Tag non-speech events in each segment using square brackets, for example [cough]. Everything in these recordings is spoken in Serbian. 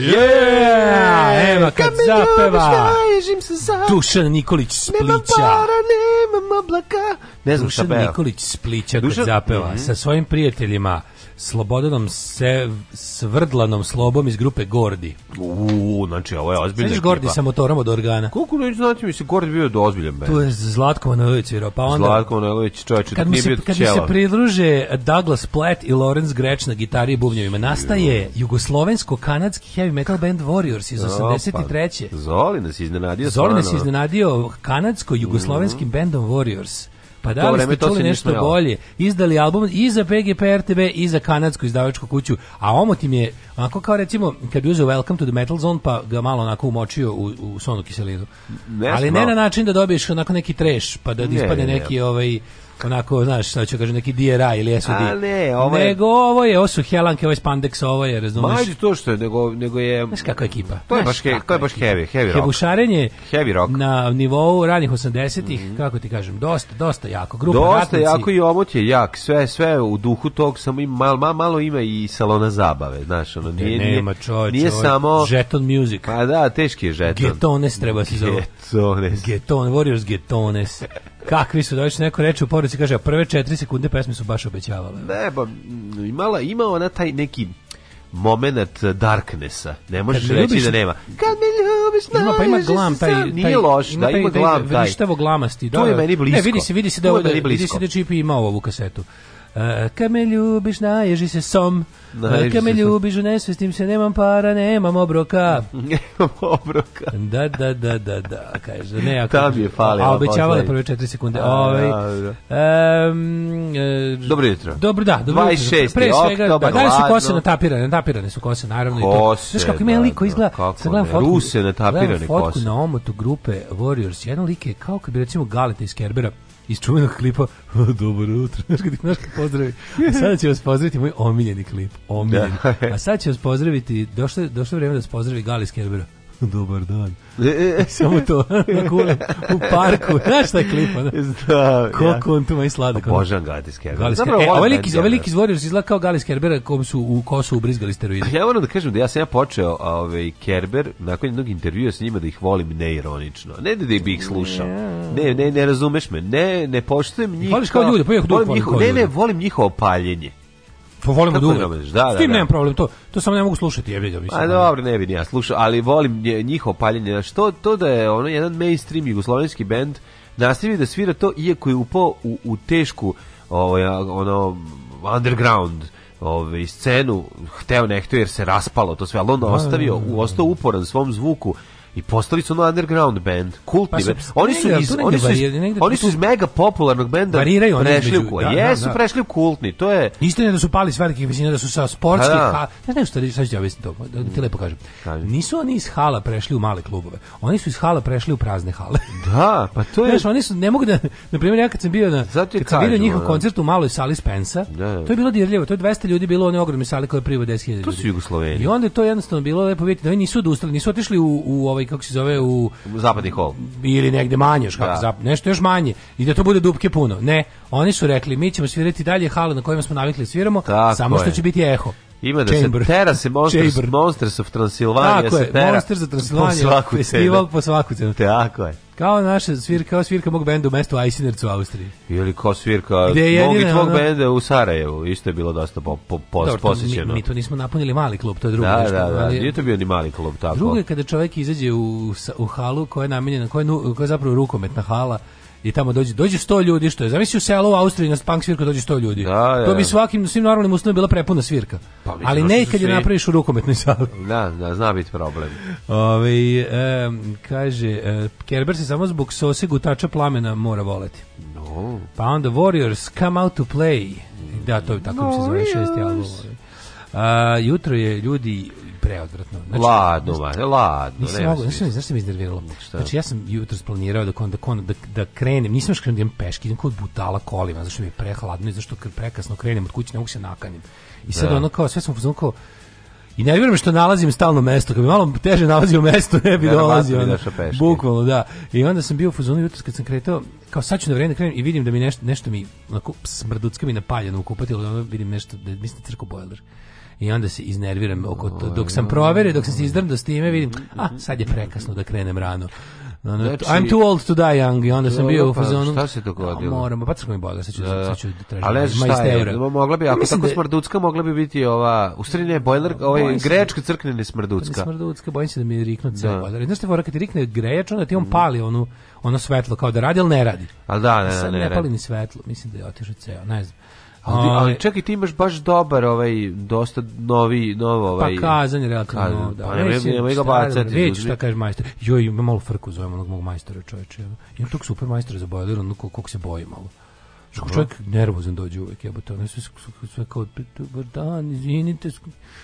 Yeah! Ema kad zapeva! Vežim se za... Dušan Nikolić Splića. Nema para, nemam oblaka. Ne znam Dušan šta peva. Nikolić Splića Dušan... kad zapeva mm -hmm. sa svojim prijateljima Slobodanom se, Svrdlanom Slobom iz grupe Gordi. U, znači ovo je ozbiljna Znaš Gordi sa motorom od organa. Koliko ne znači mi se Gordi bio do ozbiljan band. Tu je Zlatko Manojlović virao, pa onda... Zlatko Manojlović, čovječe, kad nije bio Kad mi se pridruže Douglas Platt i Lawrence Greč na gitari i bubnjevima, nastaje jugoslovensko-kanadski heavy metal band Warriors iz 83. Zoli nas iznenada iznenadio. Zoran se iznenadio kanadsko-jugoslovenskim mm bendom Warriors. Pa da li ste čuli nešto bolje? Izdali album i za PGP RTB i za kanadsku izdavačku kuću, a omot tim je, onako kao recimo, kad bi uzeo Welcome to the Metal Zone, pa ga malo onako umočio u, u sonu kiselinu. Ne Ali ne na način da dobiješ onako neki treš, pa da ne, ispadne neki ne. ovaj onako, znaš, sad ću kažem neki DRA ili SOD. A ne, ovo je... Nego ovo je, ovo su Helanke, ovo je Spandex, ovo je, razumeš? Ma, to što je, nego, nego je... Znaš kako je ekipa? To je baš, he, to je baš heavy, heavy rock. Hebušarenje heavy rock. na nivou ranih 80-ih, mm -hmm. kako ti kažem, dosta, dosta jako. Grupa dosta ratnici. jako i omot je jak, sve, sve u duhu tog, samo ima, malo, malo, malo ima i salona zabave, znaš, ono, nije, ne, nema, čovječ, nije čovječ, samo... Žeton music. Pa da, teški je žeton. Getones treba se zove. Getones. Getones, Warriors Getones. Kakvi su doći, neko reče u poruci, kaže, a prve četiri sekunde pesme su baš obećavale. Ne, ba, imala, ima ona taj neki moment darknessa. Ne možeš reći da ljubiš, da nema. Kad me ljubiš, ima, pa ima glam taj, taj nije loš, ima da ima taj, glam taj. Vrštavo glamasti. To je da, da. meni blisko. Ne, vidi se, vidi se da, da vidi se da Čipi imao ovu kasetu. E, kad me ljubiš, naježi se som. E, naježi Kad me ljubiš, u nesvestim se, nemam para, nemam obroka. [laughs] nemam obroka. Da, da, da, da, da, kaže. Ne, ako, Tam je falila. A pa obećavala prve četiri sekunde. Ove, ovaj, da, da. um, dobro jutro. Dobro, da, dobro 26. jutro. Pre svega, da, da li su kose natapirane, natapirane su kose, naravno. Kose, i to. Znaš kako ima jedan liko izgleda, kako sad gledam fotku, Ruse natapirane kose. fotku na omotu grupe Warriors, jedan lik je kao kad bi recimo Galeta iz Kerbera, iz čuvenog klipa Dobro jutro, [laughs] znaš kad ih naš pozdravi. A sada će vas pozdraviti moj omiljeni klip, da. omiljeni. [laughs] A sada će vas pozdraviti, došlo, došlo vreme da vas pozdravi Galis Kerbera. [laughs] dobar dan. E, e, e. Samo to, [laughs] na kule, u parku. [laughs] Znaš šta je klipa? Da? Znam, Koliko ja. on tu ma i sladak. Pa božan Galis Kerber. Galis Kerber. E, ovaj liki, ovaj liki izvodio izgleda kao Galis Kerbera kom su u kosu ubrizgali steroide. Ja moram da kažem da ja sam ja počeo ovaj, Kerber nakon jednog intervjua s njima da ih volim neironično. Ne da, da bi ih slušao. Ne, ne, ne razumeš me. Ne, ne poštujem njih. Voliš kao ljude, pa ih Ne, ne, volim njihovo paljenje pa volim Kako da umrem. Da, da, da. nemam problem, to, to samo ne mogu slušati, je vidio. Mislim, A dobro, ne vidim ja slušao, ali volim njihovo paljenje. Što, to da je ono jedan mainstream jugoslovenski bend nastavi da svira to, iako je upao u, u tešku ovaj, ono, underground ovaj, scenu, hteo ne jer se raspalo to sve, al on da, da, ostavio, da, ostao uporan svom zvuku i postali su ono underground band, kultni pa Oni su iz, oni su iz, oni su iz mega popularnog benda variraju prešli u da, da jesu da, da. prešli u kultni, to je isto Istina da su pali s velikih visina, da su sa sportskih, pa da. ha, ne znam šta, šta ću ja objasniti to, da ti lepo kažem. Nisu oni iz hala prešli u male klubove, oni su iz hala prešli u prazne hale. [laughs] Da, pa to je... Znaš, oni su, ne mogu da, na primjer, ja kad sam bio na, kad sam kažem, vidio njihov koncert u maloj sali Spensa, da, to je bilo dirljivo, to je 200 ljudi bilo u one ogromne sale koje je privo 10.000 ljudi. To su Jugosloveni. I onda je to jednostavno bilo lepo vidjeti da oni nisu odustali, nisu otišli u, u ovaj kako se zove u zapadni hol ili negde manje još kako da. zap, nešto još manje i da to bude dupke puno ne oni su rekli mi ćemo svirati dalje halu na kojima smo navikli da sviramo Tako samo je. što će biti eho ima da Chamber. se tera se Monsters, Chamber. Monsters of Transilvanija se tera. Tako je, Monsters of Transilvanija, festival po svaku cenu. Tako je. Kao naša svirka, kao svirka mog benda u mestu Eisenercu u Austriji. Ili kao svirka Gde je mog tvog benda u Sarajevu. Isto je bilo dosta po, po, po, Dobro, posećeno. Mi, mi to nismo napunili mali klub, to je drugo. Da, nešto, da, da, ali, nije to bio ni mali klub. Tako. Drugo je kada čovjek izađe u, u halu koja je namenjena, koja je, koja je zapravo rukometna hala, i tamo dođe dođe 100 ljudi što je zamisli u selu u Austriji na punk svirku dođe 100 ljudi. Da, da, to bi svakim svim normalnim uslovima bila prepuna svirka. Pa, Ali ne kad je napraviš u rukometnoj sali. Da, da, zna biti problem. Ove, e, kaže e, Kerber se samo zbog sose gutača plamena mora voleti. No. Pa onda Warriors come out to play. Da, to je tako Warriors. se zove šesti album. Uh, jutro je ljudi preodvratno. Znači, ladno, znači, ladno. Nisam ne, mogu, znači, znači, znači, mi iznerviralo. Šta? Znači, ja sam jutro splanirao da, kon, da, kon, da, da krenem, nisam još krenem da idem peški, idem kod budala kolima, zašto mi je prehladno i zašto prekasno krenem od kuće, ne mogu se nakanim. I sad da. ono kao, sve sam uzmano kao, I ne vjerujem što nalazim stalno mesto, kad bi malo teže nalazio mesto, ne bi ne, dolazio. Ne, bukvalno, da. I onda sam bio u fuzonu jutros kad sam kretao, kao sad ću na vreme da krenem i vidim da mi nešto, nešto mi, onako, smrducka mi napaljeno u kupatilu, onda vidim nešto, da, mislim, da crko bojler i onda se iznerviram oko to. dok sam proverio, dok sam se izdrndao s time, vidim, a sad je prekasno da krenem rano. No, no, znači, I'm too old to die young i onda sam bio u pa fazonu. Šta se dogodilo? Ja, moramo, pa tako mi boga, sad ću, da, sad ću da Ali šta je, mogla bi, ako tako da, smrducka, mogla bi biti ova, u stvari ne, bojler, ovaj, da- grečka crknene pa smrducka. Smrducka, bojim se da mi riknu ceo da. bojler. Znaš te fora, kad ti rikne grejač, onda ti on pali onu, ono svetlo kao da radi, ali ne radi. A da, ne, ne, ne, ne, pali ni svetlo, mislim da je otišao ceo, ne znam. Ali, čekaj, ti imaš baš dobar, ovaj, dosta novi, novo, pa ovaj... Pa kazan relativno kazan, da. Pa nemoj, nemoj ga da bacati. Reći šta kaže majstor Joj, ima malo frku zovem onog mog majstora, čoveče. Imam tog super majstora za bojler, onako kako se boji malo. Što uh -huh. čovjek nervozan dođe uvek, jebote, ono sve, sve kao, dobar dan, izvinite.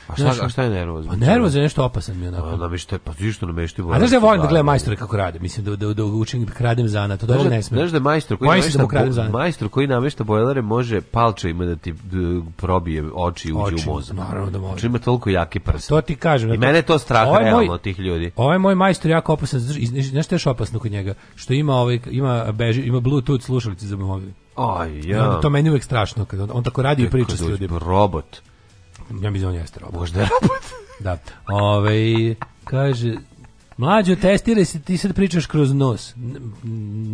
A šta, a šta je nervozan? Pa nervozan je nešto opasan mi onako. da bi pa što, pa ti što namešti bolje. A znaš da, da volim da gledam majstore kako rade, mislim da, da, da učim da kradem zanat, to dobro da- ne smem. Znaš da majstor koji, namešta, da majstor koji namešta bojlere može palče ima da ti probije oči i uđe u mozak. Naravno da može. Znači ima toliko jake prste. To ti kažem. I mene je to strah ovaj realno tih ljudi. Ovaj moj majstor jako opasan, znaš što je opasno kod njega? Što ima, ovaj, ima, beži, ima Bluetooth slušalice za mobil. Aj, ja. To meni uvek strašno kad on, on tako radi i priča s da ljudima. Robot. Ja mislim da on jeste robot. Možda je [laughs] robot. da. Ove, kaže, mlađo, testiraj se, ti sad pričaš kroz nos. N,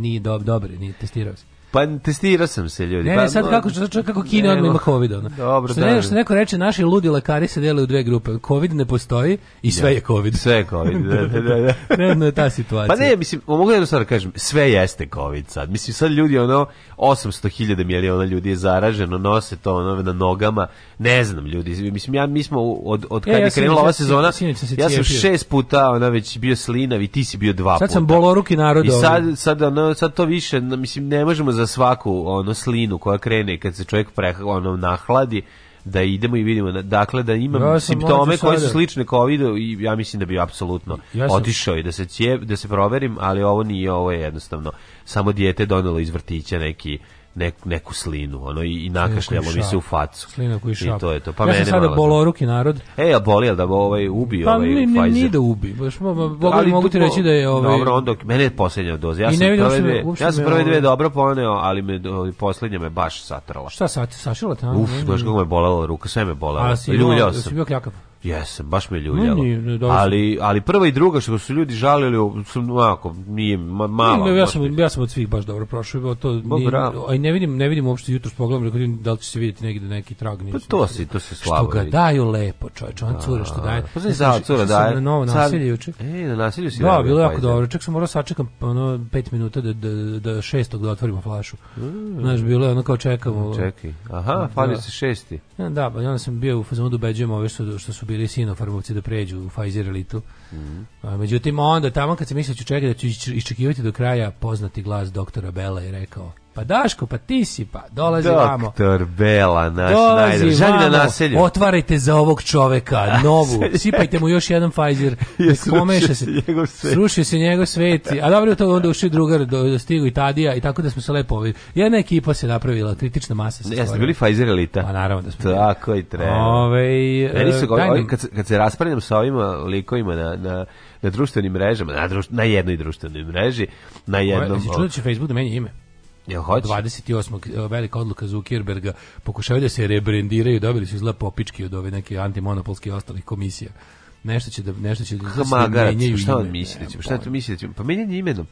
nije dob, dobro, nije testirao se. Pa testirao sam se ljudi. Ne, ne, pa, sad kako čovjek kako Kina odmah ima covid ona. Dobro, što, ne, da. što neko reče naši ludi lekari se dele u dve grupe. Covid ne postoji i da. sve ja. je covid. Sve je covid. Da, da, da. da. [laughs] je ta situacija. Pa ne, mislim, mogu jedno stvar da kažem, sve jeste covid sad. Mislim sad ljudi ono 800.000 miliona ljudi je zaraženo, nose to ono na nogama. Ne znam ljudi, mislim ja mi smo od od e, kad e, ja je krenula ova sezona, si, si, ja sam šest puta ona već bio slinav i ti si bio dva sad puta. Sad sam boloruki narod. I sad sad ono, sad to više mislim ne možemo za svaku ono slinu koja krene kad se čovjek pre, ono, nahladi da idemo i vidimo dakle da imam ja simptome da koji su slične covidu i ja mislim da bi apsolutno ja otišao i da se cijep, da se proverim ali ovo nije ovo je jednostavno samo dijete donelo iz vrtića neki nek, neku slinu, ono, i, i nakašljalo mi se u facu. Slina koji šap. I to je to. Pa ja sam sada da- boloruki narod. E, a boli, da bo ovaj ubi pa, ovaj ni, Pfizer? Pa nije da ubi, baš mo, bo, ali, mogu ti reći da je ovaj... Dobro, onda, mene je posljednja doza. Ja sam da prve dve, ja sam prve dve dobro poneo, ali me, ovaj, posljednja me baš satrala. Šta, sašila te? Uf, baš kako me bolelo ruka, sve me bolelo. Ljuljao sam. Si bio kljakav. Jes, baš me ljuljalo. Ne, ne, ali, ali prva i druga što su ljudi žalili, sam ovako, nije ma, malo. Ne, ja, sam, ja sam od svih baš dobro prošao. To, to pa nije, a ne vidim, ne vidim uopšte jutro s pogledom, da li će se vidjeti negde da neki trag. Nisam, pa to si, to se slabo Što ga vidi. daju lepo, čovječ, on cura što daje. Pa znači, za cura daje. Na novo nasilje juče. E, na nasilju si Da, bilo pa jako dobro. Čak sam morao sačekam ono, pet minuta da, da, da šestog da otvorimo flašu. Mm. Znaš, bilo je ono kao čekamo. Čekaj. Aha, da. fali se šesti. Da, da pa onda sam bio u fazonu da ove što, što su bili sinofarmovci da pređu u Pfizer elitu. Mm -hmm. A, međutim, onda tamo kad se mislio da ću čekati da ću iščekivati do kraja poznati glas doktora Bela je rekao Pa Daško, pa ti si, pa dolazi Doktor vamo. Doktor Bela, naš najdržani na da naselju. Otvarajte za ovog čoveka, [laughs] novu, sipajte mu još jedan Pfizer, [laughs] je pomeša se, njegov svet. srušio se njegov svet, a dobro to onda ušli drugar, do, stigu i Tadija i tako da smo se lepo ovili. Jedna ekipa se napravila, kritična masa se Jeste bili Pfizer elita? Pa naravno da smo. Tako i treba. Ove, Meni su, ovaj, kad, kad se raspravljam sa ovima likovima na, na na društvenim mrežama, na, druš, na jednoj društvenoj mreži, na jednom... Jesi čuo da će Facebook da menja ime? Jel hoće? 28. E, velika odluka Zuckerberga pokušavaju da se rebrendiraju, dobili su izgleda popički od ove neke antimonopolske i ostalih komisija. Nešto će da nešto će da se pa šta on misli da šta tu misli da će, pa menjanje imenom.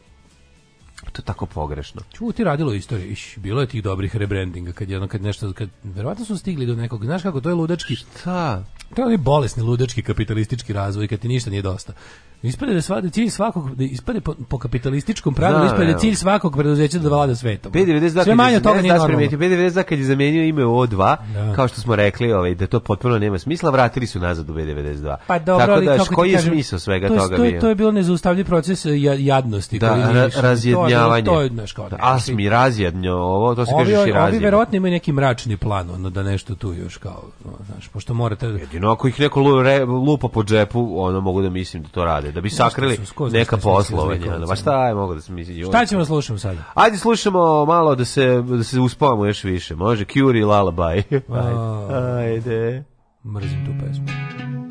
To je tako pogrešno. Čuti radilo istorije. Iš, bilo je tih dobrih rebrandinga kad jedno kad nešto kad verovatno su stigli do nekog. Znaš kako to je ludački. Šta? To je bolesni ludački kapitalistički razvoj kad ti ništa nije dosta. Ispred da svade cilj svakog da ispred po, po kapitalističkom pravilu ispred da, da cilj svakog preduzeća da vlada svetom. 592 da Sve manje toga nije normalno. da kad je zamenio ime O2, da. kao što smo rekli, ovaj da to potpuno nema smisla, vratili su nazad u B92. Pa dobro, Tako da kako koji je smisao svega to, toga to, bio? To je bilo nezaustavljiv proces e, jadnosti, da, koji ra, razjednjavanje. To je, to je naš kao. Da, asmi razjednjo, ovo to se kaže i razjednjo. Ovi verovatno imaju neki mračni plan, ono da nešto tu još kao, znaš, pošto morate čekaj, no ako ih neko re, lupa po džepu, ono mogu da mislim da to rade, da bi sakrili su, neka da poslovanja. Pa šta je mogu da se mislim? Šta ćemo da slušamo sad? Ajde slušamo malo da se, da se uspavamo još više. Može, Curie Lullaby. [laughs] Ajde. Ajde. Mrzim tu pesmu.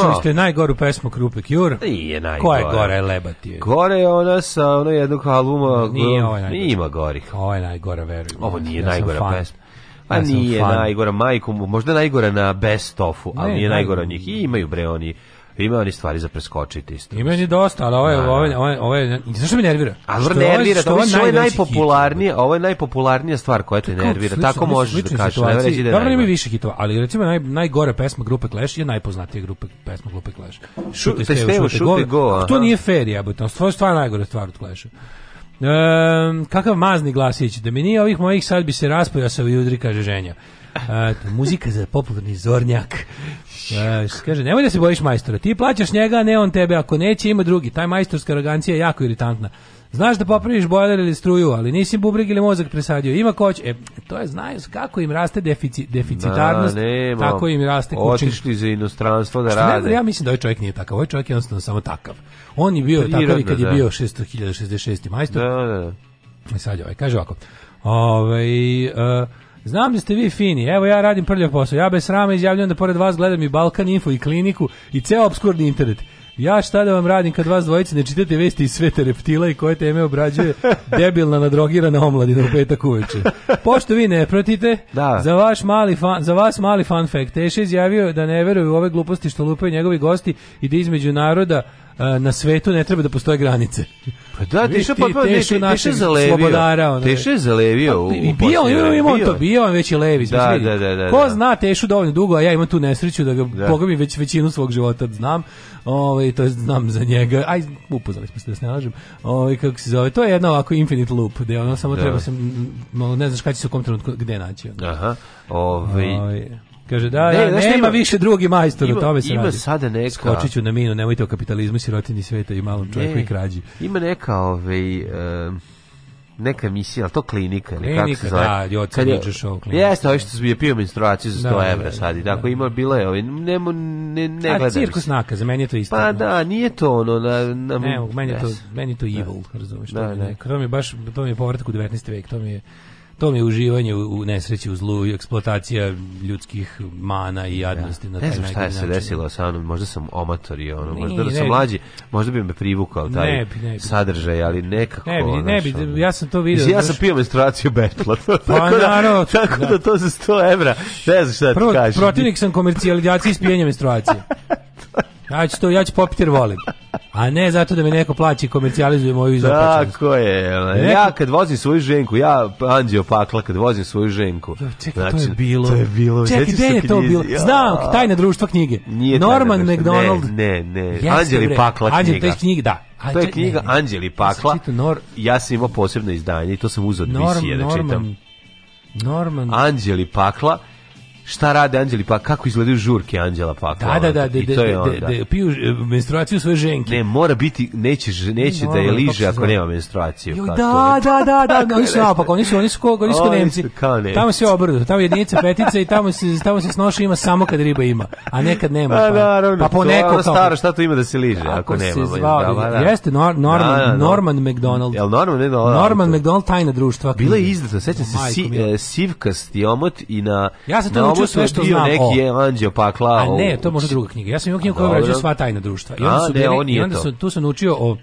Slušali ste najgoru pesmu Krupe Cure? Nije najgore. Koja je gore, lebati je. Gore je ona sa ono jednog albuma. Nije ovo um, najgore. Ima gorih. Ovo je najgora, verujem. Ovo nije ja najgora pesma. Pa ja nije najgora, majku možda najgora na Best ofu, ali ne, nije najgora od njih. I imaju bre oni Ima oni stvari za preskočiti isto. Ima ni dosta, ali ovo je, ovo je, ovo je, ovo što me nervira? A vrlo nervira, što je, ovo najpopularnije, ovo je najpopularnija stvar koja te nervira, tako možeš da kažeš, ne vreći da Dobro, ima više hitova, ali recimo naj, najgore pesma grupe Clash je najpoznatija grupa pesma grupe Clash. Šute, šute, go. To nije fair, jebote, to stvar najgore stvar od Clasha. Um, kakav mazni glasić, da mi nije ovih mojih sad bi se raspojao sa ujudri, kaže ženja. Uh, muzika za popularni zornjak. E, kaže, nemoj da se bojiš majstora. Ti plaćaš njega, ne on tebe. Ako neće, ima drugi. Taj majstorska arogancija je jako iritantna. Znaš da popraviš bojler ili struju, ali nisi bubrig ili mozak presadio. Ima koć. E, to je, znaju kako im raste defici, deficitarnost, da, tako im raste kućin. Otišli za inostranstvo da rade. Ne, ja mislim da ovaj čovjek nije takav. Ovaj čovjek je jednostavno samo takav. On je bio Prirodno, takav i kad je da. bio 600.066. majstor. Da, da. da. E, sad ovaj, kaže ovako. Ove, ovaj, uh, Znam da ste vi fini, evo ja radim prljav posao, ja bez srama izjavljam da pored vas gledam i Balkan Info i kliniku i ceo obskurni internet. Ja šta da vam radim kad vas dvojice ne čitate vesti iz sveta reptila i koje teme obrađuje debilna nadrogirana omladina u petak uveče. Pošto vi ne pratite, da. za, vaš mali fan, za vas mali fun fact, Teša izjavio da ne veruje u ove gluposti što lupaju njegovi gosti i da između naroda na svetu ne treba da postoje granice. Pa da, Viš, ti pa tešu ne, teše zalevio. Slobodara, ono, teše zalevio. Pa, I bio, on, bio, bio, to, bio on već je levi. Da, da, da, da, da, Ko zna tešu dovoljno dugo, a ja imam tu nesreću da ga da. pogabim već većinu svog života, znam. Ovaj to znam za njega. Aj, upoznali smo se da se ne lažem. Ovaj kako se zove? To je jedna ovako infinite loop, gde ono samo da. treba se ne znaš kada će se u kom trenutku gde naći. Ono. Aha. Ovaj, ovaj Kaže da, ne, da nema ima, više drugi majstor, ima, o tome se ima radi. sada neka. Skočiću na minu, nemojte o kapitalizmu, sirotini sveta i malom čovjeku i krađi. Ima neka ovaj um, neka misija, ali to klinika, ili kako se zove. Da, jo, Kad je, show, klinika. Jeste, ovaj što je pio menstruaciju za 100 da, da, evra da, sad i tako, dakle, ima, bila je, ovaj, nemo, ne, ne gledam. Ali cirkus naka, za meni je to isto. Pa da. da, nije to ono, na, na, ne, meni je to, meni je to evil, da. razumiješ, da, to, mi, ne, to mi baš, to mi je povratak u 19. vek, to mi je, to mi je uživanje u, u nesreći, u zlu i eksploatacija ljudskih mana i jadnosti. Ja. Da. Na taj ne znam šta je se način. desilo sa mnom, možda sam omatorio, ono, možda da sam mlađi, možda bi me privukao taj ne bi, ne bi. sadržaj, ali nekako... Ne bi, ne bi, ono, ja sam to vidio. Ja sam pio menstruaciju besplatno, [laughs] pa, tako, da, [laughs] tako da. da to za 100 evra, ne znam šta Prvo, ti kažem. Protivnik sam komercijalizacije i spijenja menstruacije. [laughs] Ja ću to, ja ću popiti jer volim. A ne zato da me neko plaći i komercijalizuje moju izopačenost. Tako je. Da neko... Ja kad vozim svoju ženku, ja Anđeo Pakla kad vozim svoju ženku. Da, čekaj, znači, to je znači, bilo. To je bilo. Čekaj, gde je to bilo? Znam, tajna društva knjige. Nije Norman McDonald. Ne, ne, ne. Anđeli Pakla knjiga. Pakla knjiga, da. Anđe, to je knjiga ne, ne. Anđeli Pakla. Ja nor... ja sam imao posebno izdanje i to sam uzeo od Norm, da čitam. Norman, Anđeli Pakla šta rade Anđeli pa kako izgledaju žurke Anđela pa da, da, da, da, i to je onda. Da, piju menstruaciju svoje ženke. Ne, mora biti neće neće da je liže ako nema menstruaciju. Jo, da, da, da, da, da, da, oni su napak, oni su oni su koga, oni su Nemci. Tamo se obrnuto, tamo je jedinica petica i tamo se tamo se snoša ima samo kad riba ima, a nekad nema. Pa, pa poneko staro, šta to ima da se liže ako nema. Da, da, da, Jeste da, Norman Norman McDonald. Jel Norman McDonald? Norman McDonald tajna društva. Bila je izdata, sećam se e, Sivkast i omot i na Ja sam to ovo sve što bio neki je Anđeo Pakla. A ne, to može druga knjiga. Ja sam imao knjigu koja obrađuje sva tajna društva. I onda su bili, i onda su, tu sam naučio o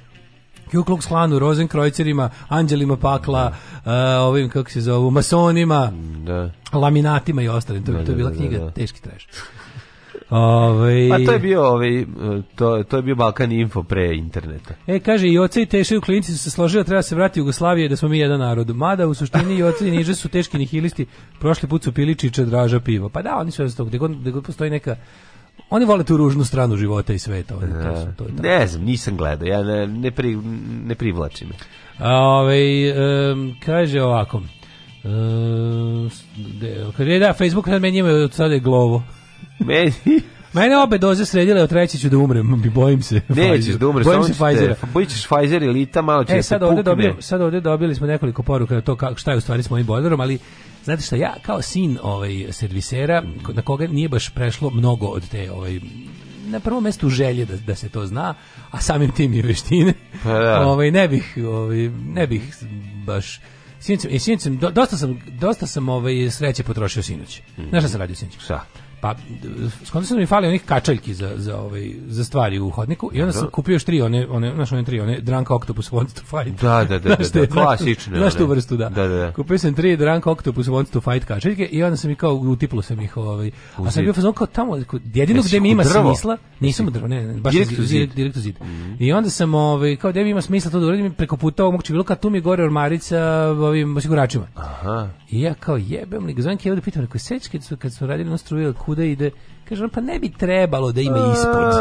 Ku Klux Klanu, Rosenkrojcerima, Anđelima Pakla, uh, ovim, kako se zovu, masonima, da. laminatima i ostalim. To, da, to je da, bila da, da, knjiga, da, da. teški treš. Ove... Ovaj, pa to je bio, ove, ovaj, to, to je bio Balkan Info pre interneta. E, kaže, i oca i teše u klinici su se složili da treba se vratiti u Jugoslavije da smo mi jedan narod. Mada u suštini i oca i niže su teški nihilisti, prošli put su pili čiče draža pivo. Pa da, oni su jednostavno, gde god, gde god postoji neka oni vole tu ružnu stranu života i sveta. Oni, to su, to je tako. ne znam, nisam gledao, ja ne, ne, pri, ne privlačim. Ove, ovaj, um, kaže ovako, um, de, e, da, Facebook sad menjimo od sada je glovo. Meni... Mene obe doze sredile, od treće ću da umrem, bi bojim se. Nećeš da umreš, bojim se Pfizera. Pa Bojit ćeš Pfizer ili ta malo e, će e, sad ovdje dobili, sad ovde dobili smo nekoliko poruka to kako, šta je u stvari s mojim bojlerom, ali znate šta, ja kao sin ovaj, servisera, na koga nije baš prešlo mnogo od te ovaj, na prvom mjestu želje da, da se to zna, a samim tim i veštine. Pa da. Ovaj, ne bih, ovaj, ne bih baš Sinicim, i e, sinicim, dosta sam, dosta sam ovaj, sreće potrošio sinoć. Mm -hmm. Znaš šta sam radio sinoć? Šta? Pa, skonto sam da mi fali onih kačaljki za, za, ovaj, za stvari u hodniku i onda da. sam kupio još tri, one, one, znaš tri, one Drunk Octopus Wants to Fight. Da, da, da, da, da te, da, da klasične. Znaš tu vrstu, da. Da, da, da. Kupio sam tri Drunk Octopus Wants to Fight kačaljke i onda sam i kao, utiplo sam ih, ovaj, a sam bio fazon kao tamo, jedino gde mi ima smisla, nisam drvo, ne, ne, baš direkt u zid. Direkt zid. Mm -hmm. I onda sam, ovaj, kao gde mi ima smisla to da uradim, preko puta ovog čeviluka, tu mi gore ormarica ovim osiguračima. Aha. I ja kao jebem li ga, zovem Keva da pitam, rekao, sećaš kad su, kad su radili na struju, kuda ide. Kažem, pa ne bi trebalo da ima ispod.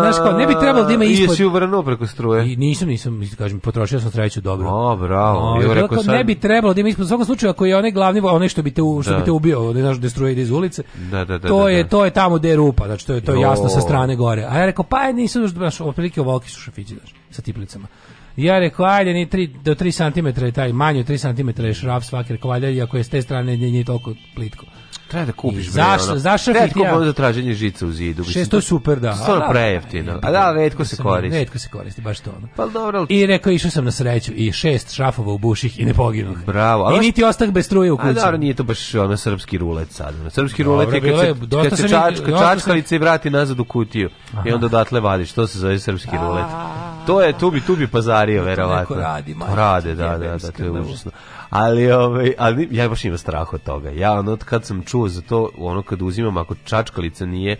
Znaš kao, ne bi trebalo da ima ispod. Jesi uvrnuo preko struje? I nisam, nisam, kažem, potrošio sam treću dobro. O, bravo. Ovaj, o, rekao, ne bi trebalo da ima ispod. U svakom slučaju, ako je onaj glavni, onaj što bi te, što da. bi te ubio, da znaš, da struje ide iz ulice, da, da, da, to, da, je, da. to je tamo gde je rupa, znači to je, to je jasno sa strane gore. A ja rekao, pa je nisu, znaš, otprilike ovoliki su šafići, znaš, sa tiplicama. Ja rekao, ajde, ni 3, do 3 cm je taj, manje 3 cm je šraf svaki, rekao, ajde, ako je s te strane, nije, nije toliko plitko. Treba da kupiš bre. Zašto? Zašto ti da ja? za traženje žica u zidu. Mislim, Šesto je super, da. Stvarno prejeftino. E, a pa da, retko se koristi. Retko se koristi, baš to. Pa dobro. I rekao išao sam na sreću i šest šrafova u buših i ne poginuh. Bravo. Ali I niti ostah bez struje u kući. A dobro, nije to baš ono srpski rulet sad. srpski rulet je kad se, dosta čačka, čačkalica i vrati nazad u kutiju. I onda odatle vadiš. To se zove srpski rulet. To je, tu bi, tu bi pazario, verovatno. To radi, majke. Rade, da, da, da, to je da. užasno ali, ovaj, ali ja baš imam strah od toga. Ja ono, kad sam čuo za to, ono kad uzimam, ako čačkalica nije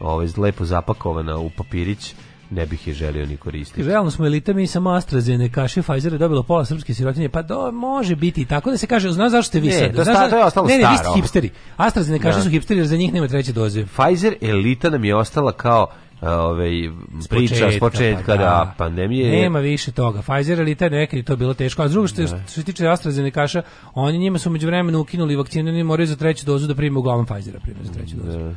ovaj, lepo zapakovana u papirić, ne bih je želio ni koristiti. Realno smo elita mi sa AstraZeneca, kaši Pfizer je dobilo pola srpske sirotinje, pa do, može biti tako da se kaže, znaš zašto ste vi sad? Ne, da to, sta, to je ostalo ne, ne, staro. Ne, vi ste hipsteri. AstraZeneca kaši da. su hipsteri, jer za njih nema treće doze. Pfizer elita nam je ostala kao ove, ovaj, priča s početka, pa da, da, pandemije. Nema više toga. Pfizer ili taj nekad to bilo teško. A drugo što, da. što se tiče AstraZeneca, oni njima su međuvremeno ukinuli vakcinu, oni moraju za treću dozu da prime uglavnom Pfizera prime za treću dozu. Da. Ove,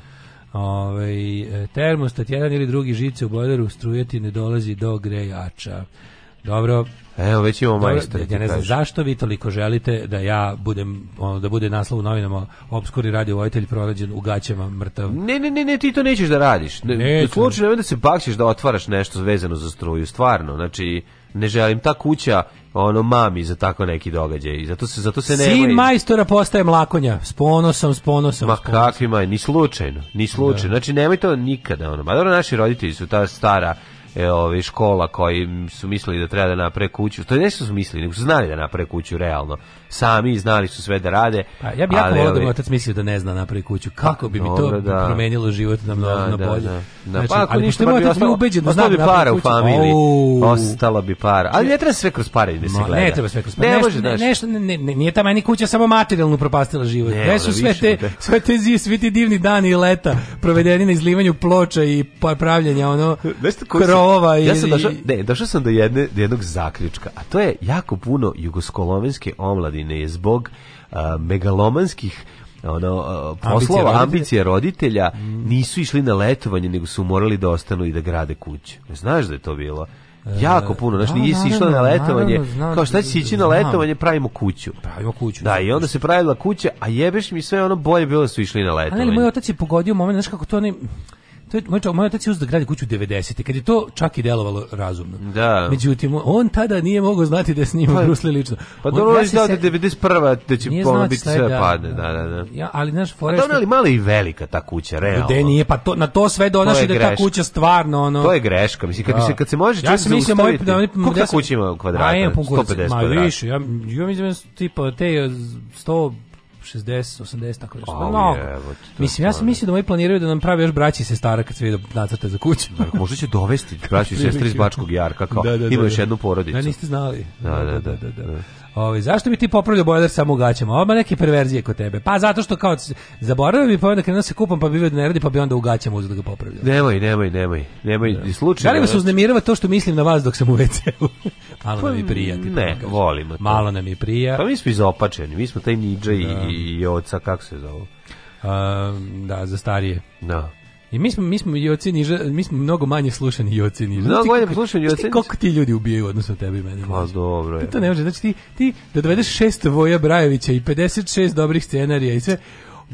ovaj, termostat jedan ili drugi žice u bojleru strujeti ne dolazi do grejača. Dobro, Evo već imamo majstora. Ja ne znam zašto vi toliko želite da ja budem ono da bude naslov u novinama obskuri radio vojitelj pronađen u gaćama mrtav. Ne, ne, ne, ne, ti to nećeš da radiš. Ne, da ne slučajno da se bakšiš da otvaraš nešto vezano za struju, stvarno. Znači ne želim ta kuća ono mami za tako neki događaj i zato se zato se ne Sin majstora postaje mlakonja s ponosom s ponosom ma kakvi maj ni slučajno ni slučajno da. znači nemoj to nikada ono ma dobro naši roditelji su ta stara e, ove, škola koji su mislili da treba da naprave kuću, to je nešto su mislili, nego su znali da naprave kuću realno sami znali su sve da rade. Pa, ja bih jako volio da mi otac mislio da ne zna da napravi kuću. Kako bi mi to da. promenilo život na mnogo da, da bolje? Da. da, znači, pa, ako ali ništa pa bi otac bio ubeđen da zna bi para u familiji. Ostala bi para. Ali ne treba sve kroz pare da se gleda. Ne treba sve kroz pare. Ne, Nešto, nije ta meni kuća samo materijalno propastila život. Ne su sve te, sve te svi ti divni dani i leta provedeni na izlivanju ploča i pa- pravljenja ono krova ili... Ja sam došao, ne, došao sam do, jedne, do jednog zaključka, a to je jako puno jugoskolovenske omladi Vojvodine je zbog a, megalomanskih ono poslova ambicije, ambicije roditelja mm. nisu išli na letovanje nego su morali da ostanu i da grade kuću. E, znaš da je to bilo? E, jako puno, znači da, nisi išla na letovanje, naravno, znam, kao šta ćeš ići na letovanje, pravimo kuću. Pravimo kuću. Da, da, i onda se pravila kuća, a jebeš mi sve ono bolje bilo da su išli na letovanje. Ali moj otac je pogodio moment, znaš kako to ne... Oni To je, moj, moj otac je uzda gradi kuću 90. kad je to čak i delovalo razumno. Da. Međutim, on tada nije mogao znati da je snimao pa, Bruce Lee lično. Pa dobro ja da od 91. da će ponovno biti sve da, padne. Da, da, da. da. Ja, ali, znaš, Forest... Pa mala i velika ta kuća, realno. Gde nije, pa to, na to sve dodaš i da ta kuća stvarno, ono... To je greška, mislim, kad, bi se, da. kad se može ja čovjek zaustaviti... Da, Koliko da ta kuća ima kvadrata? A, je, 150 kvadrata. Ma više, ja, ja mislim, tipa, te 100 60, 80, tako nešto. Oh, mnogo. Je, evo, Mislim, ja sam mislio da moji planiraju da nam pravi još braći i sestara kad se vide nacrte za kuću. Dakle, možda će dovesti braći i sestre iz Bačkog Jarka, kao da, da, da, da. jednu porodicu. Da, niste znali. da, da. da, da, da. da, da, da. Ovaj zašto bi ti popravljao bojler samo u gaćama? Ovo neke perverzije kod tebe. Pa zato što kao zaboravio bi pa onda krenuo se kupam pa bi video da ne radi pa bi onda u gaćama uzeo da ga popravljao. Nemoj, nemoj, nemoj. Nemoj ni da. slučajno. Da se vas uznemirava to što mislim na vas dok sam u WC-u? [laughs] Malo pa, nam i prija. Pa ne, da volimo to. Malo nam je prija. Pa mi smo izopačeni. Mi smo taj niđa i, i oca, kako se zove? Um, da, za starije. Da. I mi smo mi smo Joci niža, mi smo mnogo manje slušani Joci niža. Mnogo manje slušani Joci. Koliko ti ljudi ubijaju odnosno tebe i mene? Pa dobro je. Ti to ne može, znači ti ti da dovedeš šest Voja Brajevića i 56 dobrih scenarija i sve.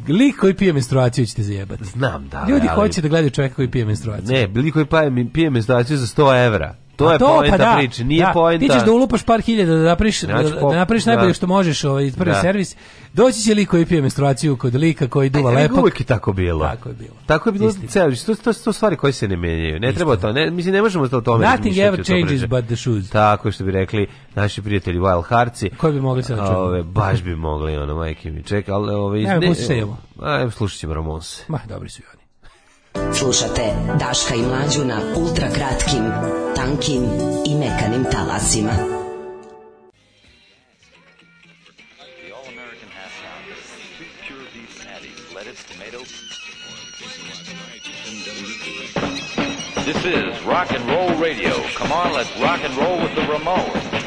Lik koji pije menstruaciju ćete zajebati. Znam da. Ljudi ali... hoće da gledaju čoveka koji pije menstruaciju. Ne, lik koji pije, pije menstruaciju za 100 evra. To je pa poenta pa da, priče, nije da, poenta. Ti ćeš da ulupaš par hiljada, da napriš, da, da napriš najbolje da. što možeš ovaj, prvi da. servis. Doći će lik i pije menstruaciju kod lika koji duva e, lepak. Uvijek je tako bilo. Tako je bilo. Tako je bilo celo. to, to, to stvari koje se ne menjaju. Ne Istina. treba to, ne, mislim ne možemo to o tome Nothing ever changes but the shoes. Tako što bi rekli naši prijatelji Wild Heartsi. Koji bi mogli sad da čuti? Ove, baš bi mogli, ono, majke mi. Čekaj, ali ove... Ne, ne, ne, ne, ne, ne, ne, ne, ne, ne, ne, ne, ne, ne, ne, ne, Slušate Daška i Mlađu na tankim i mekanim talasima. This is rock and roll radio. Come on, let's rock and roll with the Ramones.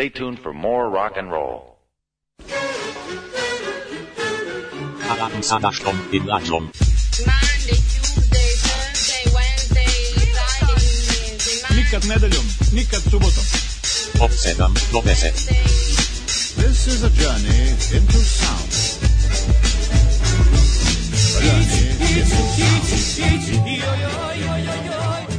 Stay tuned for more rock and roll. Nikad nedeljom, nikad subotom. Od 7 do 10. This is a journey into sound. A journey into sound.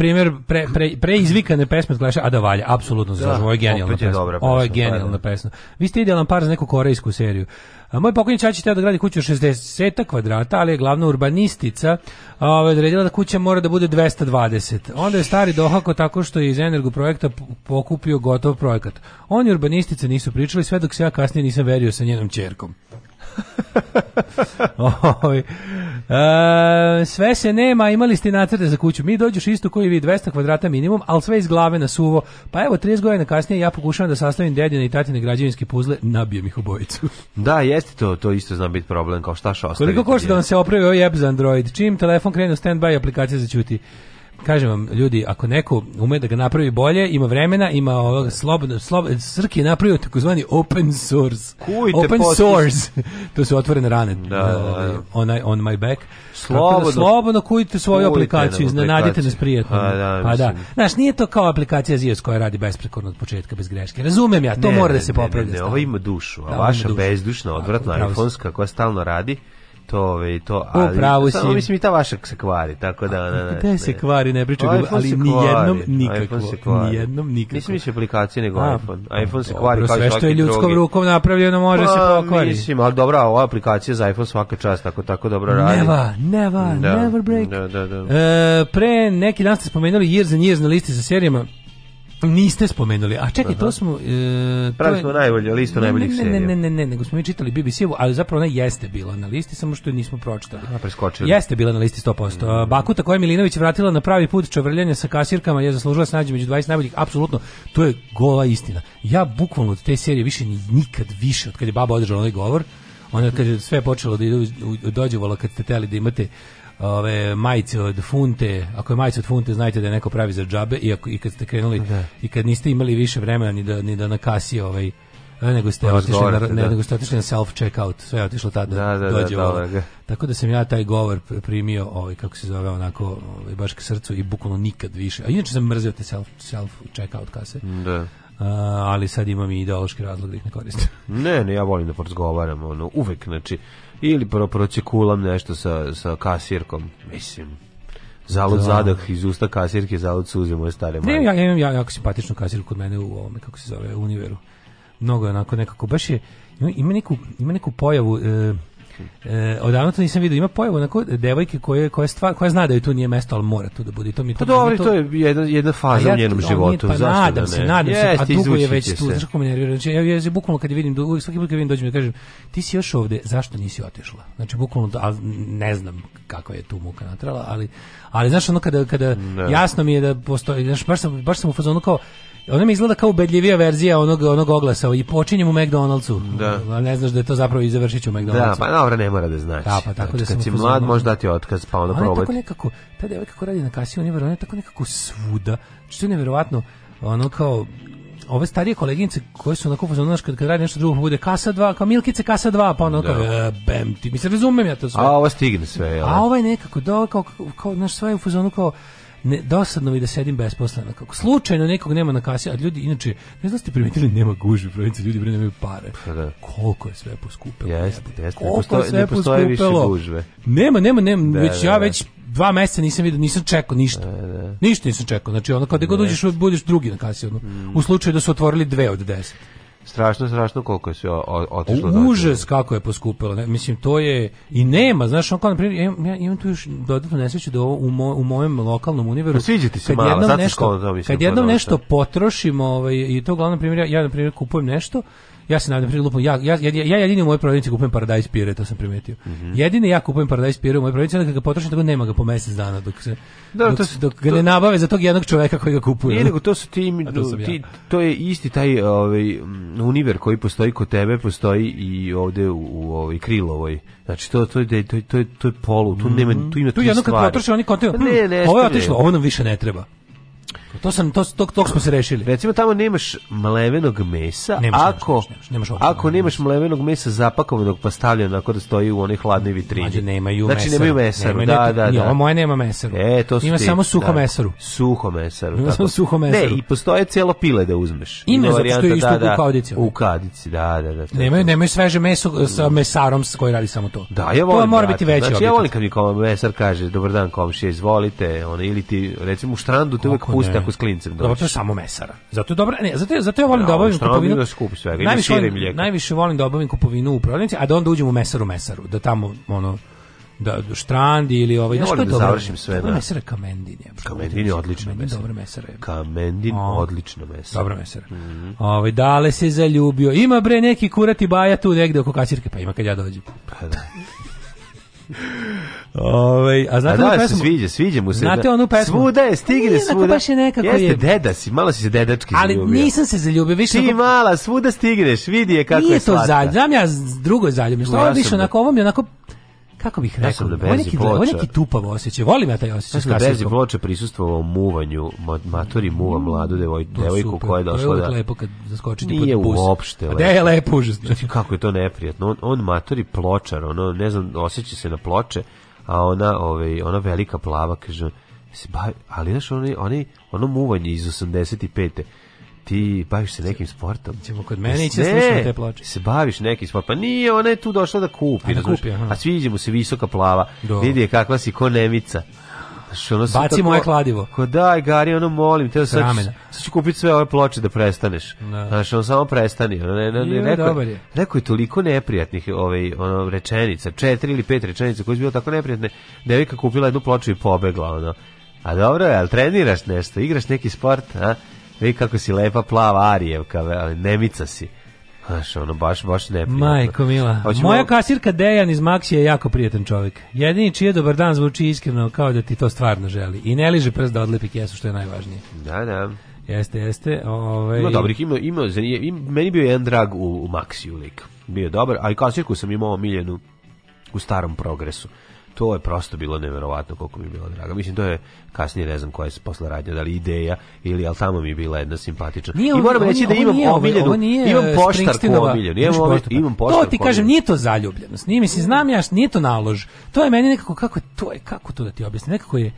primjer, pre, pre, pre izvikane pesme od a da valja, apsolutno da, ovo je genijalna pesma. Je dobra pesma. Ovo je da, genijalna da. pesma. Vi ste idealan par za neku korejsku seriju. A moj pokojni čači teo da gradi kuću 60 kvadrata, ali je glavna urbanistica ovaj, odredila da kuća mora da bude 220. Onda je stari dohako tako što je iz Energo projekta pokupio gotov projekat. Oni urbanistice nisu pričali sve dok se ja kasnije nisam verio sa njenom čerkom. [laughs] e, sve se nema, imali ste nacrte za kuću. Mi dođeš isto koji vi 200 kvadrata minimum, ali sve iz glave na suvo. Pa evo 30 godina kasnije ja pokušavam da sastavim dedine i tatine građevinske puzle, nabijem ih obojicu. [laughs] da, jeste to, to isto zna biti problem, kao šta šta Koliko košta da vam se opravi ovaj app za Android? Čim telefon krene u standby aplikacija za ćuti? kažem vam ljudi, ako neko ume da ga napravi bolje, ima vremena, ima ovog slobodno, slob, Srki je napravio takozvani open source. Kujte open potis. source. [laughs] to su otvorene rane. Da, da. da. Ovaj, on, on my back. Da slobodno. Da, slobodno kujte svoju kujte aplikaciju, iznenadite nas prijatno. Pa da, pa da. Znaš, nije to kao aplikacija iOS koja radi besprekorno od početka bez greške. Razumem ja, to ne, mora da ne, da se popravlja. Ne, ne, ne, ovo ima dušu, a vaša bezdušna, odvratna iPhonska koja stalno radi, to, i to, ali... Upravo si. Samo mislim i ta vaša se kvari, tako da... Da, da, da. Gde se kvari, ne priča, ali kvari, ni jednom nikako. Ni jednom nikako. Nisam više aplikacije nego A, iPhone. iPhone se kvari kao što je ljudskom rukom napravljeno može pa, se pokvariti. Mislim, ali dobro, ova aplikacija za iPhone svaka čast tako tako dobro radi. Neva, neva, da, never break. Da, da, da. E, pre neki dan ste spomenuli Years and Years na listi sa serijama. Niste spomenuli. A čekaj, Aha. to smo... E, Pravi smo najbolje, listu ne, najboljih serija. Ne, ne, ne, ne, nego smo mi čitali bbc u ali zapravo ona jeste bila na listi, samo što je nismo pročitali. A, preskočili. Jeste bila na listi 100%. Mm. Bakuta koja je Milinović vratila na pravi put čovrljanja sa kasirkama je zaslužila se nađe među 20 najboljih. Apsolutno, to je gola istina. Ja bukvalno od te serije više nikad više, od kad je baba održala onaj govor, ona kaže sve počelo da ide dođevala kad ste teli da imate ove majice od funte, ako je majica od funte znajte da je neko pravi za džabe i ako i kad ste krenuli da. i kad niste imali više vremena ni da ni da na kasi ovaj e, pa da. nego ste otišli na, ne, nego ste otišli na self checkout, sve je otišlo tada da, da, da dođe da, da, da, Tako da sam ja taj govor primio, ovaj kako se zove, onako ovaj, baš ka srcu i bukvalno nikad više. A inače sam mrzio te self self checkout kase. Da. Uh, ali sad imam i ideološki razlog da ih ne koristim. Ne, ne, ja volim da porazgovaram, ono, uvek, znači, Ili pro, pročekulam nešto sa, sa kasirkom, mislim. Zalud da. zadah iz usta kasirke, zalud suze moje stare mame. Ne, ja, ja imam ja, jako simpatičnu kasirku kod mene u ovome, kako se zove, univeru. Mnogo je onako nekako, baš je, ima, ima, neku, ima neku pojavu, e, E, odavno to nisam vidio. Ima pojavu onako devojke koje, koje, stvar, koja zna da joj tu nije mesto, ali mora tu da bude. To mi to, pa dobro, to, to je jedna, jedna faza ja, u njenom životu. Pa Zašto nadam da ne? se, nervira. nadam yes, se. A dugo je već tu. Znaš me nervira? Znači, ja, ja, bukvalno kad je vidim, svaki put kad vidim dođem i da kažem ti si još ovde, zašto nisi otišla? Znači, bukvalno, a ne znam kakva je tu muka natrala, ali, ali znaš ono kada, kada ne. Da. jasno mi je da postoji, znaš, baš sam, baš sam u fazonu kao, Ona mi izgleda kao ubedljivija verzija onog, onog oglasa i počinjem u McDonald'su. Da. Ne znaš da je to zapravo i završit u da, McDonald'su. Da, pa dobro, ne mora da znači. Da, pa tako znači, da sam... Kad mlad, možda dati otkaz, pa onda probati. Ona je tako nekako, ta devojka koja radi na kasi, ona je tako nekako svuda. Što je nevjerovatno, ono kao, ove starije koleginice koje su na onako fazon kad kad radi nešto drugo pa bude kasa 2, kao Milkice kasa 2, pa onako da. e, bem ti. Mi se razumem ja to sve. A ovo stigne sve, jel? A ovaj nekako do da, kao kao, kao naš sve u fuzonu kao ne, dosadno mi da sedim besposleno. Kako slučajno nekog nema na kasi, a ljudi inače, ne znam da ste primetili, nema gužve u ljudi bre nemaju pare. Pa da. Koliko je sve poskupelo. Jeste, jeste. Koliko postoje, je sve postoje poskupilo. više gužve. Nema, nema, nema, da, već da, ja da. već dva meseca nisam vidio, nisam čekao ništa. Da, da. Ništa nisam čekao. Znači onda kad god da. uđeš, budeš drugi na kasi. Mm. U slučaju da su otvorili dve od deset strašno, strašno koliko je sve otišlo. O, znači. užas kako je poskupilo. Ne? Mislim, to je... I nema, znaš, on kao, na primjer, ja, imam tu još dodatno nesreću da ovo u, mo, u mojem lokalnom univeru... Pa sviđa ti se malo, zato nešto, Kad jednom nešto potrošimo, ovaj, i to glavno primjer, ja, ja na primjer kupujem nešto, ja se nadam prilupom, ja, ja, ja, ja jedini u mojoj prodavnici kupujem paradajz pire, to sam primetio. Mm -hmm. Jedini ja kupujem paradajz pire u mojoj prodavnici, onda ga potrošim, tako nema ga po mjesec dana, dok se da, dok, to dok ga to... ne nabave za tog jednog čoveka koji ga kupuje. Nije nego to su ti, to, ja. ti, to je isti taj ovaj, univer koji postoji kod tebe, postoji i ovde u, u ovaj, Krilovoj. Znači to to je to je, to je, to je polu, tu nema tu ima tu tu jedno kad potroši oni kontaju. ovo je otišlo, ovo nam više ne treba. To sam to to, to smo se rešili. Recimo tamo nemaš mlevenog mesa, nemaš, ako nemaš, nemaš, nemaš, nemaš ako nemaš mlevenog mesa zapakovanog pa stavljeno onako da stoji u onoj hladnoj vitrini. Mađe, nemaju znači mesaru. nemaju mesaru. Nemaju, da, da, da. Ni, ovo moje nema mesaru. E, to Ima ti, samo suho da. mesaru. Suho mesaru. Ima tako. samo suho mesaru. Ne, i postoje celo pile da uzmeš. Ima varijanta što da, da, u kadici. U kadici, da, da, da. Nemaju, nemaju sveže meso sa mm. mesarom s koji radi samo to. Da, ja volim. To mora biti veće. Znači ja volim kad mi mesar kaže dobar dan komšije, izvolite, ona ili ti recimo u štrandu te uvek puste tako s klincem dođeš. Dobro, to je samo mesara. Zato je dobro, ne, zato, zato ja volim no, da obavim kupovinu. Da skupi svega, najviše, volim, najviše volim da obavim kupovinu u prodavnici, a da onda uđem u mesaru mesaru, da tamo, ono, da, da štrandi ili ovaj ja nešto da dobro. završim sve dobro na da. kamendin je kamendin je odlično kamendin, dobro mesara je kamendin o, odlično mesara dobro mesara mm -hmm. ovaj dale se zaljubio ima bre neki kurati baja tu negde oko kasirke pa ima kad ja dođem pa da [laughs] Ove, a znate pa da, pesmu? sviđa, sviđa mu se. Znate da. onu pesmu? Svuda je, stigne svuda. Baš je nekako Jeste, je. deda si, malo si se dedački Ali zaljubio. nisam se zaljubio. Više Ti nekako... mala, svuda stigneš, vidi je kako Nije je slatka. Nije to zaljub, znam ja drugoj zaljubio. Što ovo više, onako, ovom je onako kako bih rekao, ja da ovo je neki, ovo neki tupav osjećaj, volim ja taj osjećaj. Ja sam na Berzi ploče prisustvovao muvanju, matori muva mm, mladu devoj, pa devojku koja je došla da... To je da- lepo kad zaskočite pod bus. Nije uopšte lepo. A da je lepo, užasno. Znači, kako je to neprijatno, on, on matori pločar, ono, ne znam, osjeća se na ploče, a ona, ovaj, ona velika plava, kaže, ali znaš, oni, oni, ono muvanje iz 85 ti baviš se nekim sportom? Ćemo kod mene ići da slušati te ploče. Se baviš nekim sportom. Pa nije, ona je tu došla da kupi, a, da kupi, a sviđa mu se visoka plava. Do. Vidi je kakva si konemica. Znači, ono Baci tako, moje kladivo. Ko daj, Gari, ono molim, te sad, sad ću kupiti sve ove ploče da prestaneš. Da. Znaš, ono samo prestani. Ono, ne, ne, ne, rekao, je. je toliko neprijatnih ovaj, ono, rečenica, četiri ili pet rečenica koje su bilo tako neprijatne. Devika kupila jednu ploču i pobegla. Ono. A dobro, je, ali treniraš nešto, igraš neki sport, a? vidi kako si lepa plava Arijevka, nemica si. Znaš, ono, baš, baš neprijatno. Majko mila. Oćemo... Moja kasirka Dejan iz Maxi je jako prijatan čovjek. Jedini čije dobar dan zvuči iskreno kao da ti to stvarno želi. I ne liže prst da odlepi kesu, što je najvažnije. Da, da. Jeste, jeste. Ove... Ovaj- ima dobrih, ima, ima, ima, meni bio jedan drag u, u Maxi u lik. Bio dobar, a i kasirku sam imao omiljenu u starom progresu to je prosto bilo neverovatno koliko mi je bilo drago. Mislim to je kasnije ne znam koja je posle radnja, da li ideja ili al samo mi je bila jedna simpatična. Nije, I moram reći da imam nije, omiljenu, nije, imam poštarku omiljenu, imam, poštar. imam poštarku. To ti kažem, nije to zaljubljenost, nije, mislim, znam ja, nije to nalož. To je meni nekako, kako to je, kako to da ti objasnim, nekako je,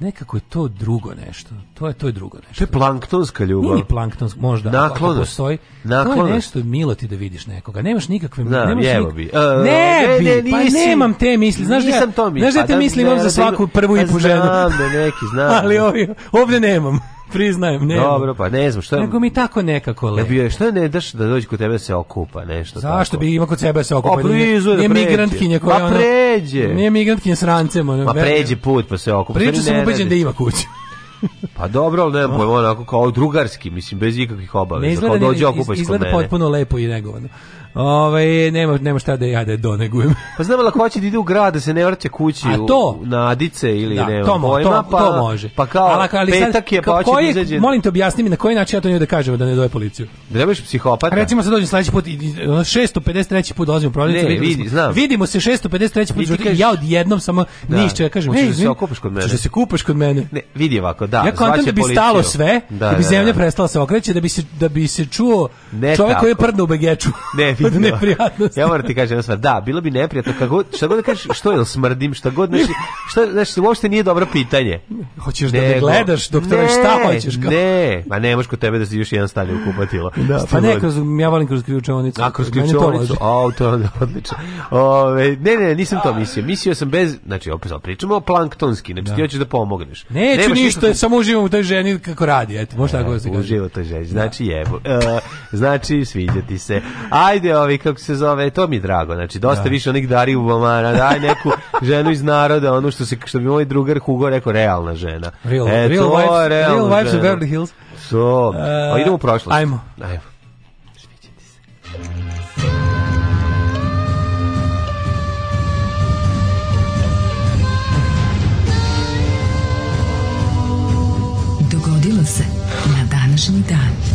nekako je to drugo nešto. To je to je drugo nešto. To je planktonska ljubav. Nije planktonska, možda. Naklonost. postoji. Naklonost. To je nešto milo ti da vidiš nekoga. Nemaš nikakve... Da, nemaš nik... bi. Uh, ne, ne, bi, ne, pa nisi. nemam te misli. Znaš nisam da ja, to mi. Znaš da te pa da, mislim imam za svaku da prvu i po ženu. Znam da neki, [laughs] znam. Ali ovdje, ovdje nemam. Priznajem, ne. Dobro, pa ne znam što. Nego mi tako nekako lepo. bio što ne daš da dođe kod tebe da se okupa nešto Zašto tako. bi ima kod sebe da se okupa? O, Pa da nije, migrantkinja koja ona. Pa pređe. Nije migrantkinja s rancem, ona. Pa pređe put pa se okupa. Priča sam ubeđen da ima kuću. pa dobro, ali nemam pojma, onako kao drugarski, mislim, bez ikakvih obaveza. Ne izgleda, kao dođe, iz, izgleda potpuno lepo i negovano. Ove, ovaj, nema nema šta da ja da donegujem. [laughs] pa znam da hoće da ide u grad da se ne vrće kući A to, u, na Adice ili da, ne, to, mo, pojma, to, pa, to može. Pa kao ali, ali petak je pa hoće da izađe. Molim te objasni mi na koji način ja to njemu da kažem da ne doje policiju. Trebaš da psihopata. Recimo se dođem sledeći put i 653. put dolazim u prodavnicu. Ne, vidi, znam. Vidimo se 653. put. Vidi, kaž... ja odjednom samo da. ništa ja da kažem. Da hoćeš da se okupaš kod mene. Da se kupaš kod mene. Ne, vidi ovako, da. Ja kontam da bi stalo sve, da bi zemlja prestala se okreće, da bi se da bi se čuo čovjek koji je prdno u begeču. Ne, od neprijatnosti. Ja moram ti kažem stvar. Da, bilo bi neprijatno kako šta god da kažeš, što je smrdim, šta god znači, šta znači uopšte nije dobro pitanje. Hoćeš Nego, da me gledaš doktore, ne, šta hoćeš kao? Ne, ma ne možeš kod tebe da se još jedan stane u kupatilo. Da, pa ne, kroz, ja volim kroz ključaonicu. A kroz ključaonicu, au, to je odlično. Ove, ne, ne, nisam to mislio. Mislio sam bez, znači opet sad pričamo planktonski, znači da. ti hoćeš da pomogneš. Neću Nemaš ništa, samo uživam u toj ženi kako radi, eto, možda tako da se da, kaže. Uživo to ženi, da. znači jebo. Uh, e, znači sviđati se. Ajde, više ovi, kako se zove, to mi drago, znači dosta da. više onih dari u bomana, daj neku ženu iz naroda, ono što, se, što bi moj drugar Hugo rekao, realna žena. Real, e, real to, vibes, real vibes of Beverly Hills. So, uh, e, a idemo u prošlost. Ajmo. Ajmo. Dogodilo se na današnji dan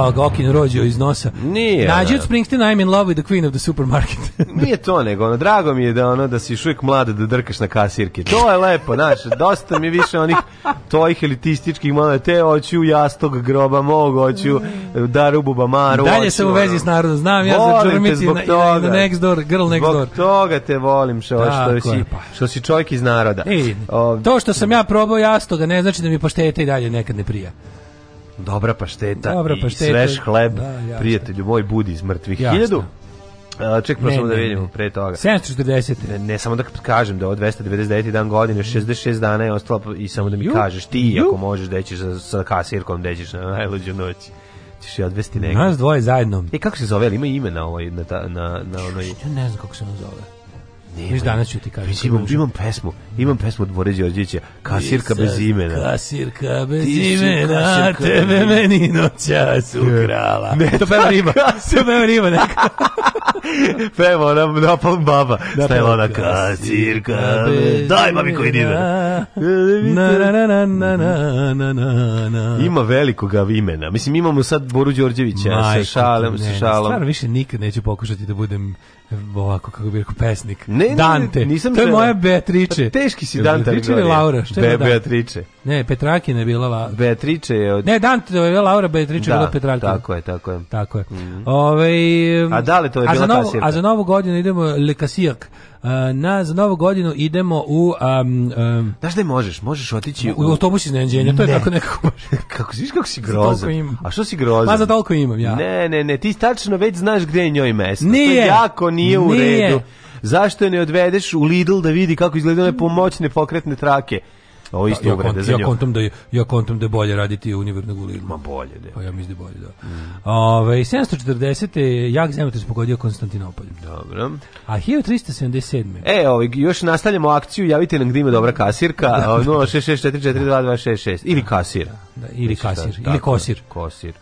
a Gokin rođio iz nosa. Nije. Nađi da, od da. Springsteen I'm in love with the queen of the supermarket. [laughs] Nije to nego, ono, drago mi je da ono da si još uvijek mlada da drkaš na kasirke. To je lepo, znaš, dosta mi više onih tojih elitističkih malo te hoću jastog groba mog, hoću darububa maru. Dalje sam u vezi s narodom, znam ja za Čurmiti na, na, na next door, girl next door. Zbog toga te volim što, što, si, pa. što si čovjek iz naroda. to što sam ja probao jastoga ne znači da mi poštete i dalje nekad ne prija dobra pašteta, dobra pašteta i svež hleb, da, prijatelju moj, budi iz mrtvih. Hiljadu, Uh, ček, prosim da vidimo ne. pre toga. 740. Ne, ne, samo da kažem da je ovo 299. dan godine, 66 mm. dana je ostalo i samo da mi ju, kažeš ti, ju. ako možeš, da ćeš sa, sa kasirkom, da ćeš na najluđu noći. Ćeš je odvesti negdje. Nas dvoje zajedno. E, kako se zove, ima ime ovaj, na, ovoj, na, na, na onoj... Ja ne znam kako se ono zove. Viš danas ću ti kažem. Imam, imam pesmu, imam pesmu od Bore Đorđevića, Kasirka bez imena. Kasirka bez imena, kasirka tebe meni noćas ukrala. Ne, to peva riba, [laughs] to peva riba neka. [laughs] peva ona napalm baba, stajala ona Kasirka bez Daj mami koji dinar. Ima velikog imena. Mislim, imamo sad Boru Đorđevića Majko, sa šalom, sa šalom. Stvarno više nikad neću pokušati da budem ovako, kako bih rekao, pesnik. Ne, ne, Dante. nisam to je moja Beatrice. Pa teški si Dante. Beatrice ili Laura? Šta je Be, Beatrice. Ne, Petrakina je bila Laura. Beatrice je od... Ne, Dante je Laura, Beatrice da, je bila Petrakina. Tako je, tako je. Tako je. Mm -hmm. Ove, ovaj, a da li to je bila novo, ta sjevka? A za novu godinu idemo Le Casirk. Uh, na za novu godinu idemo u um, um, Znaš da možeš, možeš otići u, u autobus iznenađenja, to je tako nekako. [laughs] kako si kako si grozan. A što si grozan? Pa za toliko imam ja. Ne, ne, ne, ti tačno već znaš gde je njoj mesto. Nije. To jako nije, nije. u redu zašto ne odvedeš u Lidl da vidi kako izgledaju pomoćne pokretne trake? Ovo isto ja, uvrede za nju. Ja kontam da je, ja kontam da bolje raditi u univer nego Lidl. Ma bolje, da. Pa ja mislim da je bolje, da. Mm. Ove, 740. jak zemljotres pogodio Konstantinopolj. Dobro. A 1377. E, ovaj, još nastavljamo akciju, javite nam gde ima dobra kasirka, [laughs] da, 066442266. Da, da. Ili kasira. Da, da ili kasir, ili kosir. Kosir.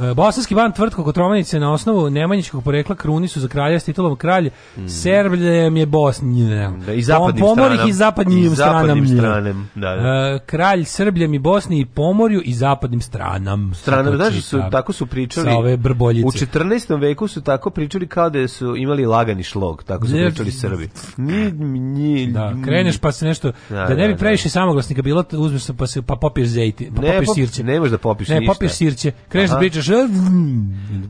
E, bosanski ban tvrtko kod Romanice na osnovu nemanjičkog porekla kruni su za kralja s titulom kralj. Mm. Serbljem je Bosnije. Da, i zapadnim Pom, stranem. i zapadnim, I zapadnim stranem. Da, da. E, kralj Srbljem i Bosni i pomorju i zapadnim stranam. Stranam, znaš, su, tako su pričali. Sa ove brboljice. U 14. veku su tako pričali kao da su imali lagani šlog. Tako su pričali Srbi. Ni, ni, da, kreneš pa se nešto... Da, da ne da, bi da. previše samoglasnika bilo, uzmeš pa, se, pa popiješ zejti. Pa ne, popiješ sirće. Ne možeš da popiš ne, ništa. Ne, popiješ sirće. Kreneš da pričaš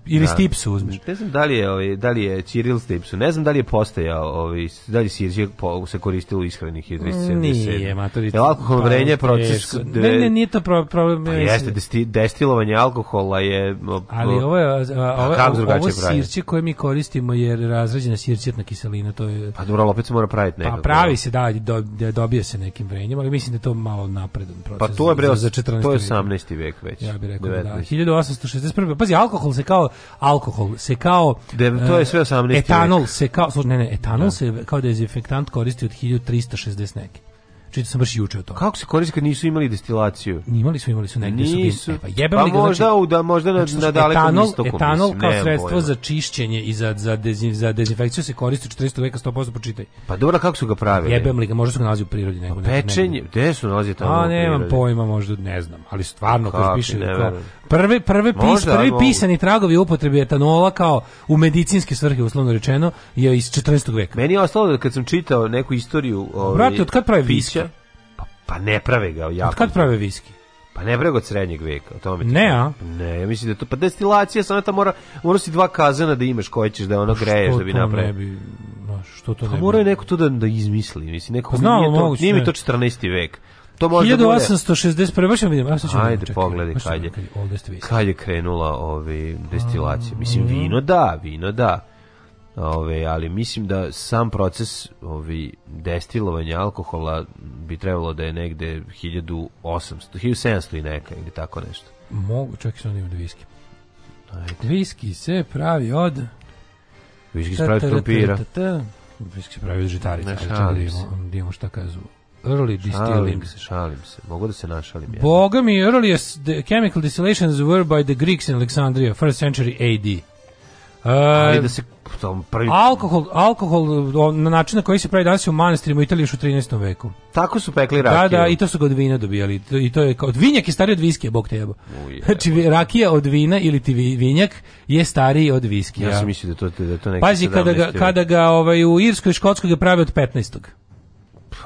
ili da. Stipsu uzmeš. Ne znam da li je, ovaj, da li je Ciril Stipsu, ne znam da li je postajao, ovaj, da li Sirđe se koristilo u ishranih 1977. Nije, Je Jel alkohol pa vrenje proces... Ne, ne, nije to problem. Pa jeste, destilovanje alkohola je... Ali ovo je, ovo, ovo, ovo sirće koje mi koristimo je razređena sirćetna kiselina, to je... Pa dobro, opet se mora praviti pa nekako. Pa pravi da. se, da, do, da, dobija se nekim vrenjem, ali mislim da je to malo napredan pa proces. Pa to je, bre, za, za 14. To je 18. vek već. Ja bih rekao, 19. da. 1860 da. 61. Pazi, alkohol se kao alkohol se kao De, to je e, sve 18. Etanol se kao ne ne, etanol da. se kao dezinfektant koristi od 1360 neke. Čito sam baš juče o tome. Kako se koristi kad nisu imali destilaciju? Imali su, imali su negde Nisu. Su bili, e, pa, pa ga, znači, možda, znači, u, da, možda na, znači, na dalekom etanol, istoku. Etanol mislim, kao sredstvo pojma. za čišćenje i za, za, dezin, za dezinfekciju se koristi u 40. veka 100% počitaj. Pa dobro, kako su ga pravili? Jebem li ga, možda su ga nalazili u prirodi. Nego, pa, pečenje, gde su nalazi tamo A, nemam pojma, možda ne znam. Ali stvarno, kako piše, kao, Prve, prve pis, Možda, prvi pisani tragovi upotrebe etanola kao u medicinske svrhe, uslovno rečeno, je iz 14. veka. Meni je ostalo da kad sam čitao neku istoriju... Ovaj, Brate, od kad prave viski? Pa, pa ne prave ga. Jako. Od kad prave viski? Pa ne prego od srednjeg veka, o tome. Ne, a? Ne, mislim da to pa destilacija, samo ta mora mora si dva kazana da imaš koje ćeš da ono pa greješ da bi napravio. to ne Bi, što to pa ne bi? neko to da, da izmisli, mislim neko pa znao, nije to, moguće, nije mi to 14. vek. To može 1861. Da baš vidim. Ja Ajde, čekaj, pogledaj kad je, kad je krenula ovi destilacija. Mislim, mm. vino da, vino da. Ove, ali mislim da sam proces ovi destilovanja alkohola bi trebalo da je negde 1800, 1700 i neka ili tako nešto. Mogu, čak i sam da imam da viski. Ajde. Viski se pravi od... Viski se pravi od krompira. Viski se pravi od žitarica. Ne šalim se. Da šta kazu Early distilling. Šalim se, šalim se. Mogu da se našalim. Ja. Boga mi, earliest the chemical distillations were by the Greeks in Alexandria, 1st century AD. Uh, Ali da se tom prvi... Alkohol, alkohol na način na koji se pravi danas u manastirima u Italiji još u 13. veku. Tako su pekli rakije. Da, da, i to su ga od vina dobijali. I to je kao, vinjak je stariji od viskija, bog te jebo. Znači, rakija od vina ili ti vinjak je stariji od viskija. Ja sam mislio da to, da to neki Pazi, kada ga, kada ga ovaj, u Irskoj i Škotskoj ga prave od 15.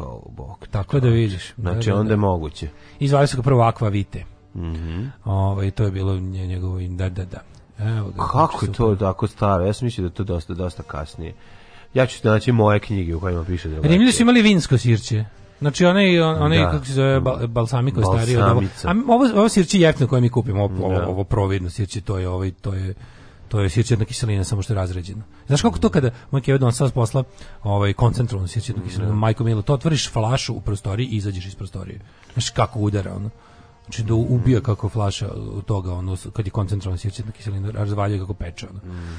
O, bog. Tako da, da vidiš. Znači, da, da, onda je moguće. Izvali su ga prvo Aqua Vite. Mm -hmm. Ovo, ovaj, to je bilo njegovo... Da, da, da. Evo ga, Kako znači, je to tako staro? Ja sam mislio da to dosta, dosta kasnije. Ja ću naći moje knjige u kojima piše da... Rimljani su imali vinsko sirće. Znači one, one da. kako se zove balsamiko je stariji ovo. A ovo ovo sirće jeftino koje mi kupimo, ovo, da. ovo providno sirće to je ovaj to je to je sirćetna kiselina samo što je razređena. Znaš kako to kada moj jedan on sad posla ovaj koncentrovanu sirćetnu kiselinu, da. majko milo, to otvoriš flašu u prostoriji i izađeš iz prostorije. Znaš kako udara ono. Znači da ubija kako flaša od toga ono kad je koncentrovana sirćetna kiselina razvaljuje kako peče ono. Mm.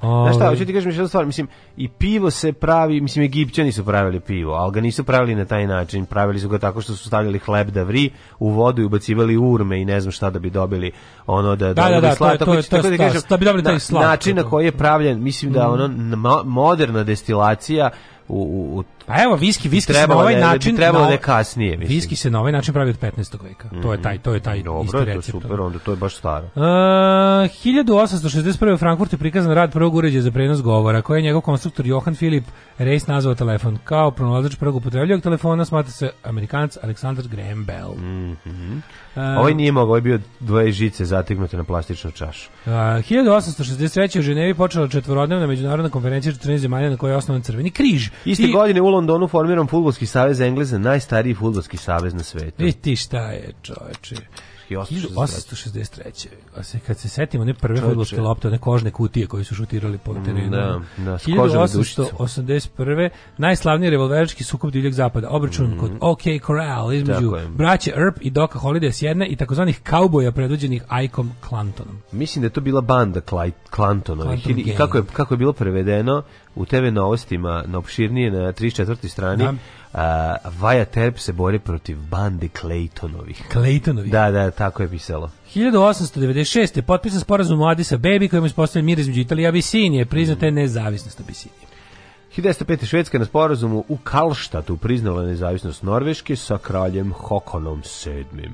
Znaš šta, ovaj. hoću ti kažem jednu stvar, mislim, i pivo se pravi, mislim, Egipćani su pravili pivo, ali ga nisu pravili na taj način, pravili su ga tako što su stavljali hleb da vri u vodu i ubacivali urme i ne znam šta da bi dobili, ono da... Da, da, da, da slat, da, je, da bi dobili taj slat. Način na koji je pravljen, mislim da mm. ono, moderna destilacija u, u, Pa evo viski, viski se na ovaj da, način trebalo na, da je kasnije, mislim. Viski se na ovaj način pravi od 15. veka. Mm -hmm. To je taj, to je taj Dobro, isti recept. Dobro, to je super, onda to je baš staro. E, uh, 1861 u Frankfurtu je prikazan rad prvog uređaja za prenos govora, koji je njegov konstruktor Johan Filip Reis nazvao telefon. Kao pronalazač prvog upotrebljivog telefona smatra se Amerikanac Alexander Graham Bell. Mm -hmm. Uh, ovaj nije mogao, ovaj bio dvoje žice zategnute na plastičnu čašu. E, uh, 1863. u Ženevi počela četvorodnevna međunarodna konferencija 14 zemalja na kojoj je osnovan Crveni križ. Iste I, godine Londonu formiran futbolski savez Engleza, najstariji futbolski savez na svetu. I ti šta je, čoveče. 1863. A se, kad se setimo one prve fudbalske lopte, one kožne kutije koje su šutirali po mm, terenu. Da, da, 1881. Najslavniji revolverački sukob divljeg zapada, obračun mm -hmm. kod OK Corral između braće Earp i Doka Holiday s jedne i takozvanih kauboja predvođenih Aikom Clantonom. Mislim da je to bila banda Clantonovih. Clanton I kako je, kako je bilo prevedeno u TV novostima na opširnije na 34. strani, da Vaja Terp se bori protiv bande Claytonovih. Claytonovih? Da, da, tako je pisalo. 1896. je potpisan sporazum u Adisa Bebi kojim je uspostavljen mir između Italije i Abisinije. Priznata je mhm. nezavisnost Abisinije. 1905. Švedska na sporazumu u Kalštatu priznala nezavisnost Norveške sa kraljem Hokonom VII.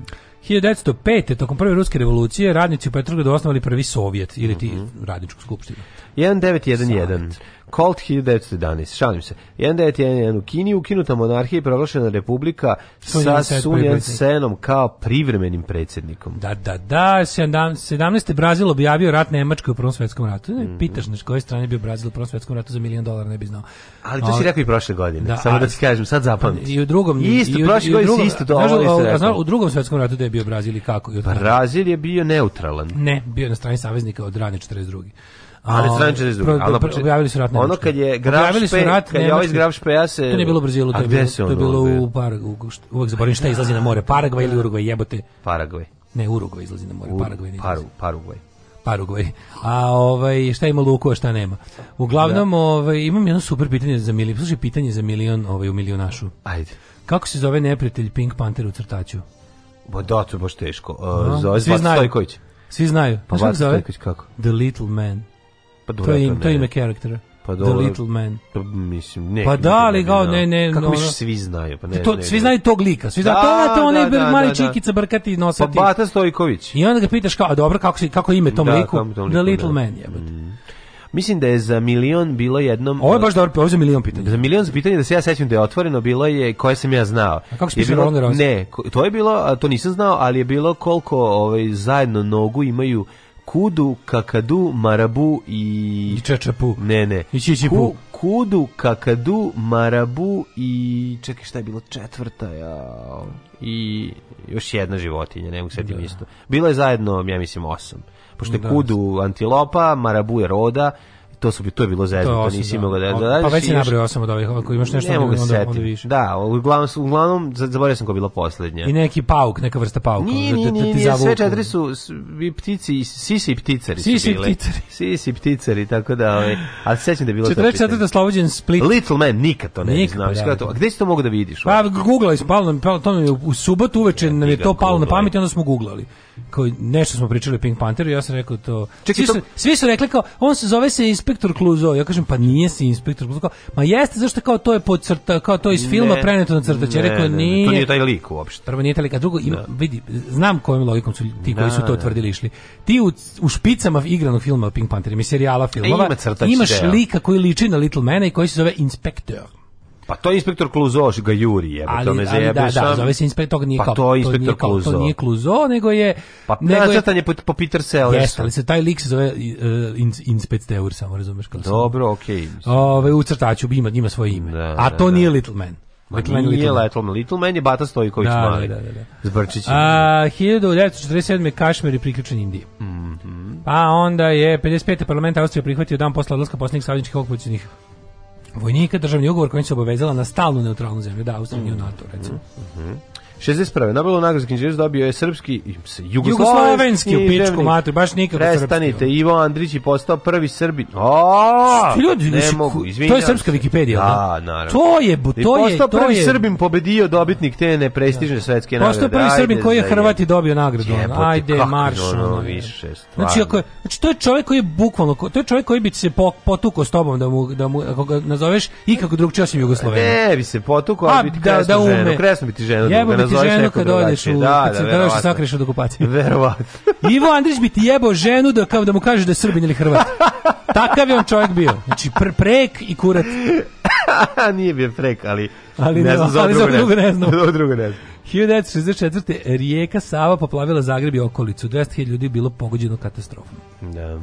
1905. tokom prve ruske revolucije radnici u Petrogradu osnovali prvi sovjet ili ti mm -hmm. radničku skupštinu. 1911. Colt 1911, šalim se. 1911 u Kini ukinuta monarhija i proglašena republika sa Sun Yat-senom kao privremenim predsjednikom. Da, da, da. 17. Brazil objavio rat Nemačkoj u Prvom svjetskom ratu. Ne, mm -hmm. Pitaš na kojoj strani je bio Brazil u Prvom svjetskom ratu za milijon dolara, ne bi znao. Ali to si rekao i prošle godine, da, samo da ti kažem, sad zapamti. I u drugom... Isto, i u, prošle godine si isto to ovo isto rekao. Znaš, u drugom svjetskom ratu da je bio Brazil i kako? I pa Brazil je bio neutralan. Ne, bio na strani saveznika od rane 42. Ali ovaj, strane 42. Pro, ali pro, objavili su rat Nemačke. Ono kad je Graf Špe, kad je ovaj Graf ja se... To nije bilo u Brazilu, to je bilo, to je bilo u Paragu. Uvek zaboravim šta izlazi na more. Paragvaj ili Urugvaj, jebote. Paragvaj. Ne, Urugvaj izlazi na more, Paragvaj ne Paru, Parugvaj. Parugvaj. A ovaj šta ima Luku, a šta nema. Uglavnom, da. ovaj imam jedno super pitanje za milion. Slušaj, pitanje za milion, ovaj u milionašu. Ajde. Kako se zove neprijatelj Pink Panther u crtaću? Bo da, to baš teško. Uh, e, no. Zove Svi Stojković. Svi znaju. Pa Svi Stojković Kako? The Little Man. Pa dobro, to je, im, to ime karaktera. Pa dobro. The Little Man. To, pa mislim, ne. Pa da, ali kao, ne, ne. Kako no, misliš, svi znaju? Pa ne, to, ne, svi znaju tog lika. Svi znaju, da, to, to onaj da, da mali da, da, čikica brkati i nosati. Pa Bata Stojković. I onda ga pitaš kao, dobro, kako, si, kako ime tom da, liku? Tom, liku? The Little da. Man, jebate. Mm. Mislim da je za milion bilo jednom... Ovo je baš dobro, ovo je za milion pitanja. Za milion za pitanje da se ja sećam da je otvoreno, bilo je koje sam ja znao. A kako si bilo, Ne, to je bilo, to nisam znao, ali je bilo koliko ovaj, zajedno nogu imaju Kudu, Kakadu, Marabu i... I Čačapu. Ne, ne. I Čičipu. Ku, kudu, Kakadu, Marabu i... Čekaj, šta je bilo? Četvrta, ja... I još jedna životinja, ne mogu setim da. isto. Bilo je zajedno, ja mislim, osam. Pošto je da. Kudu antilopa, Marabu je roda, to su to je bilo zezno, to, to pa nisi da. mogao da da Pa već si nabrojao osam od ovih, ako imaš nešto ne mogu da onda, onda, onda više. Da, uglavnom uglavnom zaboravio sam ko bilo poslednje. I neki pauk, neka vrsta pauka. Nije, da- nije, nije, nije, sve četiri su i ptici, sisi i pticari sisi su bile. Pticari. [laughs] Sisi i pticari, tako da, ovaj, ali sećam da je bilo 44. da slovođen Split. Little Man, nikad to ne nikad, znam. Pa da, to, a gde si to mogu da vidiš? Pa, googlaj, spalo, pa, to mi u subotu uveče nam je to palo na pamet i onda smo googlali. Kao, nešto smo pričali o Pink Pantheru i ja sam rekao to... Čekaj, svi, su, svi su rekli kao, on se zove se inspektor Kluzo, ja kažem pa nije si inspektor Kluzo, kao, ma jeste zašto kao to je pod crta, kao to iz filma preneto na crtače, ja rekao ni. to nije taj lik uopšte. Prvo nije taj lik, a drugo ima, da. vidi, znam kojom logikom su ti koji su to da, da. tvrdili išli. Ti u, u špicama igranog filma Pink Panther, mi serijala filmova, e, ima imaš deo. lika koji liči na Little Mena i koji se zove inspektor. Pa to je inspektor Kluzoš ga juri, jebe, ali, to me ali, da, da, da, zove se inspektor, nije pa kao, to inspektor to Kluzo. Kao, to nije Kluzo, nego je... Pa nacrtan je po, po Peter Sellers. Jeste, ali se taj lik se zove uh, e, in, Inspecteur, samo razumeš kao Dobro, okej. Okay, Ove, u crtaču ima, ima svoje ime. Da, A da, to da, nije da. Little Man. Little Man, nije Little Man. Little Man je Bata Stojković da, da mali. Da, da, da. Zbrčić. A, 1947. Kašmir je priključen Indiji. Mm -hmm. Pa onda je 55. parlament Austrije prihvatio dan posle odlaska posljednjih savjeničkih okupacijnih vojnika državni ugovor kojim se obavezala na stalnu neutralnu zemlju, da, Austrija mm. nije NATO, recimo. Mm -hmm. 61. Nobelu nagradu književnost dobio je srpski i jugoslovenski, jugoslovenski u pičku matru, baš nikako Prestanite, srpski. Ivo Andrić je postao prvi Srbin. O! Ljudi, ne si, mogu, izvinjam. To je srpska Wikipedija, da, da? naravno. To je, to je, to je. Postao prvi Srbin pobedio dobitnik te neprestižne da. svetske nagrade. Postao prvi Srbin koji je Hrvati dobio nagradu. Jebote, Ajde, marš. Ono, više, stvarno. znači, ako je, znači, to je čovjek koji je bukvalno, to je čovjek koji bi se potukao s tobom da mu, da mu ako ga nazoveš ikako drugčije osim Jugoslovena. Ne, bi se potukao, ali bi ti kresno da, da ume. ženu. Kresno bi ti ženu, da ti ženu kad odeš u da, kad da, se da verovatno. sakriješ od okupacije. [laughs] Verovatno. Ivo Andrić bi ti jebao ženu da kao da mu kaže da je Srbin ili Hrvat. Takav je on čovjek bio. Znači pr prek i kurat. [laughs] Nije bio prek, ali, ali ne, da, znam za drugo, drugo ne znam. [laughs] Za drugu ne znam. 1964. rijeka Sava poplavila Zagreb i okolicu. 200.000 ljudi bilo pogođeno katastrofom. Da.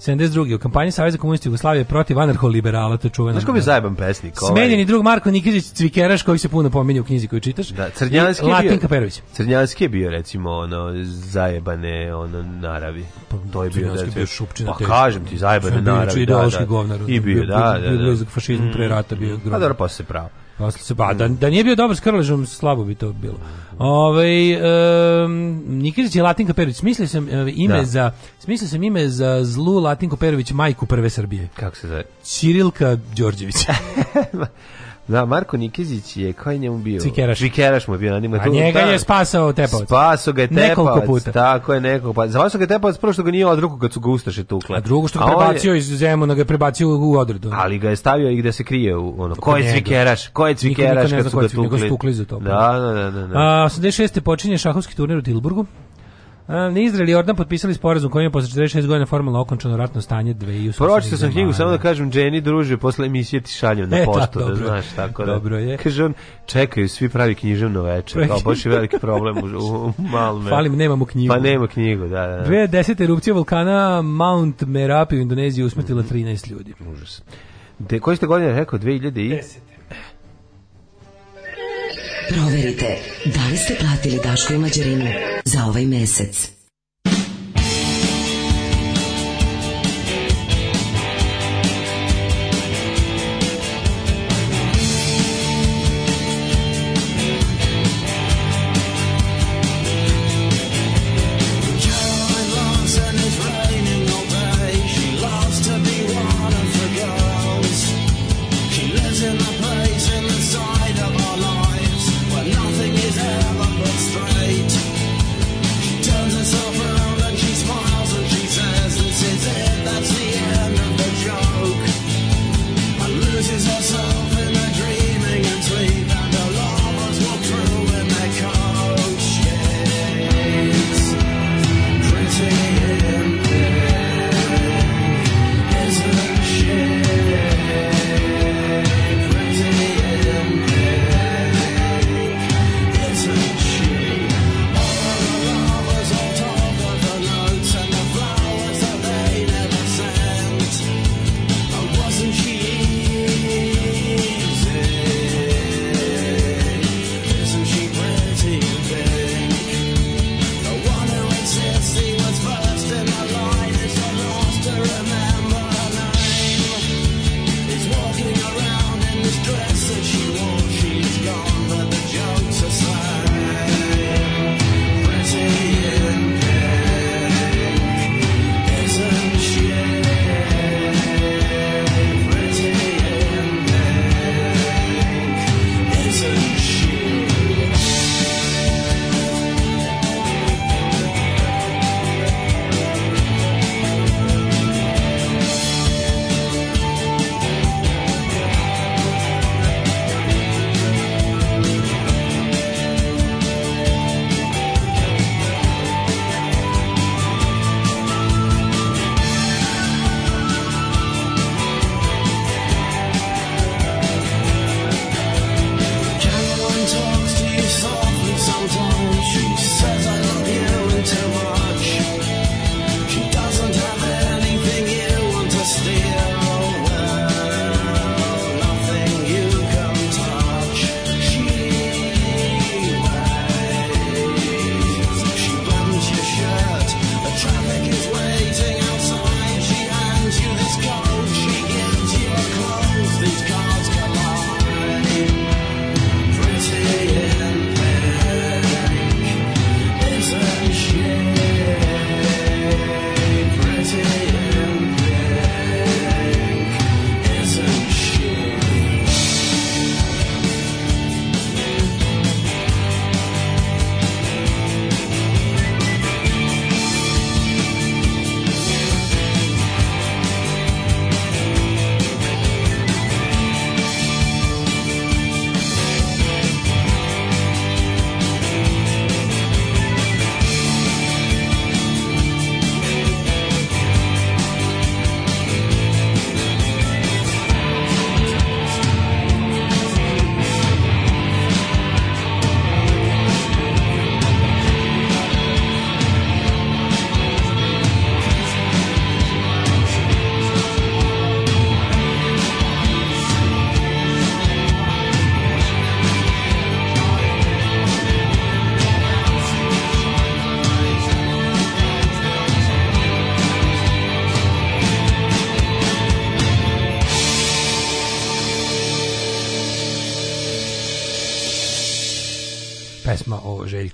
72. U kampanji Saveza komunista Jugoslavije protiv anarcho-liberala, to čuveno. Znaš ko bi zajeban pesnik? Ovaj... Smenjeni drug Marko Nikizić Cvikeraš, koji se puno pominje u knjizi koju čitaš. Da, Crnjanski je Latin bio, Kaperović. Crnjanski je bio, recimo, ono, zajebane ono, naravi. Pa, to je bio, da, recimo, bio šupčina. Pa kažem ti, zajebane naravi. Da, ideološki da, da, I bio, da, da. da, da. Fašizmu pre rata bio. Mm. Pa dobro, pa se pravo. Posle se pa da, da nije bio dobar s Krležom, slabo bi to bilo. Ovaj um, Nikitić je Latinka Perović. Smislio sam uh, ime da. za smislio sam ime za zlu Latinko Perović majku prve Srbije. Kako se zove? Cirilka Đorđević. [laughs] Da, Marko Nikizić je, kao je njemu bio? Cikeraš. Cikeraš mu je bio animator. A njega da. je spasao Tepovac. Spasao ga je Tepovac. Nekoliko puta. Tako je, nekoliko puta. Spasao ga je Tepovac prvo što ga nije odruku kad su ga ustaše tukle. A drugo što ga prebacio je... iz Zemuna, ga je prebacio u odredu. Ali ga je stavio i gde se krije u ono. Ko je Cikeraš? Ko je Cikeraš kad su ga tukli? Niko su tukli za to. Da, da, da. da, da. A, 86. počinje šahovski turnir u Tilburgu. Ne Izrael i Jordan potpisali sporazum kojim je posle 46 godina formalno okončano ratno stanje dve i Pročitao sam knjigu samo da kažem Jenny druže posle emisije ti šaljem na e, da, poštu da znaš tako da. Dobro je. Kaže on čekaju svi pravi književno veče. Kao baš je veliki problem u, u Malme. Falim nemamo knjigu. Pa nema knjigu, da, da. da. Dve 2010 erupcije vulkana Mount Merapi u Indoneziji usmrtila 13 mhm. ljudi. Užas. De koje ste godine rekao 2010. Proverite da li ste platili Daško i Mađarinu za ovaj mesec.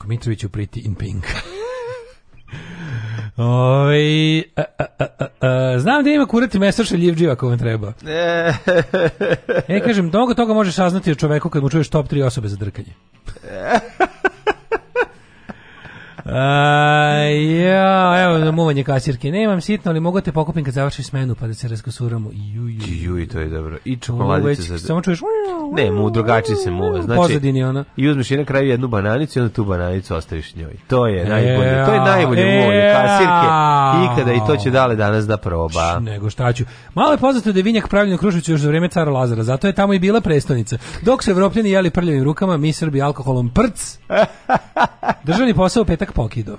Daško Mitroviću Pretty in Pink. [laughs] Ove, a, a, a, znam da ima kurati meso šaljivđiva ako vam treba. [laughs] e, kažem, mnogo toga možeš saznati o čoveku kad mu čuješ top 3 osobe za drkanje. na muvanje kasirke. Nemam sitno, ali mogu da te pokupim kad završi smenu pa da se raskosuramo. Ju, ju. ju i to je dobro. I čokoladice za... Samo čuješ... Ne, mu drugačije se muva. Znači, pozadini ona. I uzmeš i na kraju jednu bananicu i onda tu bananicu ostaviš njoj. To je najbolje. To je najbolje muvanje kasirke. Ikada i to će dale danas da proba. Nego šta ću. Malo je poznato da je vinjak pravljen u Kruševiću još za vreme cara Lazara. Zato je tamo i bila prestonica. Dok su evropljani jeli prljavim rukama, mi Srbi alkoholom prc. [laughs] Državni posao petak pokido.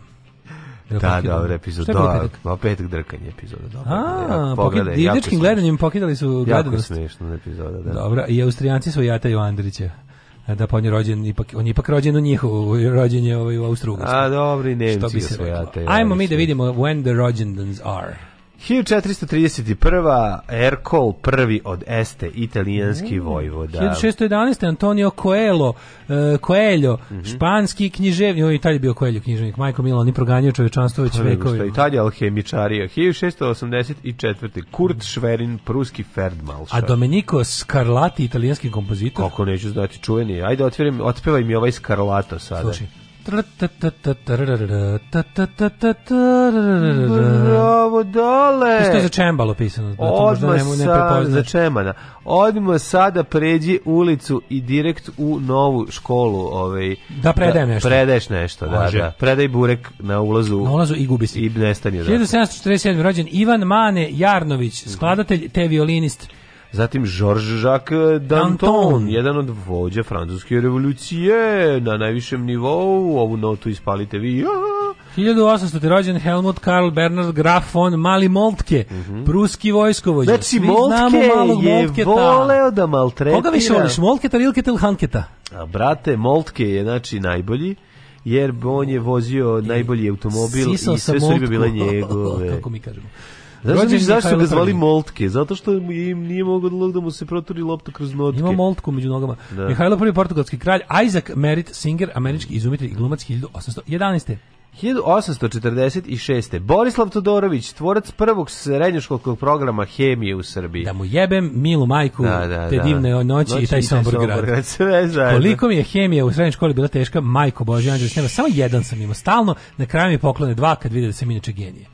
Da, dobro, epizod. Da, pa petak drkanje epizoda. Dobro. A, da, da, pa ja, gledanjem pokidali su gledanost. Jako smiješna epizoda, da. Dobro, i Austrijanci su Jata Joandrića. da pa on je rođen ipak on je ipak rođen u njihovu rođen je ovaj u Austrougarskoj. A dobro, ne, što bi se reklo. Ajmo mi da vidimo when the Rogendans are. 1431. Erkol prvi od Este, italijanski mm. vojvoda. 1611. Antonio Coelho, uh, Coelho mm -hmm. španski književnik, o, Italija bio Coelho književnik, Majko Milo, on je proganjao čovečanstvo već vekovima. Italija alhemičarija. 1684. Kurt Schwerin, pruski Feldmarschall. A Domenico Scarlatti, italijanski kompozitor. Kako neću znati, čuveni. Ajde, otpijem, otpevaj mi ovaj Scarlato sada. Slušaj. Bravo, dole! Što je za čembalo pisano? Da Odmah sada, za čemana. Odmah sada pređi ulicu i direkt u novu školu. Ovaj, da predajem da nešto. Predaješ nešto, da, da. Predaj burek na ulazu. Na ulazu i gubi se. I nestanje. 1747. rođen Ivan Mane Jarnović, skladatelj te violinist. Zatim Georges Jacques Danton, jedan od vođa francuske revolucije na najvišem nivou, ovu notu ispalite vi. Ja! 1800. rođen Helmut Karl Bernard Graf von Mali Moltke, mm -hmm. pruski vojskovođa. Znači, Moltke znamo malog je Moltketa. voleo da maltretira. Koga više voliš, Moltketa ili ili Hanketa? A brate, Moltke je znači najbolji jer on je vozio najbolji automobil i sve su bile njegove. [laughs] Kako mi kažemo. Zašto misliš zašto su ga zvali Moltke? Zato što im nije mogao da, da mu se proturi lopta kroz notke. Ima Moltku među nogama. Da. Mihajlo prvi portugalski kralj, Isaac Merit Singer, američki izumitelj i glumac 1811. 1846. Borislav Todorović, tvorac prvog srednjoškolskog programa hemije u Srbiji. Da mu jebem milu majku da, da, te da. divne noći, noći i taj Sombor grad. Koliko mi je hemija u srednjoj školi bila teška, majko Bože, anđel, samo jedan sam imao stalno, na kraju mi poklone dva kad vide da sam inače genije.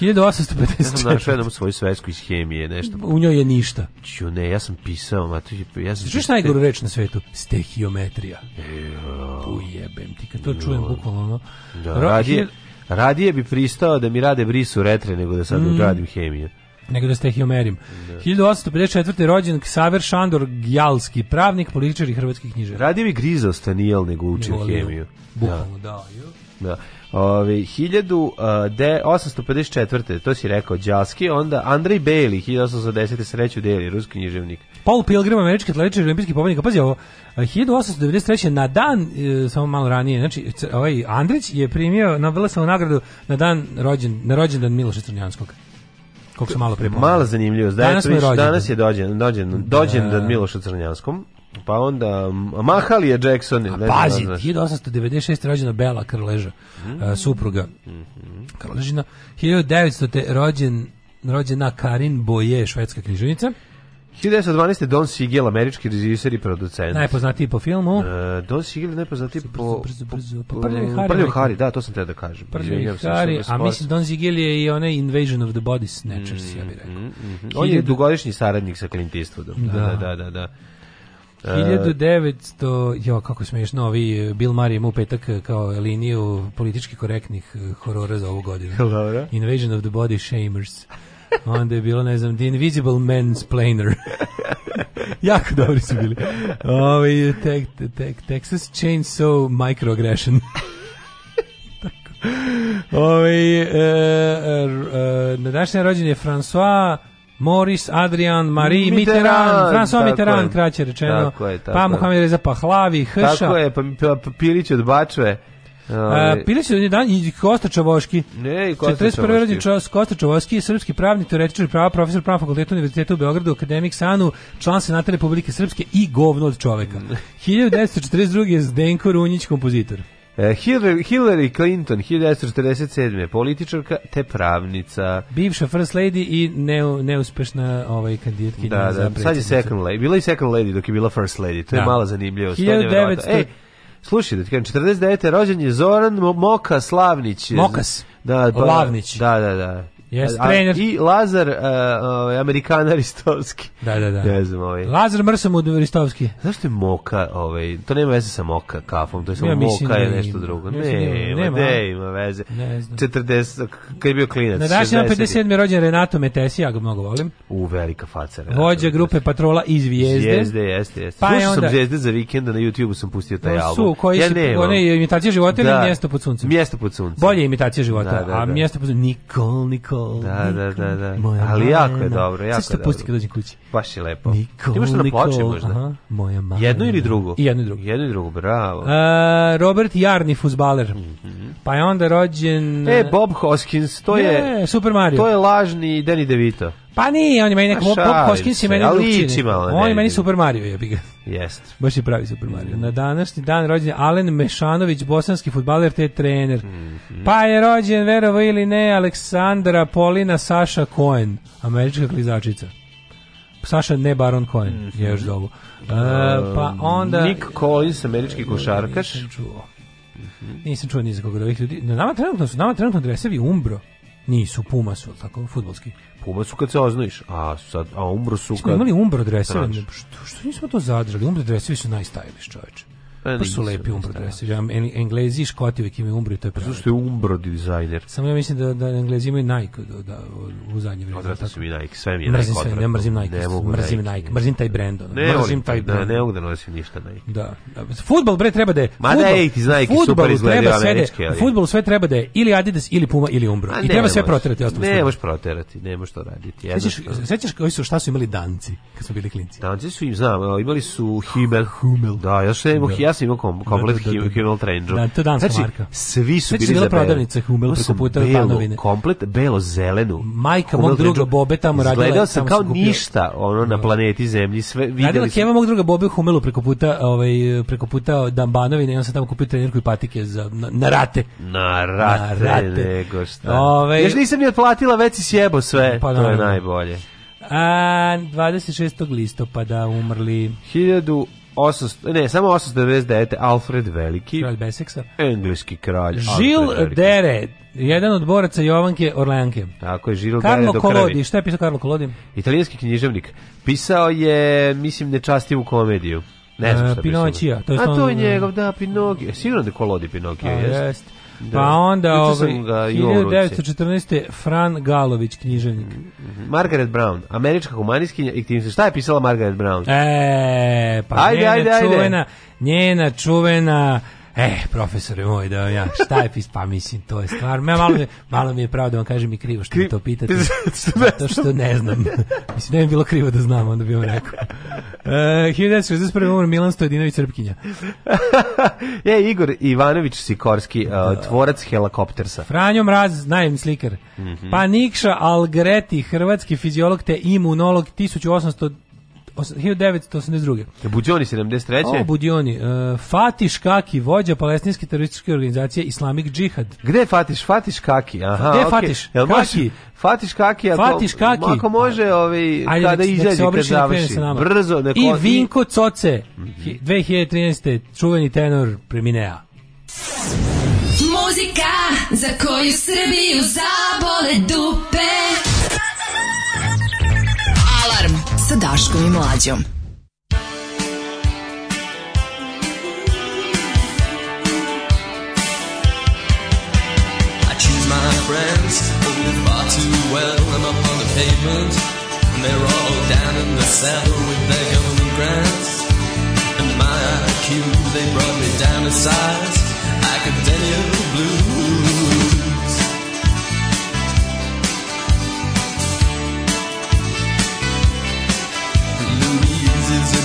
1857. Ja sam našao jednom svoju svesku iz hemije, nešto. U njoj je ništa. Ču ne, ja sam pisao, matu, ja sam... Čuš najgoru reč na svetu? Stehiometrija. Ujebem ti, kad to čujem bukvalno, ono... Da, radije, radije bi pristao da mi rade brisu retre nego da sad mm. radim hemiju nego da ste ih omerim. 1854. rođen Ksaver Šandor Gjalski, pravnik, političar i hrvatski knjižar. Radi bi grizao Stanijel nego učio hemiju. Da. Bukvalno, da. da Da. Ove, 1854. To si rekao, Đalski, onda Andrej Beli, 1810. sreću deli, ruski književnik. Paul Pilgrim, američki atletičar, olimpijski pobednik, pazi ovo, 1893. na dan, e, samo malo ranije, znači, ovaj Andrić je primio Nobelovu nagradu na dan rođen, na rođendan Miloša Crnjanskog. Koliko se malo pripomenu. Mala zanimljivost, da danas, je, danas je dođen, dođen, dođen, dođen da, Miloša Crnjanskom, Pa onda mahali je Jackson. A da pazi, 1896. rođena Bela Karleža, mm e, -hmm. uh, supruga mm -hmm. Krležina. 1900. rođen rođena Karin Boje, švedska književnica. 1912. Don Siegel, američki režiser i producent. Najpoznatiji po filmu? Uh, Don Siegel najpoznatiji po... Brzo, brzo, po, pa po Prljavi Hari. da, to sam te da kažem. Prljavi Harry, a mislim Don Siegel je i onaj Invasion of the Body Snatchers, mm, ja bih mm-hmm, rekao. Mm, mm, mm. On je dugogodišnji saradnik sa Clint Eastwoodom. Da, da, da, da. da. da. 1900, jo, kako smiješno, novi, eh, Bill Murray mu petak eh, kao liniju politički korektnih eh, horora za ovu godinu. Dobro. Invasion of the Body Shamers. Onda je bilo, ne znam, The Invisible Mansplainer. [laughs] jako dobri su bili. Ovi, tek, tek, Texas Chainsaw Microaggression. [laughs] Tako. Ovi, e, e, na današnje rođenje François Moris, Adrian Marie Mitterrand, Mitterrand François Mitterrand, kraće rečeno. Tako je, tako pa Muhammed Reza Pahlavi, Hrša. Tako je, pa, pa, pa Pilić od Bačve. Uh, Pilić je dan i Kosta Čavoški. Ne, i Kosta 41. rođen čas Kosta Čavoški, srpski pravnik, teoretičar prava, profesor pravnog fakulteta Univerziteta u Beogradu, akademik SANU, član senata Republike Srpske i govno od čoveka. 1942. [laughs] je Zdenko Runjić, kompozitor. E, Hillary, Hillary Clinton, 1947. Političarka te pravnica. Bivša first lady i ne, neuspešna ovaj, kandidatkinja da, za da, Sad je second lady. Bila je second lady dok je bila first lady. To da. je mala zanimljivost. 1900... E, slušaj, da ti kažem, 49. rođen je Zoran Moka Slavnić. Mokas. Da, pa, Lavnić. Da, da, da. Yes, trener. I Lazar e, ovaj uh, Amerikanar Ristovski. Da, da, da. Ne znam, ovaj. Lazar Mrsamud Ristovski. Zašto je moka, ovaj, to nema veze sa moka kafom, to je samo ja, moka da je nešto drugo. Ne, da ne, nema, ima veze. Ne znam. 40, kad je bio klinac. Na dašnji 57. rođen Renato Metesi, ja ga mnogo volim. U, velika faca. Renato. Vođa grupe Patrola iz Vijezde. Vijezde, jeste, jeste. Pa Slušao sam Vijezde za vikend na YouTube sam pustio taj album. Su, koji ja si, one imitacije života da. ili mjesto pod suncem? Mjesto pod suncem. Bolje imitacije života, da, da, da. a mjesto pod suncem, Nikol, Nikol Da, da, da, da. Moja Ali majna. jako je dobro, jako Sada je dobro. Sada kad dođem kući. Baš je lepo. Nikol, Ti imaš na da ploči možda? Aha, moja mama. Jedno ili drugo? I jedno i drugo. Jedno i drugo, bravo. Uh, Robert Jarni, fudbaler. Mm -hmm. Pa je onda rođen... E, Bob Hoskins, to je... Ne, Super Mario. To je lažni Danny DeVito. Pa nije, on je meni nekako, Bob Hoskins je meni drugčini. On je meni Super Mario, jebi ga. Jeste. Baš je pravi Super Mario. Na današnji dan rođen je Alen Mešanović, bosanski futbaler, te trener. Mhm. Pa je rođen, verovo ili ne, Aleksandra Polina Saša Cohen, američka klizačica. Saša ne Baron Cohen, mm je još dobu. pa onda... Nick Collins, američki košarkaš. Nisam čuo. Mm Nisam čuo ni za koga od ovih ljudi. nama trenutno su, nama trenutno dresevi Umbro. Nisu, Puma su, tako, futbolski. Puma su kad se oznojiš, a, sad, a Umbro su kad... Smo imali Umbro dresove, što, što nismo to zadržali? Umbro dresovi su najstajliš, čoveče. Pa su lepi Umbro dresi. Da, da. Ja, Englezi i Škoti uvijek imaju Umbro i to je pa pravo. Zašto je Umbro dizajner? Samo ja mislim da, da Englezi imaju Nike da, da, u zadnje vreme. Odvratno su mi Nike, sve mi je mrzim Nike. Sve, ne mrzim Nike, ne mrzim Nike. Nike, mrzim taj brend. Ono. Ne, mrzim taj brend. Da, ne mogu da nosim ništa Nike. Da. da Futbol, bre, treba da je... Ma da, ej, ti Nike super izgleda američke. Ali... Futbol sve treba da je ili Adidas, ili Puma, ili Umbro. I treba sve proterati. Ne možeš proterati, ne možeš to raditi. Sećaš koji su, šta su imali danci kad smo bili klinci? Danci su im, znam, imali su Himmel. Hummel. Da, ja sam imao, ja ja sam imao kom, da, komplet da, da, da, da. Hummel trendžu. Da, to je danska znači, marka. svi su znači, bili za prodavnice Hummel preko puta Panovine. Komplet belo-zelenu. Majka mog druga Bobe tamo radila. Gledao sam kao ništa ono na da. planeti Zemlji. Sve, radila kema mog druga Bobe u preko puta, ovaj, preko puta Dambanovine. I on sam tamo kupio trenerku i patike za, na, na rate. Na rate, na rate. nego šta. Ove, Još nisam ni otplatila, već si sjebo sve. Pa, to je najbolje. A, 26. listopada umrli... 1000 800, ne, samo 899. Alfred Veliki. Kralj Beseksa. Engleski kralj. Žil Dere, jedan od boraca Jovanke Orleanke. Tako je, Žil Dere do krvi. Kolodi, šta je pisao Karlo Kolodi? Italijanski književnik. Pisao je, mislim, nečastivu komediju. Ne znam e, šta Pinoćija. To je A to je e, njegov, da, Pinokio. Sigurno da Kolodi Pinokio, jest. jest. Pa da. Pa onda ovaj 1914. Fran Galović književnik. Mm, mm, Margaret Brown, američka humanistkinja i knjižnica. Šta je pisala Margaret Brown? E, pa ajde, njena ajde, ajde. čuvena, njena čuvena E, profesore moj, da ja, šta je pis, pa mislim, to je stvar. Me, malo, malo mi je pravo da vam kažem i krivo što mi to pitate, [laughs] zato što ne znam. mislim, ne bi bilo krivo da znam, onda bi vam rekao. 1961. E, umro Milan Stojedinović Srpkinja. je, [laughs] Igor Ivanović Sikorski, uh, tvorac helikoptersa. Franjo Mraz, najem slikar. Mm -hmm. Pa Nikša Algreti, hrvatski fiziolog te imunolog 1800 1982. Budioni 73. O, Budioni. Uh, e, Fatiš Kaki, vođa palestinske terorističke organizacije Islamic Džihad. Gde je Fatiš? Fatiš Kaki. Aha, Gde je okay. Fatiš? Jel Kaki? Fatiš Kaki, ako, Fatiš Kaki. ako može, da. ovaj, Ajde, kada izađe, kad završi. Brzo, neko... I Vinko Coce, 2013. Mhm. čuveni tenor Preminea. Muzika za koju Srbiju zabole dupe. sa Daškom i Mlađom. friends all far too well. I'm up on the pavement, and they're all down in the cellar with their government grants. And my IQ, they brought me down to size. Academia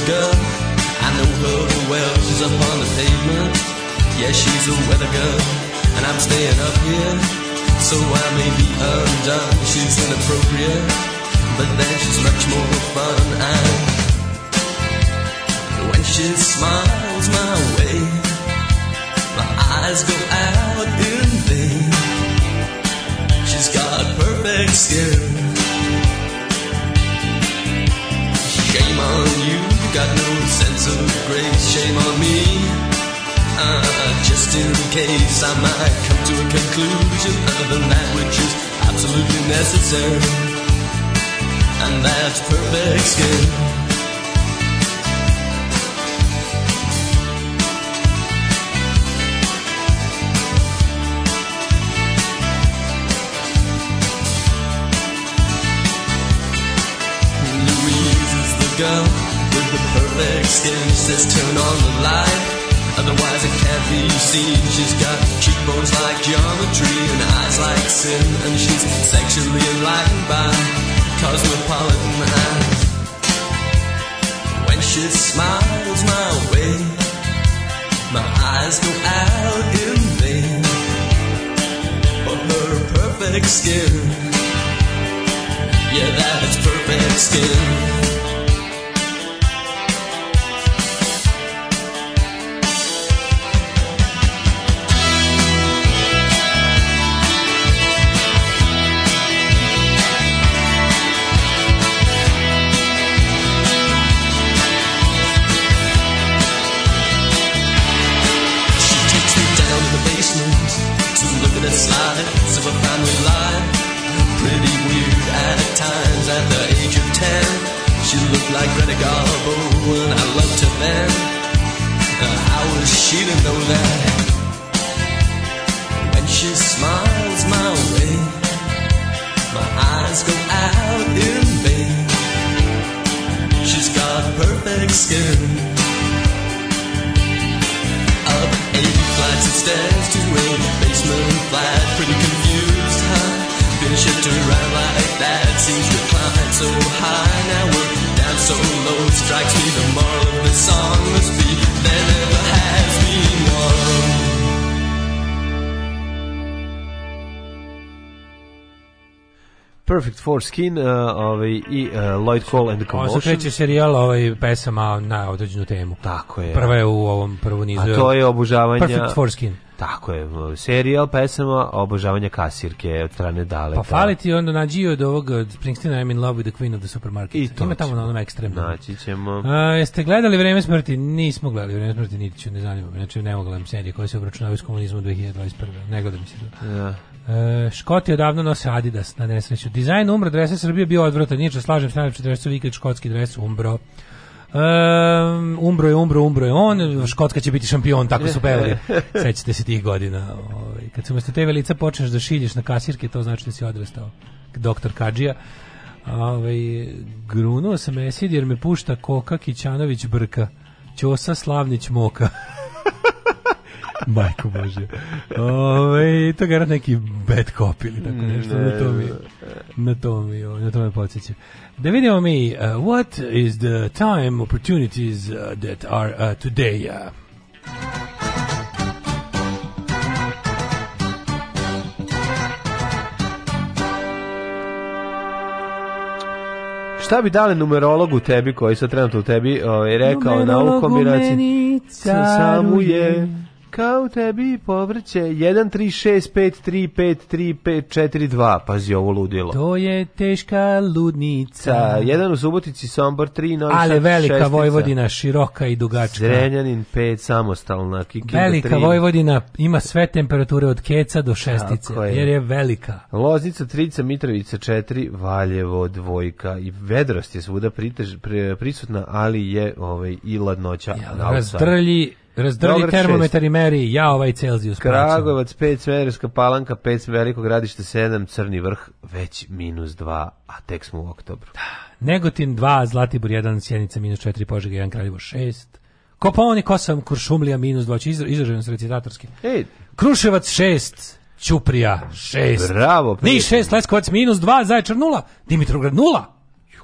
girl. I know her well, she's up on the pavement. Yeah, she's a weather girl, and I'm staying up here. So I may be undone, she's inappropriate. But then she's much more fun, and when she smiles my way, my eyes go out in vain. She's got perfect skin. so great. Shame on me. Uh, just in case I might come to a conclusion other than that which is absolutely necessary, and that's perfect skin. girl the perfect skin says turn on the light. Otherwise it can't be seen. She's got cheekbones like geometry and eyes like sin. And she's sexually enlightened by cosmopolitan eyes. When she smiles my way, my eyes go out in vain. But her perfect skin, yeah, that is perfect skin. She didn't know that. And she smiles my way. My eyes go out in vain. She's got perfect skin. Up eight flights of stairs to a basement flat. Pretty confused, huh? Been shipped around like that. Seems we climbed so high. Now we're down so low. Strikes me the moral of the song must be there never has. Perfect Four Skin uh, ovaj, i uh, Lloyd Cole and the Commotion. Ovo se kreće serijal ovaj, pesama na određenu temu. Tako je. Prva je u ovom prvu nizu. A to je obožavanje... Perfect Four Skin. Tako je, serijal pesama obožavanja kasirke od strane Daleta. Pa fali ti onda nađi od ovog od Springsteen I'm in love with the queen of the supermarket. I to Ima tamo na onom ekstremnom. Naći ćemo. A, jeste gledali Vreme smrti? Nismo gledali Vreme smrti, niti ću, ne zanima Znači, ne mogu gledam serije koje se obračunavaju s komunizmom 2021. Ne gledam se. Ja. E, Škoti odavno nose Adidas na nesreću. Dizajn Umbro dresa Srbije bio odvratan. Niče, slažem se, najlepši dres su škotski dres Umbro. Um, umbro je Umbro, Umbro je on Škotska će biti šampion, tako su pevali [laughs] Sećate se tih godina Ove, ovaj, Kad se umesto te velica počneš da šilješ na kasirke To znači da si odrastao Doktor Kadžija Ove, ovaj, Grunuo sam esid jer me pušta Koka Kićanović Brka Ćosa Slavnić Moka [laughs] Majko Bože. Ove, to je neki bad cop ili tako mm, nešto. Na to mi, na to mi, na to me podsjeća. Da vidimo mi, uh, what is the time opportunities uh, that are uh, today? Uh, šta bi dali numerologu tebi koji sa trenutno u tebi ovaj rekao na ovu kombinaciju samo je Kao tebi povrće 1365353542 Pazi ovo ludilo. To je teška ludnica. Da, jedan u Subotici, Sombor 3, Novi Ali Sad, velika šestica. Vojvodina široka i dugačka. Zrenjanin 5 samostalna, Kikinda Velika 3. Vojvodina ima sve temperature od keca do šestice, je. jer je velika. Loznica 3, Mitrovica 4, Valjevo dvojka i vedrost je svuda pritež, pre, prisutna, ali je ovaj i ladnoća. Ja, razdrlji Razdrži termometar i meri, ja ovaj Celzijus Kragovac 5, Sveverska palanka 5, Veliko gradište 7, Crni vrh već minus 2, a tek smo u oktobru. Da. Negotin 2, Zlatibor 1, Sjenica minus 4, Požega 1, Kraljevo 6, Kopaonik 8, Kuršumlija minus 2, izraženost recitatorski. Ej. Kruševac 6, Ćuprija 6. Bravo. Prijatelj. Niš 6, Leskovac minus 2, Zaječar 0, Dimitrovgrad 0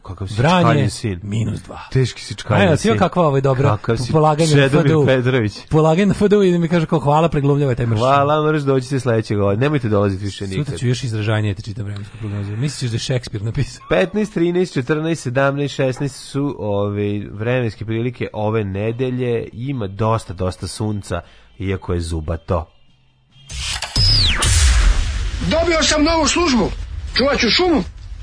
kakav si Vranje, sin. minus dva. Teški si čkaljen Ajde, sin. Ajde, kakva ovo je dobra. Kakav si polaganje na FDU. Pedrović. Polaganje na FDU i da mi kaže kao hvala, preglovljava taj mrš. Hvala, mrš, doći se sledećeg godine. Nemojte dolaziti više nikad. Sutra ću još izražajnije te čitam vremensku prognozu. Misliš da je Šekspir napisao? 15, 13, 14, 17, 16 su ove ovaj, vremenske prilike ove nedelje. Ima dosta, dosta sunca, iako je zubato. Dobio sam novu službu. Čuvaću šumu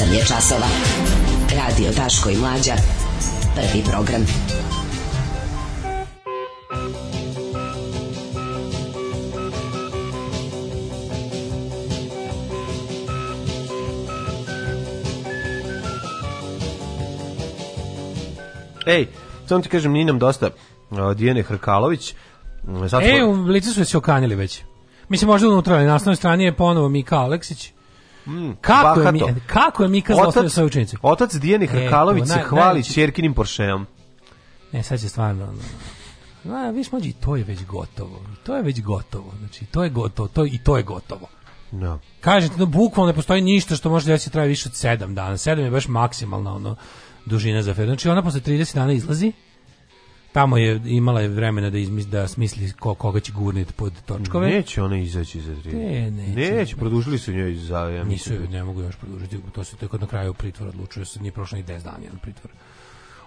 Osam je časova. Radio Daško i Mlađa. Prvi program. Ej, samo ti kažem, nije nam dosta uh, e, Dijene Hrkalović. Sad e, u lice su se okanjili već. Mislim, možda unutra, na nasnoj strani je ponovo Mika Aleksić. Mm, kako, bahato. je, kako je Mika zlostavio svoju učenicu? Otac Dijani e, Hrkalović se hvali čerkinim Porscheom. Ne, sad će stvarno... Na, viš mlađi, to je već gotovo. To je već gotovo. Znači, to je gotovo. To, I to je gotovo. No. Da. Kažete, no, bukvalno ne postoji ništa što može da se traje više od 7 dana. 7 je baš maksimalna ono, dužina za fer. Znači, ona posle 30 dana izlazi, Tamo je imala je vremena da izmis, da smisli ko, koga će gurniti pod točkove. Neće ona izaći za tri. Ne, neće. Neće, produžili su njoj za ja Nisu, da ne mogu još produžiti, to se tek na kraju pritvor odlučuje, se nije prošlo ni 10 dana jedan pritvor.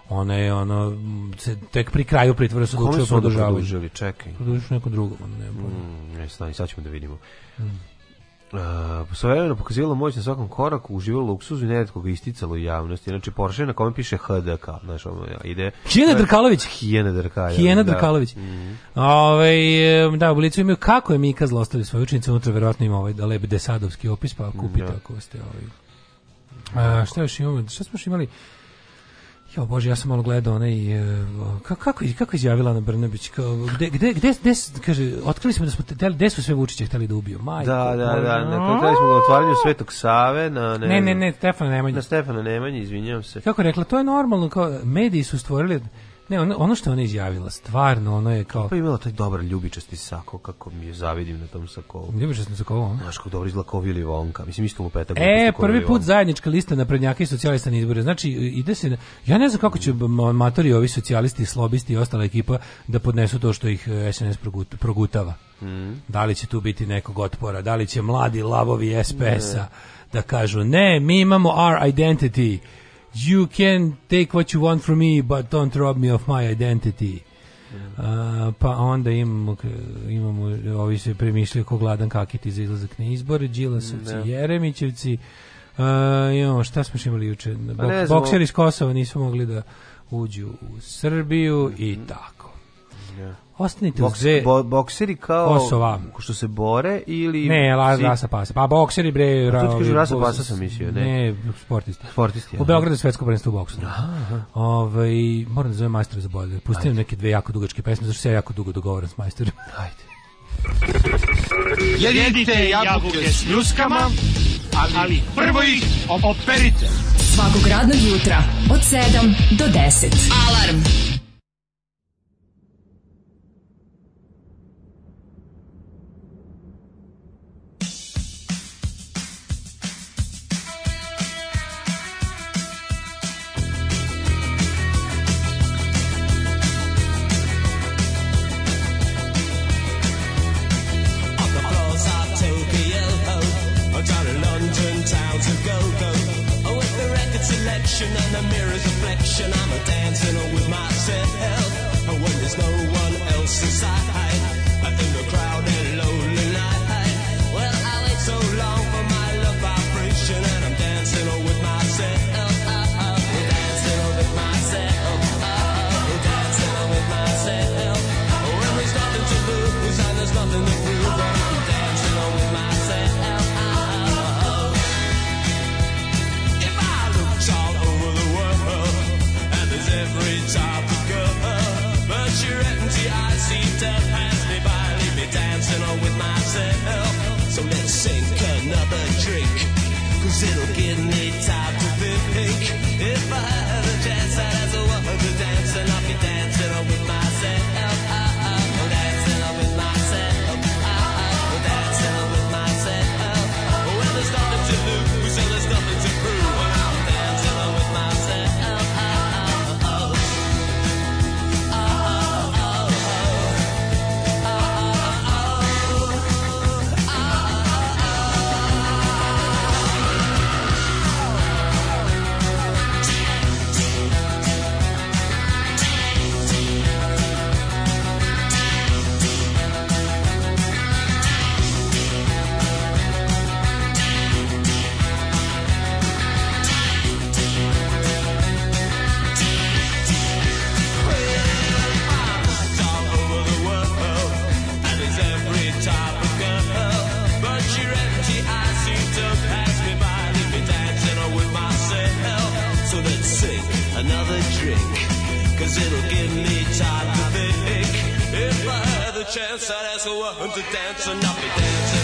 Ona je ono se tek pri kraju pritvora se odlučuje produžavaju. Čekaj. Produžili nekom drugom, ono ne. Mm, ne, sad ćemo da vidimo. Mm. Uh, svojevremeno pokazivalo moć na svakom koraku, uživalo luksuz i neretko ga isticalo u javnosti. Znači, Porsche na kome piše HDK. kao, znaš, ono, ide... Hijena znači, Drkalović! Hijena Drkalović. Da. Hijena da. Drkalović. Mm -hmm. Ove, ovaj, da, u licu imaju kako je Mika zlostavio svoju učenicu, unutra verovatno ima ovaj da lep desadovski opis, pa kupite da. ako ste ovaj... A, šta još imamo? Šta smo još imali? Jo bože, ja sam malo gledao onaj e, kako kako kako izjavila na Brnabić, gde gde gde gde kaže, otkrili smo da smo teli gde su sve Vučića hteli da ubiju. Majko. Da, da, da, da, hteli smo da otvaranju Svetog Save na ne. Ne, ne, ne, Stefana Nemanja. Na Stefana Nemanja, izvinjavam se. Kako rekla, to je normalno kao mediji su stvorili Ne, ono, ono što je ona izjavila, stvarno, ono je kao... Pa je imala taj dobar ljubičasti sako, kako mi je zavidim na tom sakovu. Ljubičasti sakovu, ono? Znaš, kako dobro izgleda kao Vili Vonka. Mislim, isto mu lupeta. E, prvi put zajednička lista na prednjaka i socijalista na izbore. Znači, ide se... Na... Ja ne znam kako će matori ovi socijalisti, slobisti i ostala ekipa da podnesu to što ih SNS e, progutava. Mm. Da li će tu biti nekog otpora? Da li će mladi lavovi SPS-a da kažu ne, mi imamo our identity You can take what you want from me, but don't rob me of my identity. Uh, pa onda imamo, imamo ovi se premišljaju ko gladan kakiti za izlazak na izbore, Đilasovci, no. Da. Jeremićevci, uh, imamo, šta smo imali juče? Pa Bok, bokseri iz Kosova nisu mogli da uđu u Srbiju i mhm. tako. Yeah. Ostanite Boks, uz bo, bokseri kao Kosova. što se bore ili Ne, la, si... rasa pasa. Pa bokseri bre, pa, ra, tu kažu rasa pasa sam mislio, ne. Ne, sportisti. Sportisti. U Beogradu svetsko prvenstvo u boksu. Aha. Ovaj moram da zovem majstora za bolje. Da pustim neke dve jako dugačke pesme, zato što se ja jako dugo dogovaram s majstorom. Hajde. [laughs] Jedite jabuke s ljuskama, ali, ali prvo ih operite. Svakog radnog jutra od 7 do 10. Alarm! reflection and the mirror's reflection. I'm a dancing with myself and when there's no one else inside. sink another drink, cause it'll give me time chance I'd ask her, well, to dance and not be dancing.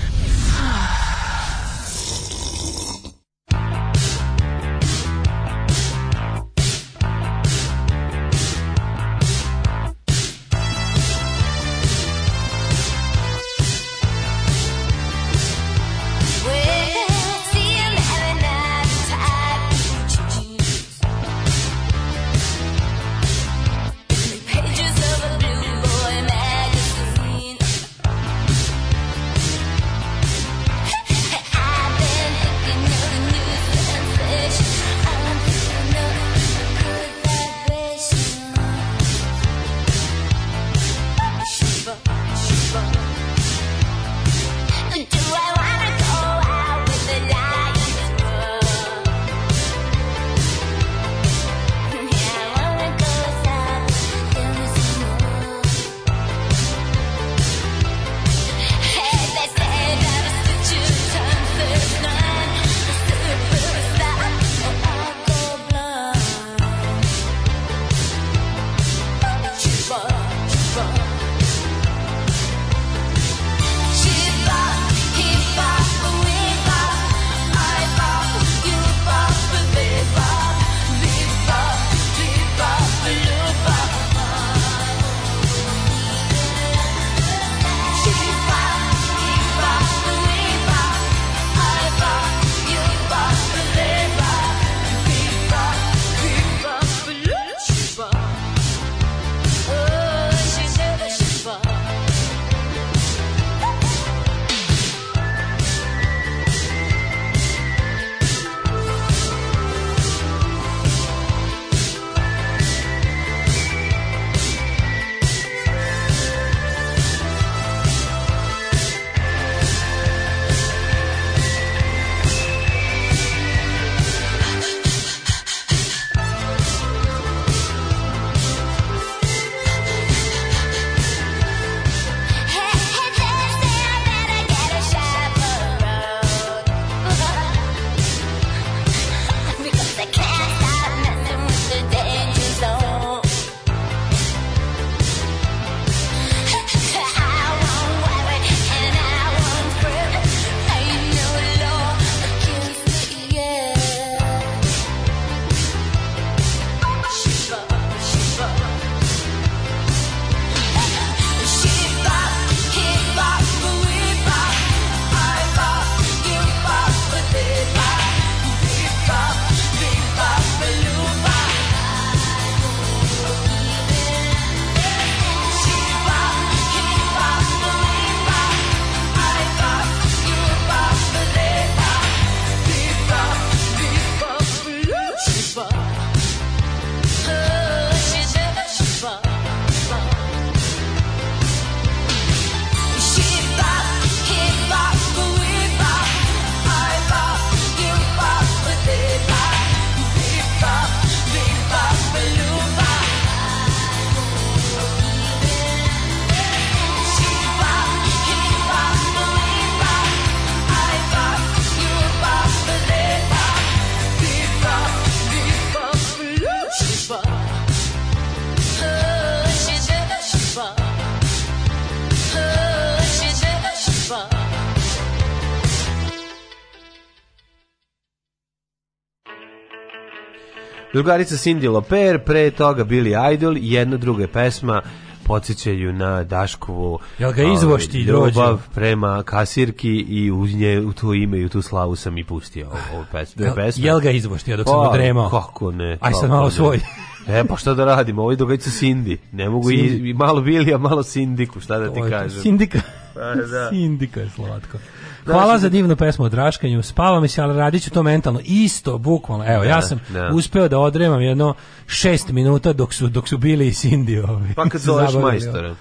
Drugarica Cindy Loper, pre toga Billy Idol, jedna druga pesma podsjećaju na Daškovu Jel ga izvošti i ovaj, ljubav prema kasirki i uz nje u to ime i u tu slavu sam i pustio ovu pesmu. Jel, jel ga izvoštio dok pa, sam odremao? Kako ne? Aj sad malo ne. svoj. E, pa šta da radimo, ovo je događa Cindy. Ne mogu Cindy. i malo Bilija, malo Sindiku, šta da ti kažem. Sindika. Pa, da. [laughs] Sindika je slatko. Hvala za divnu pesmu o draškanju. Spavam se, ali radit to mentalno. Isto, bukvalno. Evo, ja da, sam da. uspeo da odremam jedno šest minuta dok su, dok su bili i Cindy ovi. Pa kad [laughs] zoveš majstora.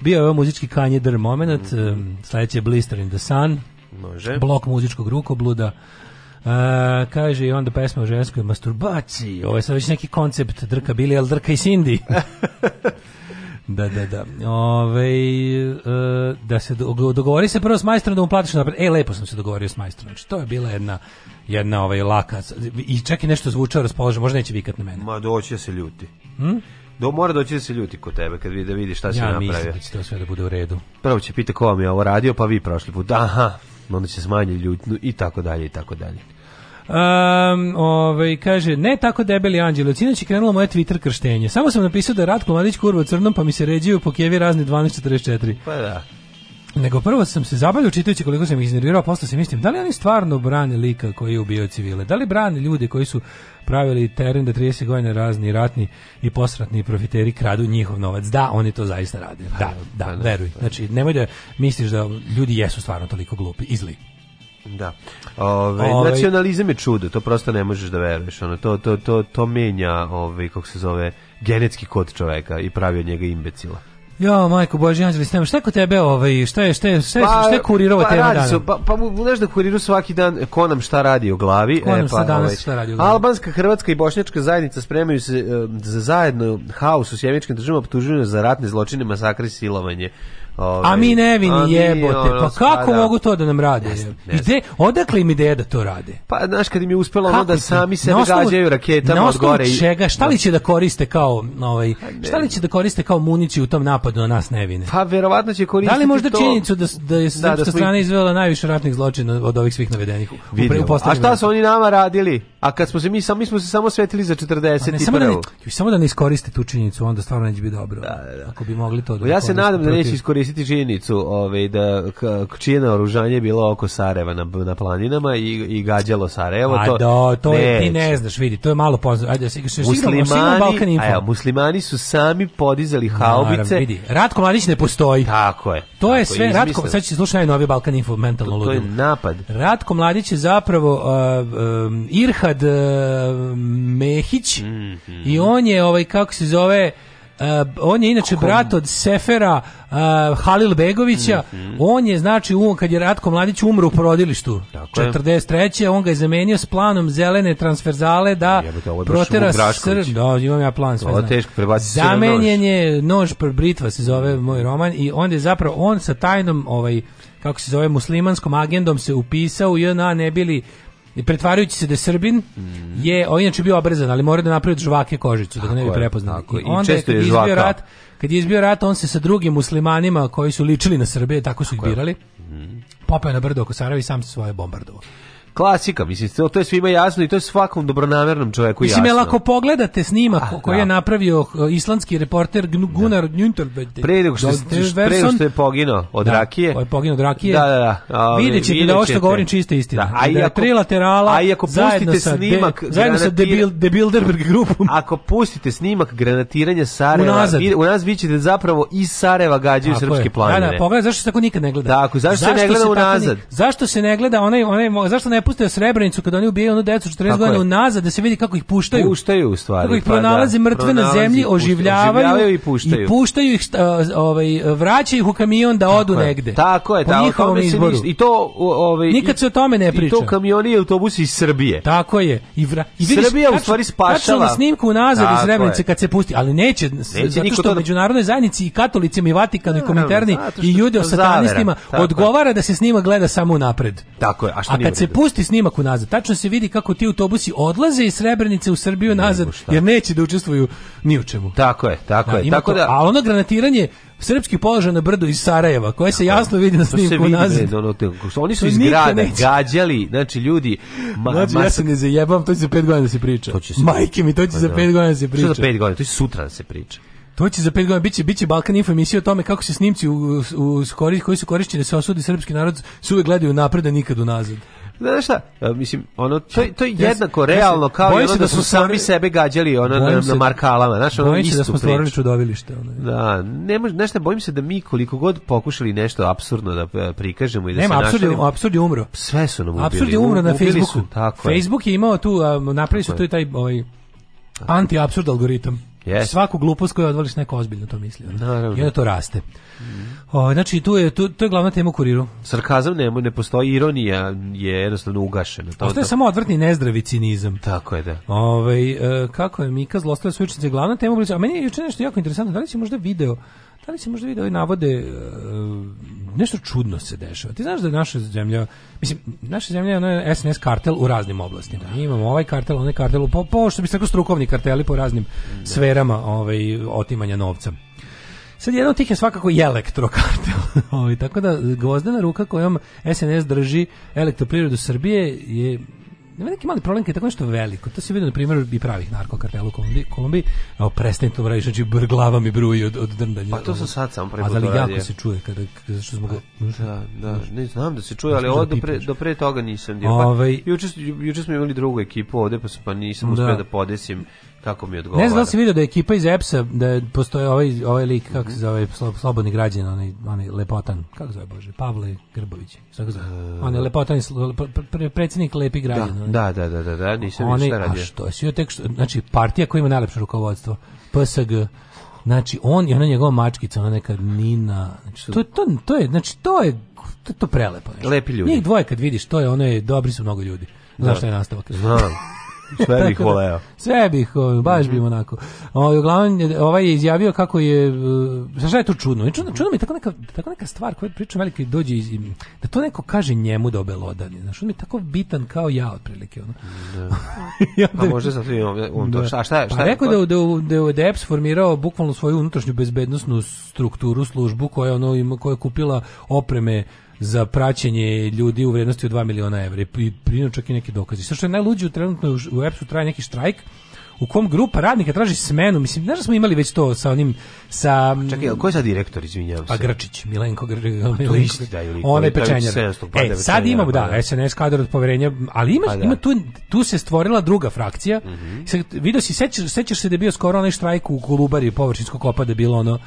Bio je ovo muzički Kanye Der moment, mm. Mhm. sledeći je Blister in the Sun, Može. blok muzičkog rukobluda, Uh, kaže i onda pesma o ženskoj masturbaciji. Ovo je sad već neki koncept Drka Bili, ali Drka i Cindy. [laughs] Da, da, da. Ove, e, da se dogovori se prvo s majstrom da mu platiš napred. E, lepo sam se dogovorio s majstrom. Znači, to je bila jedna jedna ovaj laka i čak i nešto zvučao raspoloženo, možda neće vikat na mene. Ma doći se ljuti. Hm? Do mora doći da se ljuti kod tebe kad vidi da vidi šta se ja napravio. Ja mislim da će to sve da bude u redu. Prvo će pita ko vam je ovo radio, pa vi prošli put. Aha, onda će smanjiti ljutnu i tako dalje i tako dalje. Um, ovaj, kaže, ne tako debeli anđeli, sinoć je krenulo moje Twitter krštenje. Samo sam napisao da je Ratko Mladić kurva crnom, pa mi se ređaju po kevi razni 1244. Pa da. Nego prvo sam se zabavio čitajući koliko sam ih iznervirao, posle se mislim, da li oni stvarno brane lika koji je ubio civile? Da li brane ljude koji su pravili teren da 30 godina razni ratni i posratni profiteri kradu njihov novac? Da, oni to zaista rade. Da, pa da, da, pa da, veruj. Znači, nemoj da misliš da ljudi jesu stvarno toliko glupi, izli. Da. Ove, ove, nacionalizam je čudo, to prosto ne možeš da veruješ. Ono, to, to, to, to menja, ove, kako se zove, genetski kod čoveka i pravi od njega imbecila. Jo, majko Boži Anđeli, snema, šta je kod tebe, ovaj, šta je, šta je, šta je, pa, šta je kurirova pa, tema radi su, Pa, pa znaš da kuriru svaki dan ko nam šta radi u glavi. E, ko nam e, pa, danas ovaj, šta radi u glavi. Albanska, Hrvatska i Bošnjačka zajednica spremaju se uh, za zajedno haos u sjemičkim državama optužuju za ratne zločine, masakre silovanje. Ovaj, a mi nevini jebote, ono, pa kako spada. mogu to da nam rade? Ne znam, Ide, odakle im ideja da to rade? Pa znaš kad im je uspelo kako ono da sami se gađaju raketama od gore. Na čega? Šta li će da koriste kao ovaj, pa šta li će da koriste kao municiju u tom napadu na nas nevine? Pa verovatno će koristiti Da li možda to... činjenicu da, da je srpska da, da strana izvela najviše ratnih zločina od ovih svih navedenih? U, u a šta su oni nama radili? A kad smo se mi, sam, mi smo se samo svetili za 40 pa ne, i samo, da ne, samo da ne iskoriste tu činjenicu, onda stvarno neće biti dobro. Da, da, da. Ako bi mogli to da Ja se nadam da neće iskoristiti iskoristiti žinicu ovaj, da čije naoružanje bilo oko Sarajeva na, na planinama i, i gađalo Sarajevo. A pa to, do, da, to je, ti ne znaš, vidi, to je malo poznato. Ajde, muslimani, a ja, muslimani su sami podizali haubice. Naravno, vidi, Ratko Mladić ne postoji. Tako je. To je tako, sve, izmisleno. Ratko, sad će slušati novi Balkan Info, mentalno to, to je napad. Ratko Mladić je zapravo uh, um, Irhad uh, Mehić mm -hmm. i on je, ovaj, kako se zove, Uh, on je inače brat od Sefera uh, Halil Begovića. Mm -hmm. On je znači um kad je Ratko Mladić umro u porodilištu. Tako 43. on ga je zamenio s planom zelene transferzale da Jebate, protera Srb. Da, imam ja plan sve. Ovo teško prebaciti Zamenjen je nož per britva se zove moj roman i onda je zapravo on sa tajnom ovaj kako se zove muslimanskom agendom se upisao u JNA ne bili I pretvarajući se da je Srbin, mm. je, on inače bio obrezan, ali mora da napravi od žvake kožicu, da ga ne bi prepoznali. I, I onda je, kad je izbio rat, kad je izbio rat, on se sa drugim muslimanima koji su ličili na Srbije, tako su tako ih birali, mm. popeo na brdo oko Sarajeva i sam se svoje bombardovao klasika, mislim, to je svima jasno i to je svakom dobronamernom čovjeku mislim, jasno. Mislim, ako pogledate snimak ah, koji da. je napravio eh, islandski reporter da. Gunnar Nünterbed. Pre nego što, što je poginuo od da, rakije. je poginuo od rakije. Da, da, da. Vidjet ćete da ovo što govorim čista istina. Da, a da i ako, trilaterala, a i ako pustite snimak... De, zajedno sa debil, Bilderberg grupom. [laughs] Ako pustite snimak granatiranja Sarajeva, unazad. I, u nas vi ćete zapravo iz Sarajeva gađaju srpske planine. Da, da, pogledaj, zašto se tako nikad ne gleda? Tako, zašto, zašto se ne gleda unazad? Zašto se ne gleda onaj, onaj, zašto ne prepustio Srebrenicu kada oni ubijaju onu decu 40 godina nazad da se vidi kako ih puštaju. Puštaju u stvari. Kako ih pa da. pronalaze pa, mrtve pronalazi, na zemlji, oživljavaju, oživljavaju i puštaju. I puštaju ih uh, ovaj vraćaju ih u kamion da tako odu je, negde. Tako je, tako je. Da, I to ovaj Nikad se o tome ne priča. I to kamioni i autobusi iz Srbije. Tako je. I, vra, i vidiš, Srbija u stvari spašava. Tačno snimku unazad iz Srebrenice kad se pusti, ali neće, neće zato što međunarodnoj zajednici i katolicima i Vatikanu i kominterni i judeo satanistima odgovara da se snima gleda samo napred. Tako je. A, što a ti snimak unazad. Tačno se vidi kako ti autobusi odlaze iz Srebrenice u Srbiju nazad, jer neće da učestvuju ni u čemu. Tako je, tako da, je. Tako to, da... A ono granatiranje srpski položaj na brdu iz Sarajeva, koje se jasno vidi na snimku nazad. oni su iz grada gađali, znači ljudi... Ma, znači, ja se ne zajebam, to će za pet godina da se priča. To će se Majke mi, to će pa za da. pet godina da se priča. Što za pet godina? To će sutra da se priča. To će za pet godina biće biće Balkan Info emisija o tome kako se snimci u, u, u koji su korišćeni da se osudi srpski narod su uvek gledaju napred a nikad unazad. Znaš šta, e, mislim, ono, to, to je jednako realno kao i ono da, da su sami sebe gađali ono, na, na markalama. Znaš, ono, bojim se da smo stvorili čudovilište. Ono, da, ne može, znaš šta, bojim se da mi koliko god pokušali nešto absurdno da e, prikažemo i da Nema, se absurd, našalimo. Absurd je umro. Sve su nam ubili. Absurd je umro na Facebooku. Su, tako je. Facebook je imao tu, napravili su tu taj ovaj, anti-absurd algoritam. Yes. Svaku glupost koju odvališ neko ozbiljno to misli. Naravno. I onda to raste. Mm. O, znači, tu je, tu, to je glavna tema u kuriru. Sarkazam ne, ne postoji, ironija je jednostavno ugašena. To, je samo odvrtni nezdravi cinizam. Tako je, da. Ove, ovaj, kako je Mika zlostala sučnice, glavna tema, a meni je juče nešto jako interesantno, da li si možda video Da li se možda vidi da ovi navode, e, nešto čudno se dešava. Ti znaš da je naša zemlja, mislim, naša zemlja je SNS kartel u raznim oblastima. Da. Imamo ovaj kartel, onaj kartel, po, po što bi se rekao strukovni karteli po raznim da. sferama ovaj, otimanja novca. Sad jedan od tih je svakako i elektrokartel. [laughs] Ovaj, tako da gvozdena ruka kojom SNS drži elektroprirodu Srbije je nema neki mali problem kad je tako nešto veliko. To se vidi na primjeru i pravih narkokartela u Kolumbiji. Kolumbiji evo, prestani to da radiš, znači glava mi bruji od, od drndanja. Pa to sam sad sam prvi put radio. jako se čuje kada, kada što smo ga... Da, da, da, ne znam da se čuje, ali ovo do da pre, do pre toga nisam dio. Pa, ovaj- juče, juče smo imali drugu ekipu ovde, pa, pa nisam uspio da podesim kako mi odgovara. Ne znam da si vidio da je ekipa iz EPS-a, da postoje ovaj, ovaj lik, kako se mhm. zove, slobodni građan, onaj, onaj lepotan, kako zove Bože, Pavle Grbović, kako zove, uh, e, onaj da. lepotan, pre, predsjednik lepi da, građan. Da, da, da, da, da, nisam onaj, ništa radio. A što, si tek što, znači, partija koja ima najlepše rukovodstvo, PSG, Znači on i ona njegova mačkica, ona neka Nina. Znači, to, to, to je, znači to je to, je to prelepo. Nešto. Znači. Lepi ljudi. Njih dvoje kad vidiš, to je ono je dobri su mnogo ljudi. Znaš da. šta je nastavak? Znam. [laughs] Sve bih da, voleo. Sve bih, ovaj, baš bih mhm. onako. O, ovaj, uglavnom, ovaj je izjavio kako je, e, šta je to čudno? Čudno, čudno mi je tako neka, tako neka stvar koja priča velika dođe iz, da to neko kaže njemu da obelodani. Znaš, on mi je tako bitan kao ja, otprilike. Ono. Da. [laughs] pa može sa on to, šta, da. šta, šta pa rekao da, da, da, da EPS formirao bukvalno svoju unutrašnju bezbednostnu strukturu, službu koja, ono, ima, koja je kupila opreme za praćenje ljudi u vrednosti od 2 miliona evra i prinio čak i neke dokaze. Sve što je najluđe trenutno u EPS-u traje neki štrajk u kom grupa radnika traži smenu. Mislim, znaš da smo imali već to sa onim sa mm, Čekaj, a ko je sad direktor, izvinjavam se? A Grčić, Milenko Grčić. To isti da ili. Ona je pečenjar. E, sad imamo da, SNS pa da. kadar od poverenja, ali ima, pa da. ima tu, tu se stvorila druga frakcija. Mm -hmm. vidio si sećaš, sećaš se da je bio skoro onaj štrajk u Kolubari, površinskog kopa da je bilo ono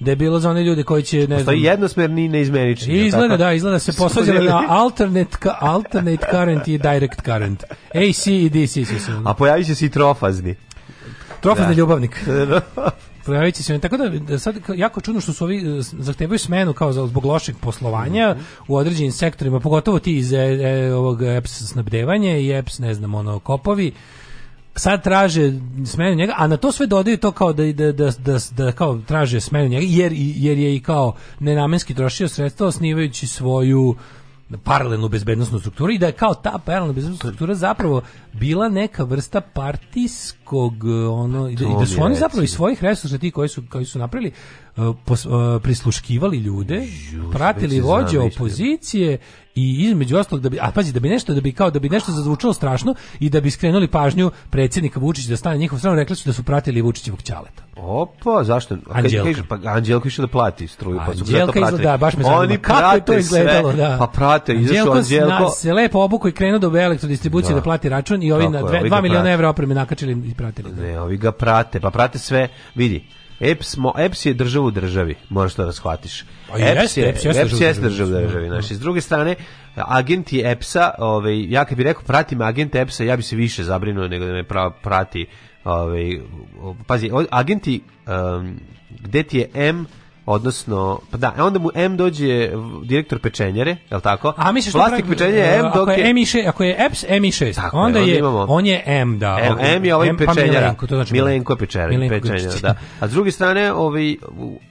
da bilo za one ljude koji će ne Postoji znam, jednosmerni neizmenični. Da, izgleda da, izgleda se posađala na alternate alternate current i direct current. AC i e, DC su se. A pojavit će se i trofazni. Trofazni da. ljubavnik. [laughs] Da. Pojavit će se. Tako da, da sad jako čudno što su ovi e, zahtevaju smenu kao za, zbog lošeg poslovanja mm -hmm. u određenim sektorima, pogotovo ti iz e, e ovog EPS snabdevanje i EPS, ne znam, ono, kopovi sad traže smenu njega, a na to sve dodaju to kao da, da, da, da, da kao traže smenu njega, jer, jer je i kao nenamenski trošio sredstva osnivajući svoju paralelnu bezbednostnu strukturu i da je kao ta paralelna bezbednostna struktura zapravo bila neka vrsta partijskog e, ono i da, da su oni zapravo iz svojih resursa ti koji su koji su napravili e, pos, e, prisluškivali ljude, Just, pratili vođe opozicije i između ostalog da bi a pazi da bi nešto da bi kao da bi nešto zazvučalo strašno i da bi skrenuli pažnju predsjednika Vučića da stane njihov stranu rekli su da su pratili Vučićevog ćaleta. Opa, zašto? A Anđelka. Kaže, pa Anđelka išla da plati struju, pa su Anđelka izla, da, baš me Oni kako je to izgledalo, sve, da. Pa prate, izašao Anđelko. Anđelko se lepo obuku i krenuo do da elektrodistribucije da. da plati račun i ovi Tako na dve, miliona evra opreme nakačili i pratili. Ne, da. ovi ga prate, pa prate sve, vidi. EPS, mo, EPS je država u državi, moraš to da shvatiš. Pa EPS je, je, EPS je država u državi. Da. Znači, s druge strane, agenti EPS-a, ovaj, ja kad bih rekao pratim agente EPS-a, ja bih se više zabrinuo nego da me pra, prati. Ovaj, pazi, agenti, um, gde ti je M odnosno pa da onda mu M dođe direktor pečenjare je l' tako a misliš da vlasnik pečenjare e, je M dok je M i 6 ako je EPS M i 6 tako onda je, onda je imamo, on je M da M, ovaj, M je ovaj M, pa pečenjara pa Milenko, to znači Milenko pečenjara pečenjara da a s druge strane ovaj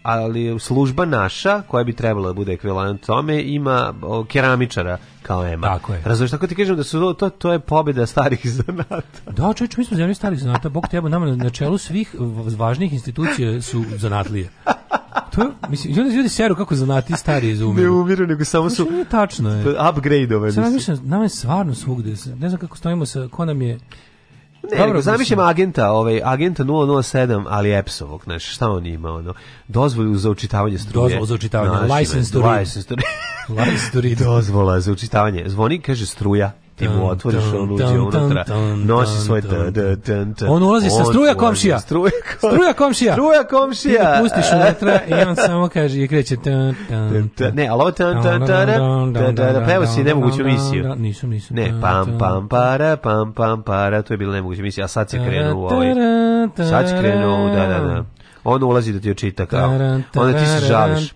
ali služba naša koja bi trebala da bude ekvivalent tome ima keramičara kao Ema. Tako je. Razumeš, tako ti kažem da su to, to, to je pobjeda starih [laughs] zanata. Da, čovječ, mi smo zemlji starih zanata. Bog te jebo, nama na čelu svih važnih institucija su zanatlije to, mislim, ljudi, ljudi seru kako zanati stari izumiru. Ne umiru, nego samo su... Mislim, nije tačno je. Upgrade-ove. Sada više, nam je stvarno svugde. Ne znam kako stojimo sa, ko nam je... Ne, Dobro, zamišljam agenta, ovaj agenta 007, ali Epsovog, znaš, šta on ima ono? Dozvolu za učitavanje struje. Dozvolu za učitavanje, license to read. License to read. [laughs] Dozvola za učitavanje. Zvoni, kaže struja ti mu otvoriš luđe unutra, nosi svoj... On ulazi sa struja komšija. Struja komšija. Struja komšija. Ti pustiš unutra i on samo kaže i kreće... Ne, ali ovo... Peo pa si nemoguću misiju. Nisam, da, nisam. Ne, pam, pam, para, pam, pam, para, to je bilo nemoguće misija, a sad se krenuo ovaj... Sad će krenuo, da, da, da on ulazi da ti očita kao. Onda ti se žališ.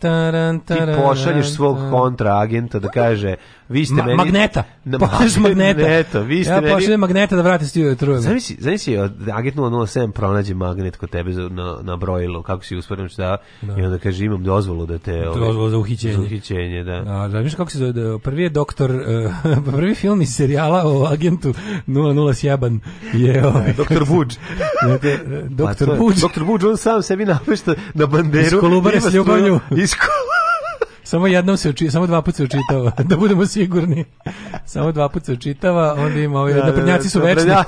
Ti pošalješ svog kontraagenta da kaže vi ste Ma, meni... Magneta. Na, Pošalješ magneta. magneta. Vi ste ja meni... pošaljem magneta da vrati studio i da trujem. Zamisli, zamisli, agent 007 pronađe magnet kod tebe na, na brojilu, kako si usporen šta, da. i onda kaže imam dozvolu da te... Ove, dozvolu za uhićenje. Za uhićenje, da. A, da, viš kako se zove, da, prvi je doktor, uh, [laughs] prvi film iz serijala o agentu 007 je... Ovaj, da, doktor Vuđ. [laughs] doktor Vuđ. Pa doktor Vuđ, on sam se sebi napešta na banderu. Iz kolubare da s ljubavlju. Iz [laughs] Samo jednom se oči, samo dva puta se očitava, [laughs] da budemo sigurni. Samo dva puta se očitava, onda ima ovaj, da, da naprednjaci da, su večni. Naprednjaci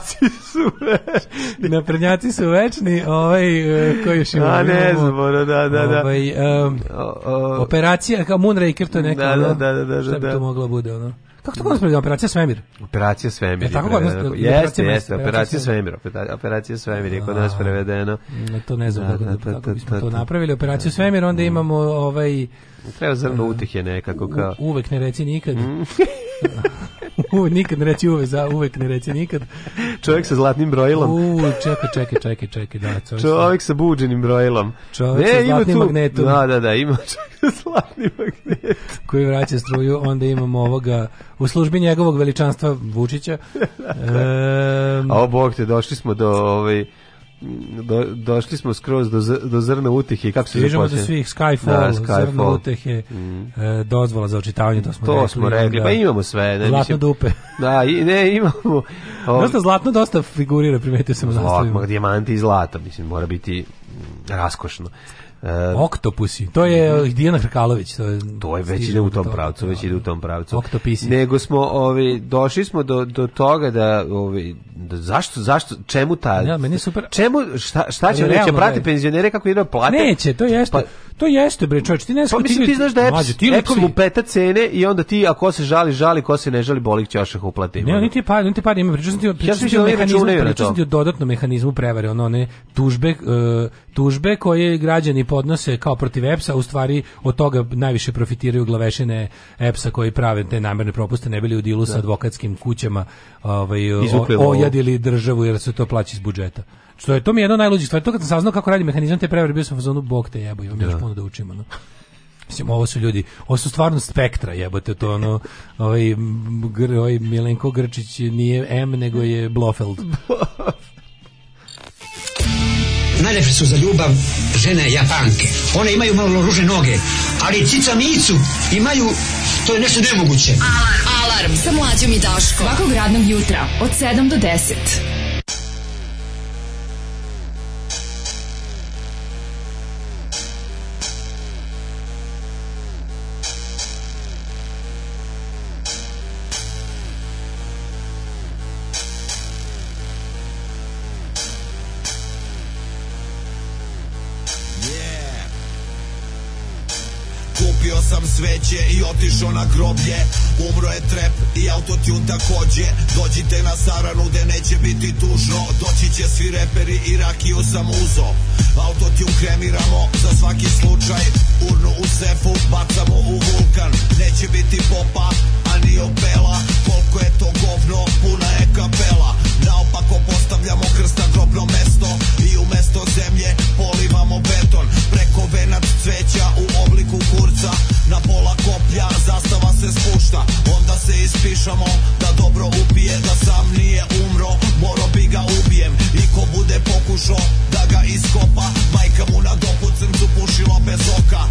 su večni. [laughs] naprednjaci su večni, ovaj, e, koji još ima? A ne znam, da, da, da. Ovaj, um, o, o, operacija, kao Moonraker, to je neka, da, da, da, da, da, da, da, da, da, da, da, da, da, da, da, Kako to kod nas operacija Svemir? Operacija Svemir. E, tako kod nas jeste, jeste, operacija Svemir, operacija Svemir je kod nas prevedeno. To ne znam kako da, da, da, to napravili operaciju Svemir, onda mm. imamo ovaj Treba zrno utehe nekako kao... U, uvek ne reci nikad. Mm. [laughs] nikad ne reci uvek, za, uvek ne reci nikad. Čovjek sa zlatnim brojilom. U, čekaj, čekaj, čekaj, čekaj, da. Čovjek, čovjek sa buđenim brojilom. Čovjek ne, sa zlatnim tu, magnetom. Da, da, da, ima [laughs] čovjek sa zlatnim magnetom. Koji vraća struju, onda imamo ovoga, u službi njegovog veličanstva Vučića. Dakle. [laughs] E, A o, Bog te, došli smo do... Ovaj, do, došli smo skroz do, z, do zrna utehe kako se Stižemo do svih Skyfall, da, Skyfall. zrna utehe mm. e, dozvola za očitavanje to smo to rekli, smo rekli, onda, pa da. imamo sve ne, zlatno mislim, dupe [laughs] da, i, ne imamo [laughs] o, dosta zlatno dosta figurira primetio sam zlatno, dijamanti i zlata mislim mora biti mm, raskošno Uh, Oktopusi, to je mhm. Dijana Hrkalović. To je, to je već ide u tom pravcu, već ide u tom pravcu. Oktopisi. Nego smo, ovi, došli smo do, do toga da, ovi, da zašto, zašto, čemu ta... Ja, da, meni super. Čemu, šta, šta će, neće prati penzionere kako idu plate? Neće, to jeste. Pa, To jeste bre, čovjek, ti ne znaš, pa ti, ti znaš da je ti EPS lupeta cene i onda ti ako se žali, žali, ko se ne žali, bolik ćeš ih uplati. Ne, niti pa, niti pa ima pričam ti, pričam ti o mehanizmu, pričam ti o da mehanizmu prevare, ono ne tužbe, e, tužbe koje građani podnose kao protiv EPS-a, u stvari od toga najviše profitiraju glavešine EPS-a koji prave te namerne propuste, ne bili u dilu sa da. advokatskim kućama, ovaj ojadili državu jer se to plaća iz budžeta. Što je to mi je jedno najluđih stvari. To kad sam saznao kako radi mehanizam te prevare, bio sam u zonu bog te jebo, imam da. još puno da učimo. No. Mislim, ovo su ljudi, ovo su stvarno spektra, jebote, to ono, ovaj, gr, ovaj Milenko Grčić nije M, nego je Blofeld. [laughs] Najlepše su za ljubav žene japanke. One imaju malo ruže noge, ali cica micu imaju, to je nešto nemoguće. Alarm, alarm, sa mlađom i Daškom. Svakog radnog jutra, od 7 do 10. otišao na groblje Umro je trep i autotune takođe Dođite na saranu gde neće biti tužno Doći će svi reperi i rakiju sam uzo Autotune kremiramo za svaki slučaj Urnu u sefu bacamo u vulkan Neće biti popa, a ni opela Koliko je to govno, puna je kapela Ako postavljamo krst na grobno mesto i umesto zemlje polivamo beton Preko venac cveća u obliku kurca Na pola koplja zastava se spušta Onda se ispišamo da dobro upije Da sam nije umro, moro bi ga ubijem I ko bude pokušao da ga iskopa Majka mu na dopu crncu pušila bez oka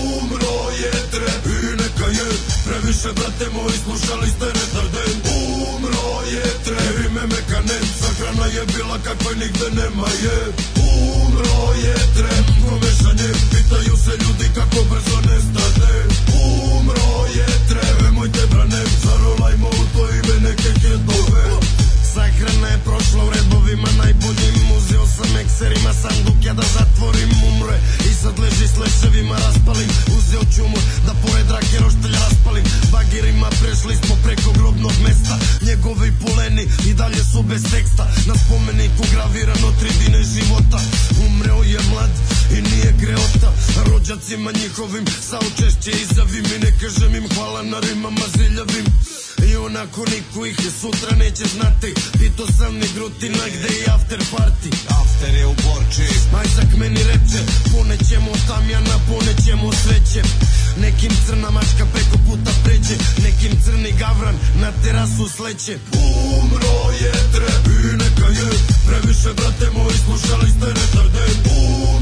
Umro je trebi neka je Previše brate moji slušali ste retarden je Trehime mekanem, sahrana je bila kakvoj nigde nema je Umro je trepno mešanjem, pitaju se ljudi kako brzo nestade Umro je treve, mojte branem, zarolajmo u to ime neke hitove Sahrana je prošla u redu ljudima najboljim Uzeo sam ekserima sanduk ja da zatvorim umre I sad leži s leševima raspalim Uzeo ću mu da pored rake roštelj raspalim Bagirima prešli smo preko grobnog mesta Njegovi poleni i dalje su bez teksta Na spomeniku gravirano tri dine života Umreo je mlad i nije greota Rođacima njihovim saučešće izjavim I ne kažem im hvala na rimama ziljavim I onako niko ih sutra neće znati I to sam ni grutina gdje ide i after party After je u Borči Majzak meni reče Ponećemo tamjana, ponećemo sveće Nekim crna mačka preko puta pređe Nekim crni gavran na terasu sleće Umro je trebi neka je Previše brate moji slušali ste retarde Umro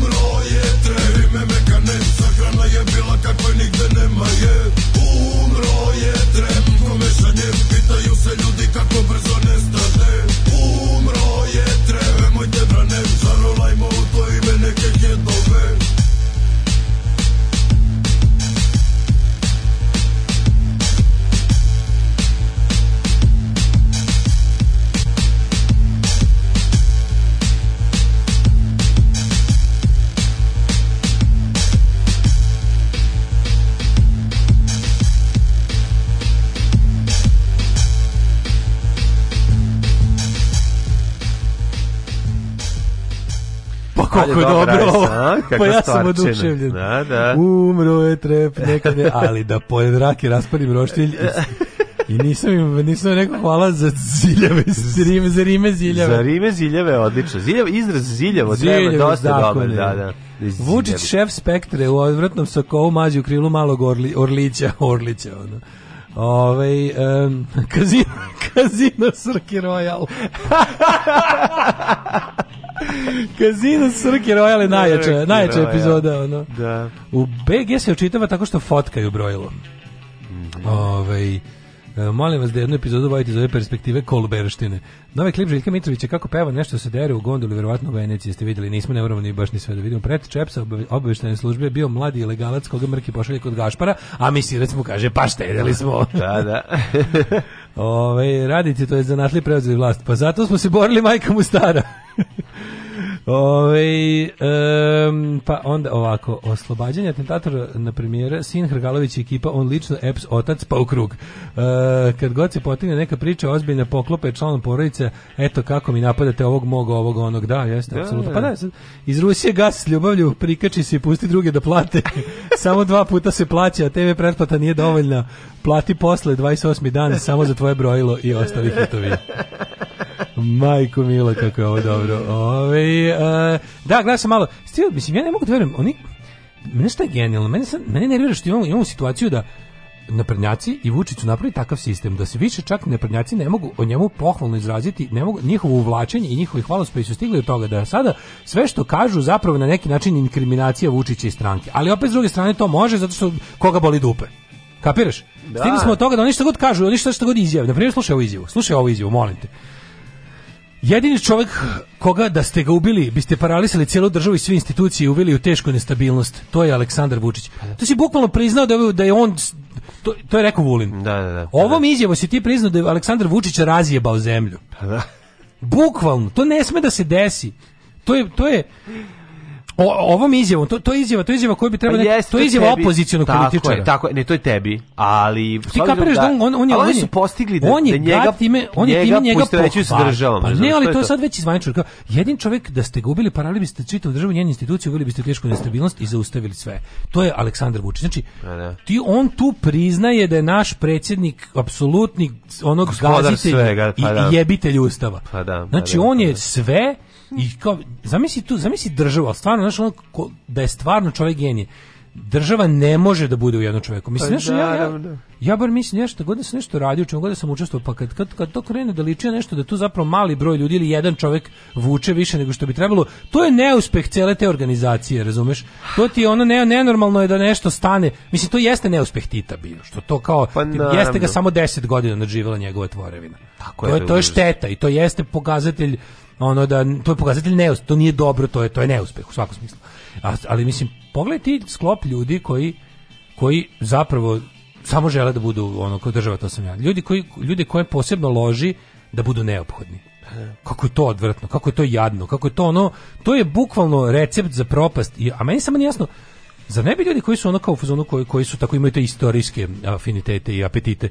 [laughs] kakva Pa ja sam oduševljen. Da, da. Umro je trep nekada, ali da pored rake raspadim roštilj i, i nisam im nisam rekao hvala za ziljave, za rime, za rime ziljave. Za rime ziljave, odlično. Ziljave, izraz ziljavo, ziljave, treba dosta dobro, da, da. Vučić šef spektre u odvratnom sokovu mađi u krilu malog orli, orlića, [laughs] orlića, ono. Ove, um, [laughs] kazino, kazino Srki Royal. Kazino Srki Royale je najjača, najjača epizoda. Ono. Da. U BG se očitava tako što fotkaju brojilo. Mm -hmm. Ove, ovaj, E, molim vas da jednu epizodu vojite iz ove perspektive kolberštine. Novi klip Željka Mitrovića kako peva nešto se dere u gondoli, verovatno u Veneciji ste videli, nismo neurovni baš ni sve da vidimo. Pret Čepsa obaveštene službe je bio mladi ilegalac koga Mrki pošalje kod Gašpara, a mi sirac mu kaže pa štedeli smo. [laughs] da, da. [laughs] Ove, raditi to je zanatli preuzeli vlast. Pa zato smo se borili majkom mu stara. [laughs] Ove, um, pa onda ovako, oslobađanje atentatora na premijera, sin Hrgalović i ekipa, on lično eps otac pa u krug. Uh, kad god se potine neka priča ozbiljna poklopa je članom porodice, eto kako mi napadate ovog mog, ovog onog, da, jeste, da, apsolutno. Da, pa da, da iz Rusije gas s ljubavlju, prikači se i pusti druge da plate. [laughs] samo dva puta se plaća, TV pretplata nije dovoljna. Plati posle 28. dan samo za tvoje brojilo i ostali hitovi. Majko Mila, kako je ovo dobro. Ove, a, e, da, gledaj sam malo. Stil, mislim, ja ne mogu da verujem, oni... Mene šta je genijalno, mene, sam, mene nervira što imamo, imamo situaciju da naprednjaci i Vučić su napravili takav sistem da se više čak naprednjaci ne mogu o njemu pohvalno izraziti, ne mogu njihovo uvlačenje i njihovi hvalospjevi su stigli do toga da sada sve što kažu zapravo na neki način inkriminacija Vučića i stranke. Ali opet s druge strane to može zato što koga boli dupe. Kapiraš? Da. Stigli smo od toga da oni što god kažu, oni što, što god izjave. Na primjer, slušaj ovu izjavu, slušaj ovu izjavu, molim te. Jedini čovjek koga da ste ga ubili, biste paralisali cijelu državu i sve institucije i uveli u tešku nestabilnost. To je Aleksandar Vučić. Pa da. To si bukvalno priznao da je, da je on to, to je rekao Vulin. Da, da, da. Ovom da. izjavom si ti priznao da je Aleksandar Vučić razjebao zemlju. Pa da. Bukvalno, to ne sme da se desi. To je to je o, ovom izjavom, to, to je izjava, to je izjava koji bi trebalo, pa to je izjava opozicionog političara. Tako je, tako ne, to je tebi, ali... Ti kapiraš da-, da, on, on, on, je, on, su postigli da, on je da njega, time, on je time njega pohvala. Pa ne, ali to je sad već izvanično. Jedin čovjek da ste gubili, parali biste čitavu državu, njenu instituciju, ubili biste tešku nestabilnost i zaustavili sve. To je Aleksandar Vučić. Znači, pa da. ti on tu priznaje da je naš predsjednik apsolutni onog gazitelj pa i da. jebitelj ustava. Pa znači, on je sve I kao, zamisli tu, zamisli državu, stvarno, znaš, ono, ko, da je stvarno čovjek genije, država ne može da bude u jednom čovjeku. Mislim, pa nešto, ja, ja, ja bar mislim nešto, god da sam nešto radio, čemu god da sam učestvovao, pa kad, kad, kad to krene da liči nešto, da tu zapravo mali broj ljudi ili jedan čovjek vuče više nego što bi trebalo, to je neuspeh cele te organizacije, razumeš? To ti je ono, ne, nenormalno je da nešto stane, mislim, to jeste neuspeh Tita bio, što to kao, pa, jeste ga samo 10 godina nadživjela njegova tvorevina. Tako to je, to je šteta i to jeste pokazatelj ono da to je pokazatelj neuspeh, to nije dobro, to je to je neuspeh u svakom smislu. A, ali mislim pogledaj ti sklop ljudi koji koji zapravo samo žele da budu ono kao država to sam ja. Ljudi koji ljude koje posebno loži da budu neophodni. Kako je to odvratno, kako je to jadno, kako je to ono, to je bukvalno recept za propast. I, a meni samo nije jasno, za ne bi ljudi koji su ono kao u fazonu koji, koji su tako imaju te istorijske afinitete i apetite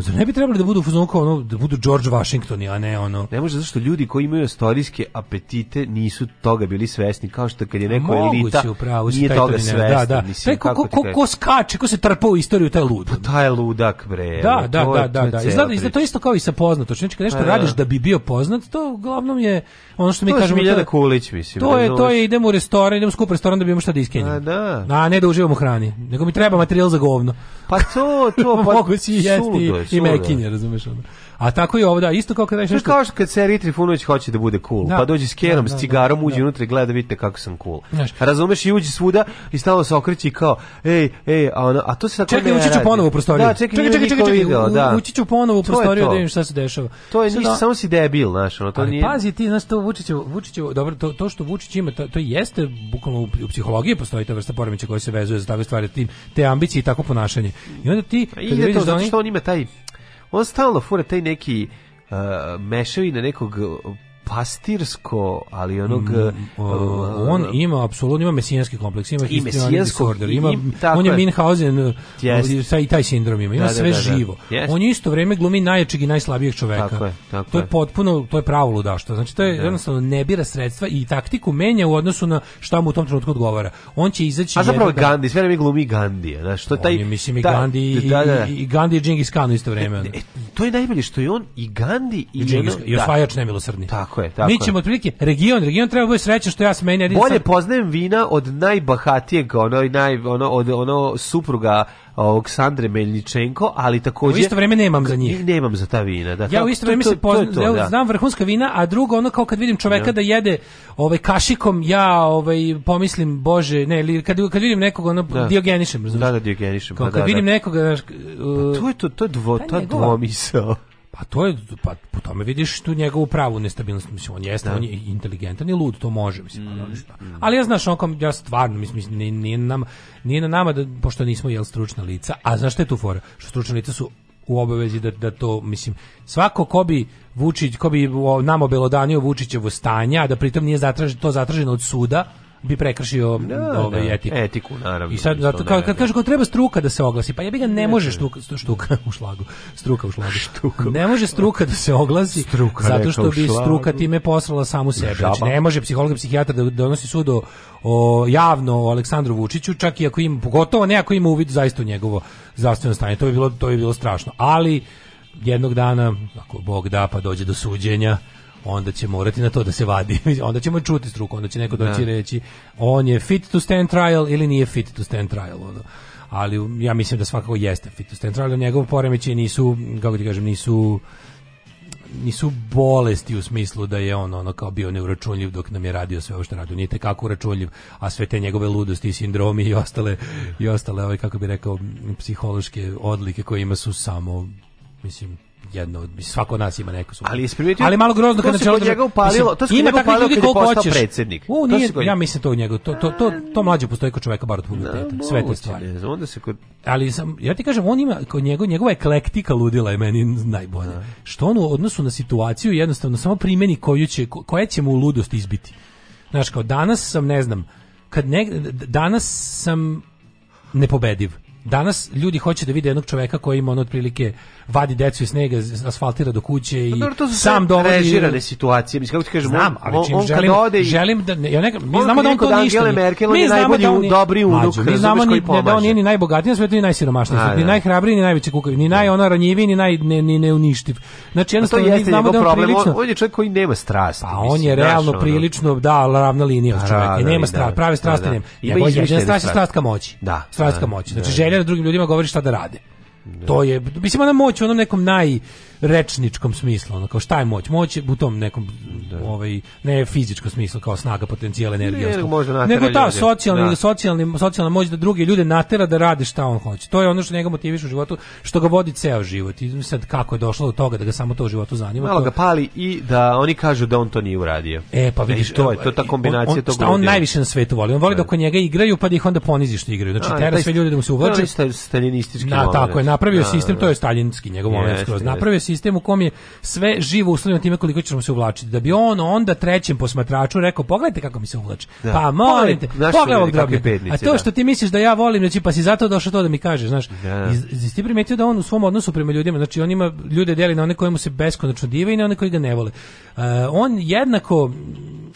Pa zar ne bi trebalo da budu fuzon kao ono da budu George Washingtoni, a ne ono. Ne može zašto ljudi koji imaju istorijske apetite nisu toga bili svesni kao što kad je neko elita. Upravo, nije toga svestan. Da, da. Mislim, taj ko, ko, ko, ko skače, ko se trpa u istoriju, taj lud. Pa taj je ludak bre. Da, da, da, da, da. Izda, izgleda to isto kao i sa poznato. Znači kad nešto pa da. radiš da bi bio poznat, to uglavnom je ono što mi kažemo Miljana Kulić, mislim. To je to je idemo u restoran, idemo skup restoran da bi imamo šta da iskenjamo. A, da. A ne da uživamo u hrani, nego mi treba materijal za govno. Pa to, to, pa... Mogu si jesti i, i mekinje, razumeš ono. A tako i ovo, da, isto kao kad nešto... Što kao što kad Seri Trifunović hoće da bude cool, da, pa dođe s kerom, da, da, s da, cigarom, da. uđe unutra i gleda, vidite kako sam cool. Znaš, Razumeš, i uđe svuda i stalo se okreći kao, ej, ej, a, ono, a to se tako čekaj, ne radi. Čekaj, ući ću ponovo u prostoriju. Da, čekaj, čekaj, čekaj, čekaj, video, da. ući ću ponovo u prostoriju da vidim šta se dešava. To je ništa, da- samo si debil, znaš, ono, to nije... Pazi ti, znaš, to Vučiću, Vučiću, dobro, to, to što Vučić ima, to, to jeste, bukvalno u, psihologiji postoji ta vrsta poremeća koja se vezuje za takve stvari, te ambicije i tako ponašanje. I onda ti... I ide to, zato što on ima taj on stalno fura taj neki uh, mešavina nekog pastirsko, ali onog mm, eh, o, on eh, ima apsolutno ima mesijanski kompleks, ima i mesijanski order, ima im, on je Minhausen eh, sa taj taj sindrom ima, ima da, da sve da, da, živo. Yes. On je isto vrijeme glumi najjačeg i najslabijeg čovjeka. Tako je, to je potpuno to je pravo ludaštvo. Znači to je da. jednostavno ne bira sredstva i taktiku menja u odnosu na šta mu u tom trenutku odgovara. On će izaći A zapravo jedan, Gandhi, sve vreme glumi Gandija, znači što taj je, mislim i Gandhi i, da, i Gandhi i Džingis Khan isto e, vrijeme. E, to je najbolje što je on i Gandhi i, i, i osvajač nemilosrdni. Tako je, tako Mi ćemo otprilike region, region treba da bude srećan što ja sam meni Bolje sam... poznajem vina od najbahatijeg, ono naj ono od ono supruga Aleksandre Melničenko, ali takođe U isto vreme nemam za njih. Nemam za ta vina, da. Ja u isto vrijeme se poznam, ja da. znam vrhunska vina, a drugo ono kao kad vidim čoveka ja. da jede ovaj kašikom, ja ovaj pomislim bože, ne, ili kad kad vidim nekog ono da. diogenišem, razumiješ? Da, da, diogenišem, pa, kad da, vidim da. nekoga, znaš, uh, pa to je to, to je dvo, ta dvomisao. Pa to je, pa po tome vidiš tu njegovu pravu nestabilnost, mislim, on jeste, da. on je inteligentan i lud, to može, mislim, mm, mm. ali ja znaš, on kom, ja stvarno, mislim, mislim nije, nije, nam, nije na nama, da, pošto nismo, jel, stručna lica, a znaš šta je tu fora? Što stručna lica su u obavezi da, da to, mislim, svako ko bi Vučić, ko bi nam obelodanio Vučićevo stanje, a da pritom nije zatraži, to zatraženo od suda, bi prekršio da, ovaj da, etiku. etiku naravno, I sad zato kao naravno. kad kažu kao treba struka da se oglasi, pa ja bih ga ne može štuka, štuka [laughs] u šlagu, struka u šlagu. Štuka. Ne može struka da se oglasi struka zato što bi struka time poslala samu sebe. Znači, ne može psiholog i psihijatar da donosi sud o, o javno o Aleksandru Vučiću, čak i ako im pogotovo ne ako ima uvid zaista u njegovo zdravstveno stanje. To bi bilo to bi bilo strašno. Ali jednog dana, ako Bog da, pa dođe do suđenja, onda će morati na to da se vadi. [laughs] onda ćemo čuti struku, onda će neko doći i da. reći on je fit to stand trial ili nije fit to stand trial. Ono. Ali ja mislim da svakako jeste fit to stand trial. Njegov poremeće nisu, kako ti kažem, nisu nisu bolesti u smislu da je on ono kao bio neuračunljiv dok nam je radio sve ovo što radio. Nije kako uračunljiv, a sve te njegove ludosti i sindromi i ostale i ostale, ovaj kako bi rekao psihološke odlike koje ima su samo mislim jedno svako od nas ima neko su. Ali isprimetio. Ali malo grozno kad načelo da njega upalilo. To se ima takvih ljudi koliko hoćeš. Predsednik. U, nije, ja mislim da to u njega. To to to to mlađe postoji kod čoveka bar od puberteta. Da, Sve te stvari. Onda se kod Ali sam ja ti kažem on ima kod njega njegova eklektika ludila je meni najbolje. Što on u odnosu na situaciju jednostavno samo primeni koju će koja će mu ludost izbiti. Znaš, kao danas sam, ne znam, kad ne, danas sam nepobediv. Danas ljudi hoće da vide jednog čoveka koji ima ono otprilike vadi decu iz snega, asfaltira do kuće pa i Dobro, to su sam dovodi režirane situacije. Mislim kako ti kažem, znam, ali čim on, on želim, ode želim da ne, ja neka, mi znamo da on to ništa. Merkel, mi znamo da on je da dobri unuk, mi znamo ni, da-, da on nije ni najbogatiji na svetu, ni najsiromašniji, da, ni najhrabriji, ni najveći kukavi, ni naj ona ranjiviji, ni naj ne, ne, neuništiv. Znači pa jednostavno mi znamo da on prilično. On je čovjek koji nema strasti. Pa on je realno prilično da ravna linija čovjek, nema znači, strasti, prave strasti nema. Ima jedina strast, strast ka moći. Da, strast ka moći. Znači želja da drugim ljudima govori šta da rade. To je, mislim, ona moć u onom nekom naj rečničkom smislu, ono kao šta je moć? Moć je u tom nekom da. ovaj ne fizičko smislu kao snaga, potencijal, energija, ne, nego, nego ta socijalna da. socijalni socijalna moć da druge ljude natera da rade šta on hoće. To je ono što njega motiviše u životu, što ga vodi ceo život. I sad kako je došlo do toga da ga samo to u životu zanima. Malo to... ga pali i da oni kažu da on to nije uradio. E pa vidiš, e, to je to ta kombinacija on, on, tog. Šta on najviše na svetu voli? On voli da oko njega igraju pa da ih onda ponizi što igraju. Znači tera sve ljude da mu se uvlače. Staljinistički. Na, tako je, znači. napravio da, sistem, da, to je staljinski njegov moment skroz. Napravio sistem u kom je sve živo uslovljeno time koliko ćemo se uvlačiti. Da bi on onda trećem posmatraču rekao, pogledajte kako mi se uvlači. Da. Pa, pa molim te, pogledaj A to da. što ti misliš da ja volim, znači pa si zato došao to da mi kažeš, znaš. Da. I, ti primetio da on u svom odnosu prema ljudima, znači on ima ljude deli na one koji se beskonačno dive i na one koji ga ne vole. Uh, on jednako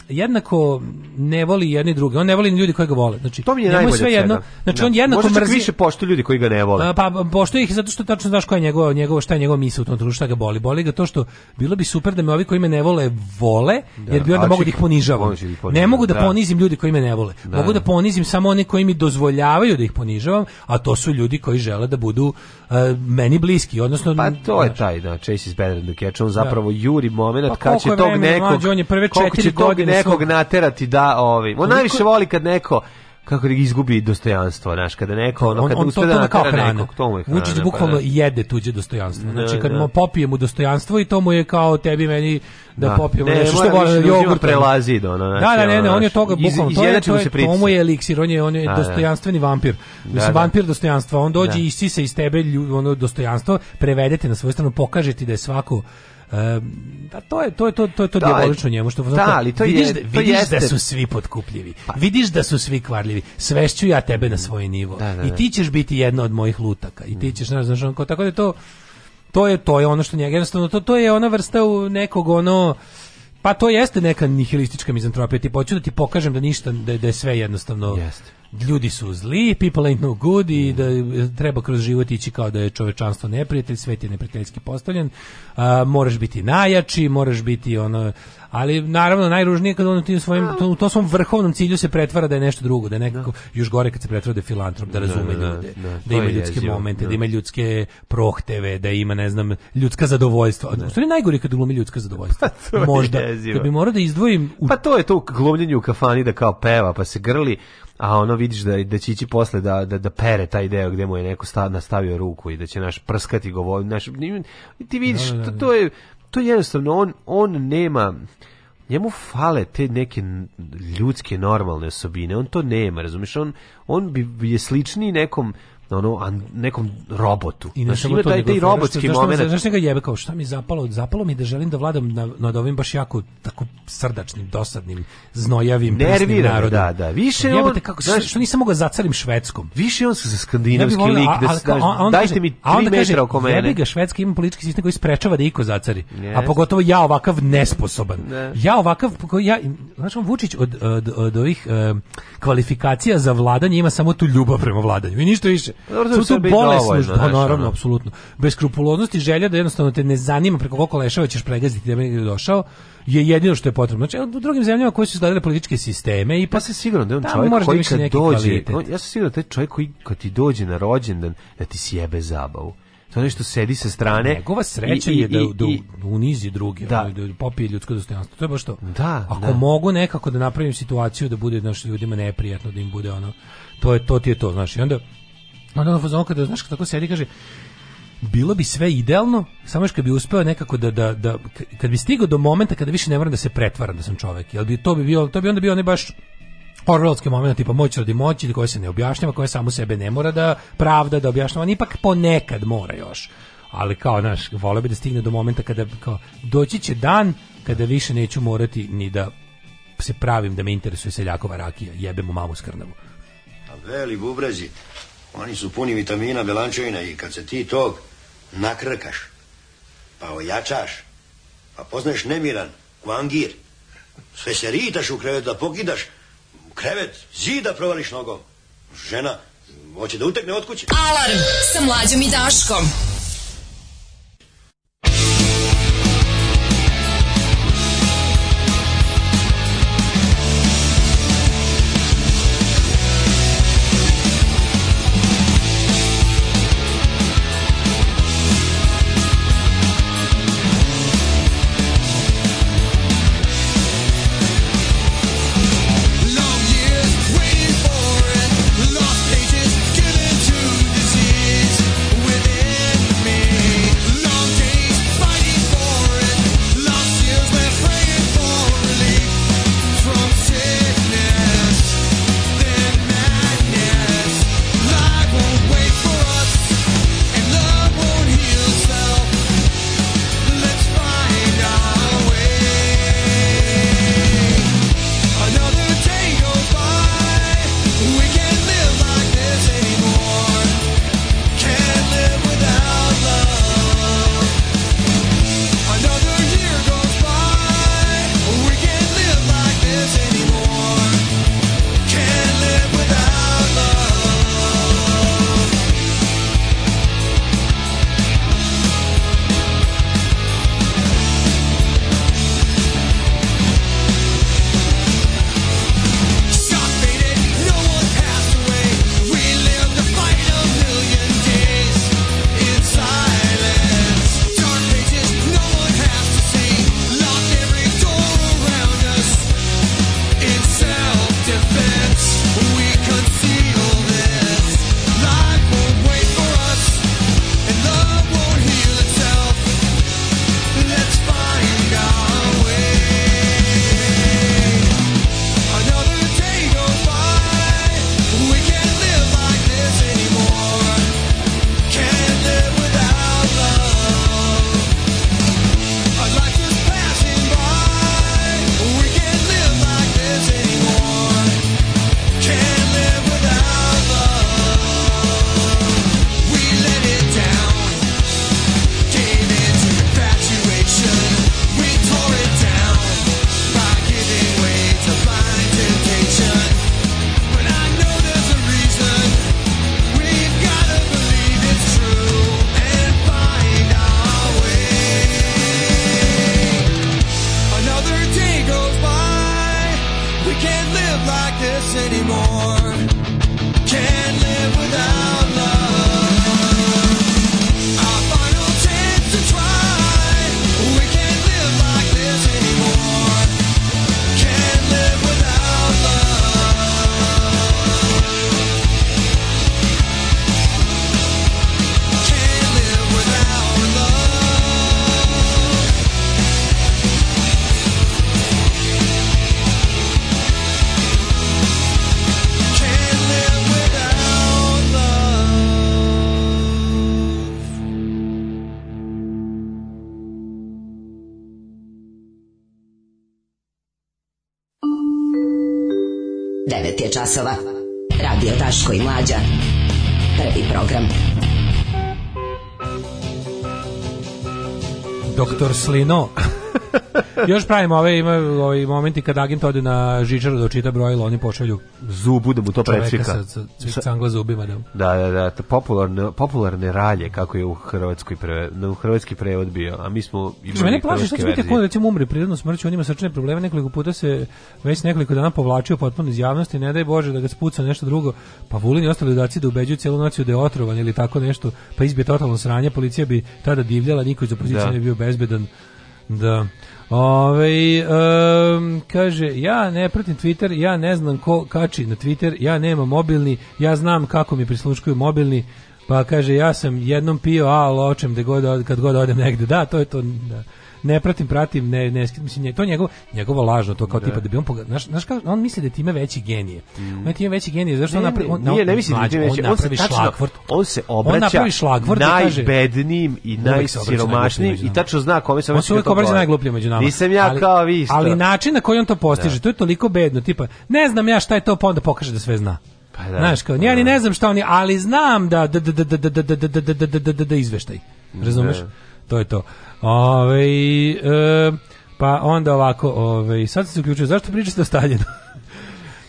jednako ne voli jedni druge. On ne voli ni ljudi koji ga vole. Znači, to mi je najbolje sve jedno. Znači, da. on jednako Možda mrzi... više poštuje ljudi koji ga ne vole. Pa, pa poštuje ih zato što tačno znaš koja je njegova, njegova, šta je njegova misa u tom društvu, šta ga boli. Boli ga to što bilo bi super da me ovi koji me ne vole vole, da, jer bi onda mogu da ih ponižavam. Ne mogu da, da, ponizim ljudi koji me ne vole. Da. Mogu da ponizim samo one koji mi dozvoljavaju da ih ponižavam, a to su ljudi koji žele da budu uh, meni bliski, odnosno Pa to je taj, da, Chase is better than the catch. On da. zapravo da. juri momenat pa kad će tog nekog, mlađe, on je prve 4 godine nekog naterati da, ovaj. On najviše voli kad neko kako da izgubi dostojanstvo, znaš, kada neko ono, kada on, on to, to da kao hrana. Nekog, to mu je hrana, Vučić pa bukvalno pa, jede tuđe dostojanstvo. Znači da, kad da. mu popije mu dostojanstvo i to mu je kao tebi meni da, da. popijemo ne, nešto što vole jogurt prelazi do ono. Znači, da, da, ne, ne, on je znači, toga bukvalno iz, to je to, je, to mu je eliksir, on je on je da, dostojanstveni vampir. Da, Mislim da. vampir dostojanstva, on dođe da. i sisa iz tebe ono dostojanstvo, prevedete na svoju stranu, pokažete da je svako da to je to je to to je to da, diabolično njemu što da, ali to vidiš, je, da- to vidiš da jeste. da su svi podkupljivi Pa. Vidiš da su svi kvarljivi. Svešću ja tebe na svoj nivo. Da, da, da. I ti ćeš biti jedna od mojih lutaka. I ti mm. ćeš znaš, znaš onko, tako da je to to je to je ono što njega jednostavno to to je ona vrsta u nekog ono pa to jeste neka nihilistička mizantropija. Ti hoću da ti pokažem da ništa da, da je sve jednostavno. Jeste ljudi su zli, people ain't no good i da mm. treba kroz život ići kao da je čovečanstvo neprijatelj, svet je neprijateljski postavljen, a, moraš biti najjači, moraš biti ono, ali naravno najružnije kad on tim svojim, u to svom vrhovnom cilju se pretvara da je nešto drugo, da je da. nekako, još gore kad se pretvara da je filantrop, da, da razume da, ljude, da ima ljudske momente, da ima ljudske prohteve, da ima, ne znam, ljudska zadovoljstva. U stvari najgore kad glumi ljudska zadovoljstva. [laughs] Pa Možda, da bi morao da izdvojim... U... Pa to je to glumljenje u kafani da kao peva, pa se grli, a ono vidiš da, da će ići posle da, da, da pere taj deo gde mu je neko sta, nastavio ruku i da će naš prskati govor, naš, ti vidiš, da, da, da, to, to, je, to je jednostavno, on, on nema, njemu fale te neke ljudske normalne osobine, on to nema, razumeš on, on bi, je sličniji nekom ono an, nekom robotu. I ne znači, ima taj, taj robotski moment. Znaš njega jebe kao šta mi zapalo? Zapalo mi da želim da vladam na, nad ovim baš jako tako srdačnim, dosadnim, znojavim, prisnim narodom. Da, da. Više Jebate, on, kako, znaš, što nisam mogao zacarim švedskom. Više on se za skandinavski ja lik, da, da, da, dajte mi tri metra oko mene. Jebi ga, švedski ima politički sistem koji sprečava da iko zacari. Yes. A pogotovo ja ovakav nesposoban. Ne. Da. Ja ovakav, ja, znaš, on Vučić od, od, od, od ovih uh, kvalifikacija za vladanje ima samo tu ljubav prema vladanju i ništa više. Dobro, su tu bolesno, pa naravno, apsolutno. Beskrupuloznost i želja da jednostavno te ne zanima preko koliko leševa ćeš pregaziti da bi negdje došao je jedino što je potrebno. Znači, u drugim zemljama koji su izgledale političke sisteme i pa se sigurno da je on čovjek da koji kad dođe, on, ja sam siguran da je čovjek koji kad ti dođe na rođendan da ti sjebe zabavu to nešto sedi sa strane. Njegova sreća i, i, je da, da i, da unizi druge, da, da popije ljudsko dostojanstvo. To je baš to. Da, Ako da. mogu nekako da napravim situaciju da bude naš ljudima neprijatno, da im bude ono, to je to ti je to, znaš. I onda onda ono fazonu kada, znaš, tako sedi kaže, bilo bi sve idealno, samo još kad bi uspeo nekako da, da, da kad bi stigao do momenta kada više ne moram da se pretvaram da sam čovek, jel bi to bi bio, to bi onda bio ne baš Orwellski moment, tipa moć radi moći, ili koja se ne objašnjava, koja samo sebe ne mora da pravda, da objašnjava, ipak ponekad mora još. Ali kao, znaš, volio bi da stigne do momenta kada, kao, doći će dan kada više neću morati ni da se pravim da me interesuje seljakova rakija, jebem u mamu skrnavu. A veli bubrezi, Oni su puni vitamina, belančevina i kad se ti tog nakrkaš, pa ojačaš, pa poznaš nemiran, kvangir, sve se ritaš u krevet da pokidaš, u krevet zida provališ nogom. Žena hoće da utekne od kuće. Alarm sa mlađom i Daškom. like this anymore. časova. Radio Daško i Mlađa. Prvi program. Doktor Slino. Još pravimo ove, ima ovi momenti kad agent ode na žičaru da očita brojilo, oni pošalju zubu da mu to prečika. Sa, sa, sa zubima. Da, da, da, da popularne, popularne ralje kako je u Hrvatskoj prevod, u hrvatski prevod bio, a mi smo imali Mene plaši što će biti ako recimo umri prirodno smrću, on ima srčane probleme, nekoliko puta se već nekoliko dana povlačio potpuno iz javnosti, ne daj Bože da ga spuca nešto drugo, pa Vulin i ostali dodaci da ubeđuju cijelu naciju da je otrovan ili tako nešto, pa izbije totalno sranje, policija bi tada divljala, niko iz opozicije da. ne bio bezbedan. Da. Ove, um, kaže, ja ne pratim Twitter, ja ne znam ko kači na Twitter, ja nemam mobilni, ja znam kako mi prisluškuju mobilni, pa kaže, ja sam jednom pio, a ločem god, kad god odem negde. Da, to je to. Da ne pratim, pratim, ne, ne, mislim, to njegovo, njegovo lažno, to kao da. tipa da bi on, poga, znaš, znaš kao, on misli da ti ima veći genije. Mm. On je time veći genije, zašto on napravi, on, ne, ne misli da time veći, on, se tačno, on se obraća on šlagvort, najbednijim i najsiromašnijim i tačno zna kome se on se uvijek obraća najgluplje među nama. Nisam ja kao vi Ali način na koji on to postiže, to je toliko bedno, tipa, ne znam ja šta je to, pa onda pokaže da sve zna. Pa da. Znaš, kao, ja ni ne znam šta oni, ali znam da da da da da da da da da da da izveštaj. Razumeš? To je to. Ove, e, pa onda ovako, ove, sad se uključio, zašto pričate o Staljinu? [laughs]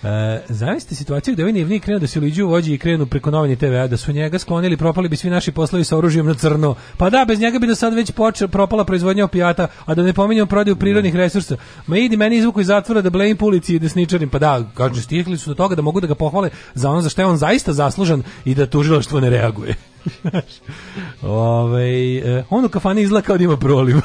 E, zamislite situaciju gde ovaj nivni krenu da se uliđu u vođi i krenu preko novini TV-a, da su njega sklonili, propali bi svi naši poslovi sa oružjem na crno. Pa da, bez njega bi do sad već počela, propala proizvodnja opijata, a da ne pominjamo prodaju prirodnih da. resursa. Ma idi meni izvuku iz zatvora da blame policiji i desničarim. Da pa da, kaže, stihli su do toga da mogu da ga pohvale za ono za što je on zaista zaslužan i da tužilaštvo ne reaguje. Ove, ovaj, on u kafani izgleda kao da ima proliv.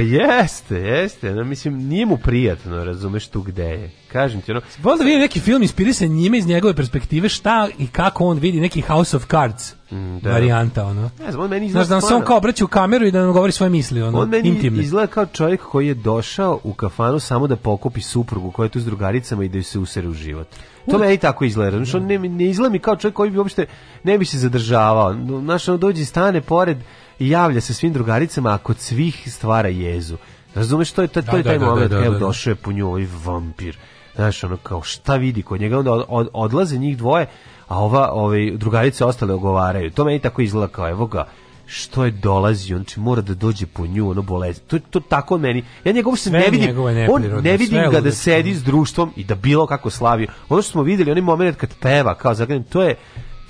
Pa jeste, jeste. No, mislim, nije mu prijatno, razumeš tu gde je. Kažem ti, ono... Volim da vidim neki film, inspirisan njime iz njegove perspektive, šta i kako on vidi, neki House of Cards mm, da. varijanta, ono. Ne znam, on meni izgleda... Znaš, da on kao obraća u kameru i da nam govori svoje misli, ono, On meni intimne. izgleda kao čovjek koji je došao u kafanu samo da pokupi suprugu koja je tu s drugaricama i da ju se usere u život. To meni tako izgleda. Znaš, on ne, ne izgleda mi kao čovjek koji bi uopšte ne bi se zadržavao. Znaš, on dođe stane pored i javlja se svim drugaricama, a kod svih stvara jezu. Razumeš, to je, to, da, to da, je taj da, moment, da, da evo, da. došao je po nju ovaj vampir. Znaš, ono kao, šta vidi kod njega, onda od, od, odlaze njih dvoje, a ova, ove, ovaj, drugarice ostale ogovaraju. To meni tako izgleda kao, evo ga, što je dolazi, on znači, će mora da dođe po nju, ono bolest. To, to tako on meni. Ja njegov se ne vidim. On ne vidim ga da sedi s društvom i da bilo kako slavi. Ono što smo videli, onaj moment kad peva, kao zagledam, to je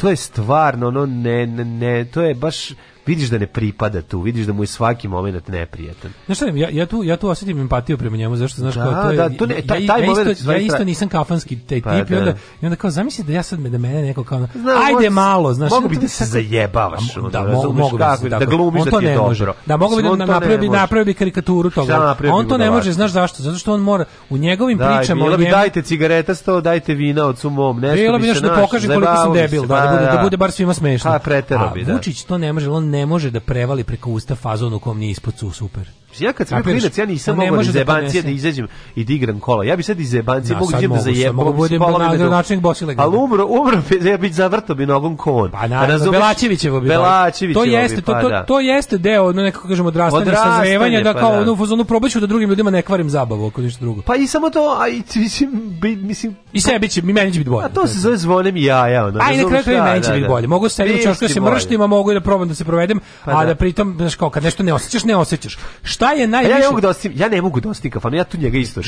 to je stvarno ono ne, ne, ne to je baš vidiš da ne pripada tu, vidiš da mu je svaki moment neprijatan. Znaš šta, ja, ja, tu, ja tu osjetim empatiju prema njemu, zašto znaš da, kao, to je, da, da to ne, taj, taj ja, isto, ja isto nisam kafanski taj pa, tip da. i, onda, da. i onda kao, zamisli da ja sad, da mene neko kao, Znam, ajde malo, znaš. Mogu bi da se zajebavaš, da, onda, mogu, mogu kako, da, da glumiš da ti je dobro. Da, mogu bi da napravi, napravi bi karikaturu toga. on to ne može, znaš zašto, zato što on mora, u njegovim pričama... Bilo bi dajte cigareta sto, dajte vina od sumom, mom, nešto bi se našo. Bilo bi nešto da pokaže koliko sam debil, da, pa da bude bar svima smešno. Pa, A Vučić to ne može, on ne može da prevali preko usta fazonu kom nije ispod su super. Ja kad sam bio klinac, ja nisam mogao da zebancije da, da izađem i da igram kola. Ja bi sad iz zebancije da, mogu da zajebam. Da mogu da budem gradonačelnik Bosilegrada. Ali umro, umro, [laughs] ja bih zavrtao bi nogom kon. Pa naravno, Belačevićevo bi. Belačevićevo to jeste, to, pa to, da. to jeste deo, ono nekako kažemo, odrastanje, odrastanje sazrevanja, da pa kao ono, ono probaću da drugim ljudima ne kvarim zabavu, ako ništa drugo. Pa i samo to, a i, mislim, mislim... I sebi će, mi meni će biti bolje. A to se zove zvonem i ja, ja, ono. Aj, na kraju kraju meni će biti bolje. Mogu sebi u čošku se mrštim, a mogu da probam da se provedem, pa a da pritom, znaš kao, kad nešto ne osjećaš, ne osjećaš šta je najviše? Da ja ne mogu dosti, da ja ne mogu dosti kafanu, ja tu njega isto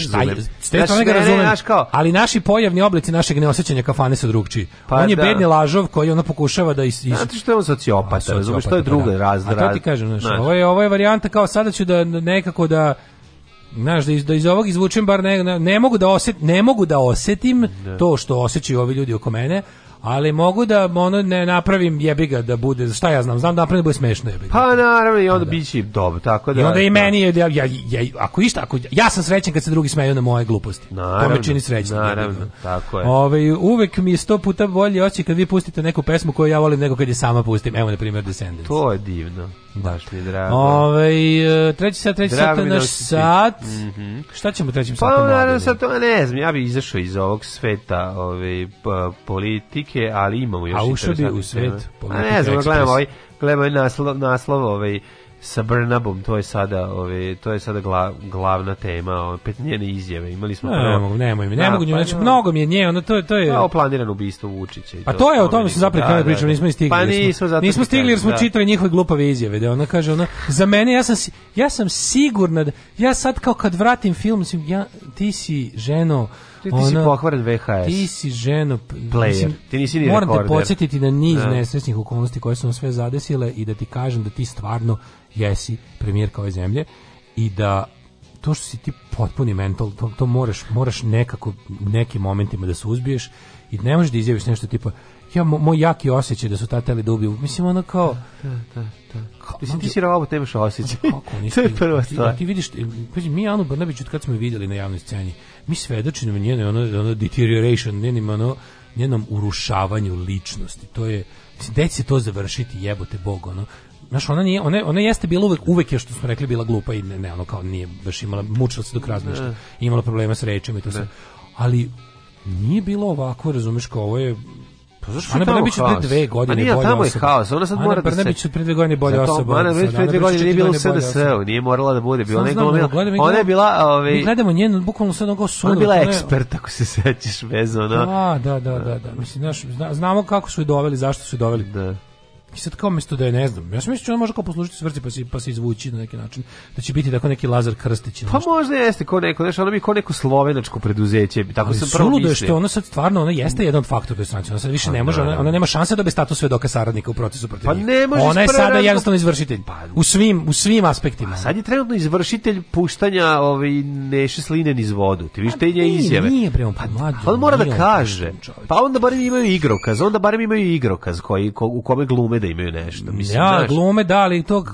Ste to njega razumem, kao... ali naši pojavni oblici našeg neosećanja kafane su drugčiji. Pa on je da. bedni lažov koji ona pokušava da is, is... Znate što je on sociopata, razumeš, to je da. druga razlika. A to ti kažem, znaš, znaš. ovo je, ovo je varijanta kao sada ću da nekako da Znaš, da iz, da iz ovog izvučem bar ne, ne, ne mogu da oset, ne mogu da osetim ne. to što osjećaju ovi ljudi oko mene, ali mogu da ono ne napravim jebiga da bude, šta ja znam, znam da napravim da bude smešno jebiga. Pa naravno i onda da. biće dobro, tako da. I onda i da. meni je, ja, ja, ja, ako išta, ako, ja sam srećan kad se drugi smeju na moje gluposti. Naravno, to me čini srećen. Naravno, jebiga. tako je. Ove, uvek mi je sto puta bolje oči kad vi pustite neku pesmu koju ja volim nego kad je sama pustim, evo na primjer Descendants. To je divno. Baš mi je drago. Ove, e, treći sat, treći Drago da sat, naš sat. Mm -hmm. Šta ćemo trećim trećem Pa satu? naravno sad to ne znam, ja bih izašao iz ovog sveta ove, politike, ali imamo još A ušao bi u svet tema. A ne znam, ekspresa. gledam ovaj, gledam ovaj naslov, naslov ovaj, sa Brnabom, to je sada, ove, to je sada gla, glavna tema, ove, pet njene izjave. Imali smo ne, mogu, ne mogu, ne da, mogu, pa znači mnogo mi je nje, ono to je to je. planirano ubistvo Vučića i pa to. A to je o tome se zapravo da, da, pričam, da. nismo stigli. Pa nismo, zato nismo stigli jer smo da. čitali njihove glupave izjave, da ona kaže ona za mene ja sam ja sam sigurna da ja sad kao kad vratim film, ja ti si ženo Ti, ti ona, si pokvaren VHS. Ti si ženo... Player. Mislim, ti nisi ni Moram rekorder. te podsjetiti na niz da. nesrećnih okolnosti koje su nas sve zadesile i da ti kažem da ti stvarno jesi premijerka ove zemlje i da to što si ti potpuni mental, to, to moraš, moraš nekako u nekim momentima da se uzbiješ i ne možeš da izjaviš nešto tipa ja, moj jaki osjećaj da su tateli da ubiju. Mislim, ono kao... Da, da, da. da. Kao, Mislim, ti si robot, imaš osjećaj. Kako, nisi, [laughs] to je prva stvar. Ti, ti vidiš, paži, mi Anu Brnabić, od kad smo je vidjeli na javnoj sceni, mi svedočimo njenoj ono, ono deterioration, njenim ono, njenom urušavanju ličnosti. To je, gde će to završiti, jebote Bog, ono, znaš, ona nije, ona, ona jeste bila uvek, uvek je što smo rekli bila glupa i ne, ne ono kao nije baš imala, mučila se dok razmišlja, da. imala problema s rečima i to da. sve. Ali nije bilo ovako, razumeš, kao ovo je pa zašto Ana Brnabić pre dve pa godine nije, bolja tamo je haos, ona sad Ana mora da se... Ana Brnabić pre dve godine bolja Zato, osoba. Ana Brnabić pre dve godine nije bila u SNS-u, nije morala da bude, bila neka ona, ona je bila... Ove, ovaj- mi gledamo njenu, bukvalno sad onako sudu. Ona bila ekspert, ako se sećaš, vezano. Da, da, da, da, da. Mislim, znaš, znamo kako su je doveli, zašto su je doveli. Da. I sad kao mesto da je ne znam. Ja sam mislio da može kao poslužiti svrci pa se pa se izvući na neki način. Da će biti tako neki Lazar Krstić. Pa možda jeste ko neko, znači ono bi ko neko slovenačko preduzeće, tako se sam prvo mislio. što ona sad stvarno ona jeste jedan od faktora bez sankcija. Ona sad više pa, ne da, može, Ona, da. ona, nema šanse da dobije status svedoka saradnika u procesu protiv Pa ne može. Ona je sada jednostavno izvršitelj. Pa, u svim u svim aspektima. Pa, sad je trenutno izvršitelj puštanja ovaj Neše Slinen iz vodu. Ti vidiš te pa nje izjave. Nije bre on pa, mlađe. Pa on mora da kaže. Pa onda barem imaju igrokaz, onda barem imaju igrokaz koji ko, u kome glume da imaju nešto. Mislim, ja, znaš, glume, da, ali to,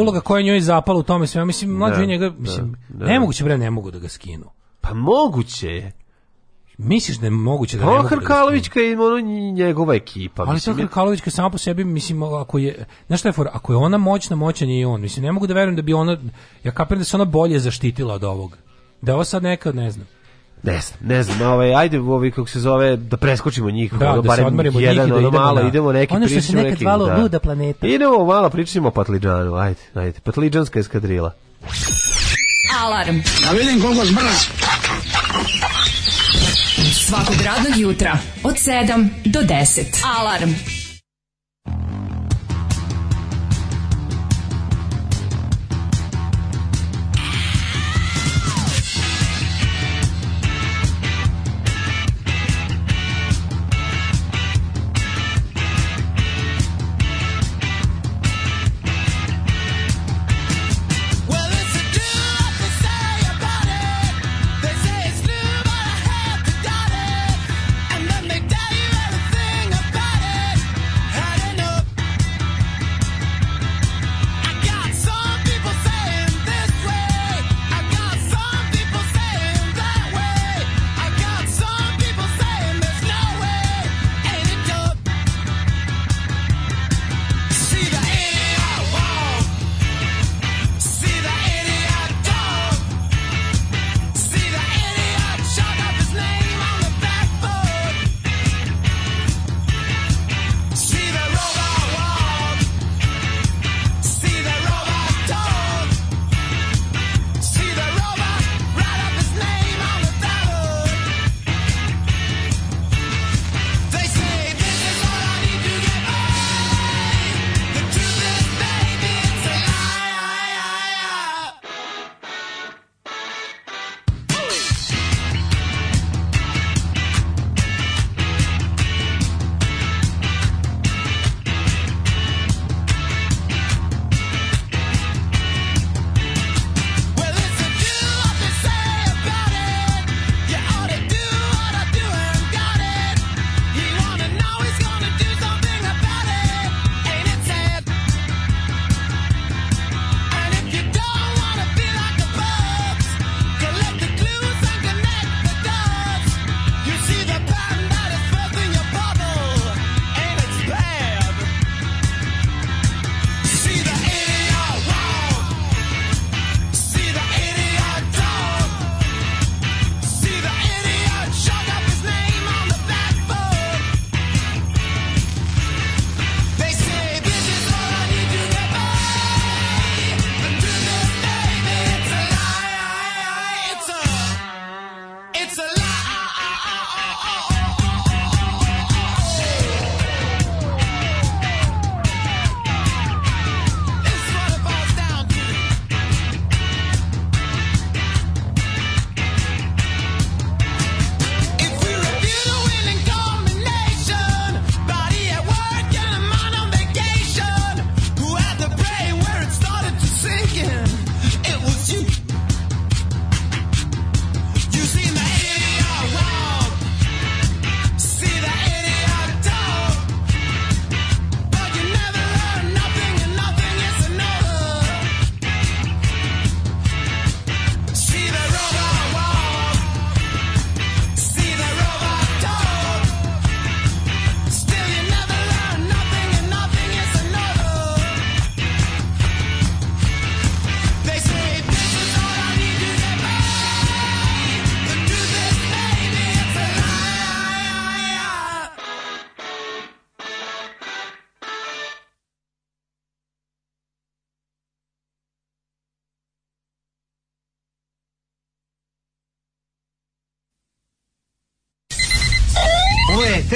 uloga koja njoj zapala u tome sve, mislim, mlađe da, njega, mislim, da, da, da. nemoguće, bre, ne mogu da ga skinu. Pa moguće je. Misliš da je moguće da pa ne mogu Hrkalovićka da i ono njegova ekipa. Ali to Hrkalovićka sama po sebi, mislim, ako je, znaš šta je for, ako je ona moćna, moćan je i on. Mislim, ne mogu da verujem da bi ona, ja kapiram da se ona bolje zaštitila od ovog. Da je ovo sad neka, ne znam. Ne znam, ne znam, ovaj, ajde ovaj, kako se zove, da preskočimo njih, da, ono, da barem se odmarimo njih da idemo malo, na... idemo neki Ono što se nekad zvalo da. luda planeta. Idemo malo, pričamo o Patliđanu, ajde, ajde, Patliđanska eskadrila. Alarm. Da vidim koliko zbrz. Svakog radnog jutra, od 7 do 10. Alarm.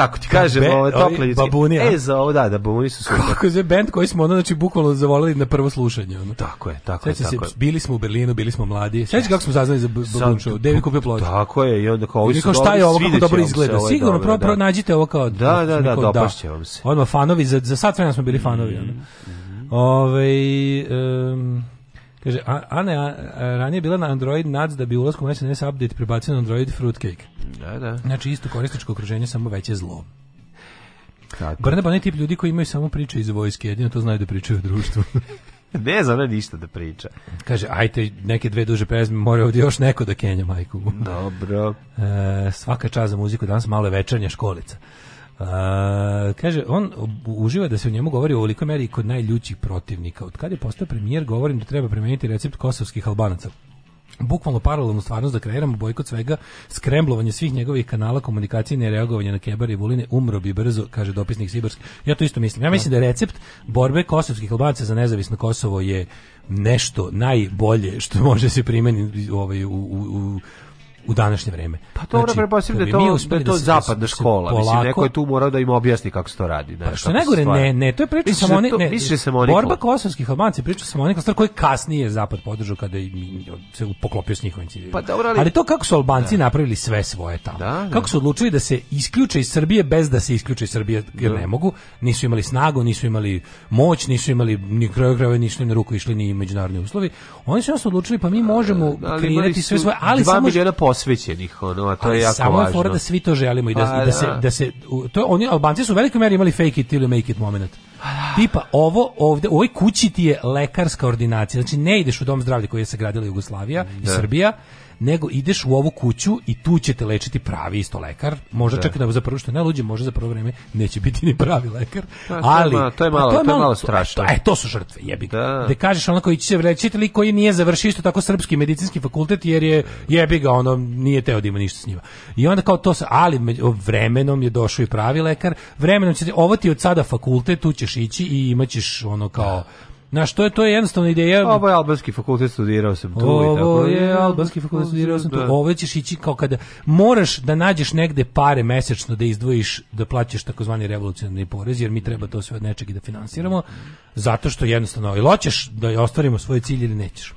tako ti kažem, be, ove tople ljudske. Babuni, E, za ovo, da, da, babuni su super. Kako je band koji smo ono, znači, bukvalno zavolili na prvo slušanje. Ono. Tako je, tako Sjeća je. Tako se, je. Bili smo u Berlinu, bili smo mladi. Sveći kako smo zaznali za babun show, Devi kupio ploču. Tako je, i onda kao, ovi su kao, šta je ovo, kako dobro izgleda. Ovaj Sigurno, pro, da. prvo nađite ovo kao... Da, da, da, da, dopašće vam se. Odmah fanovi, za, za sat vremena smo bili fanovi. Ono. Mhm, mhm. Ove, ovaj, um, Kaže, Ana je ranije bila na Android NADS da bi ulaskom SNS update prebacio na Android Fruitcake. Da, da. Znači, isto korisničko okruženje, samo veće zlo. Tako. Brnaba, onaj tip ljudi koji imaju samo priče iz vojske, jedino to znaju da pričaju u društvu. [laughs] ne zna ništa da priča. Kaže, ajte, neke dve duže pesme, mora ovdje još neko da kenja majku. Dobro. E, svaka čast za muziku, danas malo je večernja školica kaže, on uživa da se o njemu govori u ovolikoj meri kod najljućih protivnika. Od kada je postao premijer, govorim da treba primeniti recept kosovskih albanaca bukvalno paralelnu stvarnost da kreiramo bojkot svega, skremblovanje svih njegovih kanala komunikacije i reagovanje na Kebare i Vuline, umro bi brzo, kaže dopisnik Sibarski. Ja to isto mislim. Ja mislim da je recept borbe kosovskih albanaca za nezavisno Kosovo je nešto najbolje što može se primeniti ovaj, u, u, u u današnje vreme. Pa to znači, da to, da je to da, da zapadna škola, polako, mislim, neko je tu morao da im objasni kako se to radi. Ne, pa što ne gore, ne, ne, to je priča samo da oni, ne, da borba kosovskih Albanci priča samo oni, stvar koju kasnije zapad podržao kada im se poklopio s njihovim ciljima. Pa dobro, ali, ali, to kako su Albanci da. napravili sve svoje tamo. Da, kako su odlučili da se isključe iz Srbije bez da se isključe iz Srbije jer ne mogu, nisu imali snagu, nisu imali moć, nisu imali ni kraju krajeva ništa na ruku išli ni međunarodni uslovi. Oni su nas odlučili pa mi možemo kreirati sve svoje, ali samo posvećenih, ono, a to ali je jako samo važno. Samo da svi to želimo i da, a, pa i da, se, da, da se, to, oni, Albanci su u velikoj meri imali fake it till you make it moment. Pa da. Tipa, ovo ovde, u ovoj kući ti je lekarska ordinacija, znači ne ideš u dom zdravlja koji je sagradila Jugoslavija da. i Srbija, nego ideš u ovu kuću i tu će te lečiti pravi isto lekar. Možda da. čak da za prvo što ne luđe, možda za prvo vreme neće biti ni pravi lekar. Da, ali pa to je, to je malo, e, to je malo, malo strašno. E, to su žrtve, jebi ga. Da. da kažeš onako ići će lečiti lik koji nije završio isto tako srpski medicinski fakultet jer je jebi ga, ono nije teo da ima ništa s njima. I onda kao to se, ali vremenom je došao i pravi lekar, vremenom će ovo ti od sada fakultet, tu ćeš ići i imaćeš ono kao da Na što je to je jednostavna ideja. Ovo je albanski fakultet studirao sam tu Ovo i tako. Ovo je albanski fakultet studirao sam tu. Da. Ovo ćeš ići kao kada moraš da nađeš negde pare mesečno da izdvojiš da plaćaš takozvani revolucionarni porez jer mi treba to sve od nečeg i da finansiramo zato što jednostavno ili hoćeš da ostvarimo svoje cilje ili nećeš.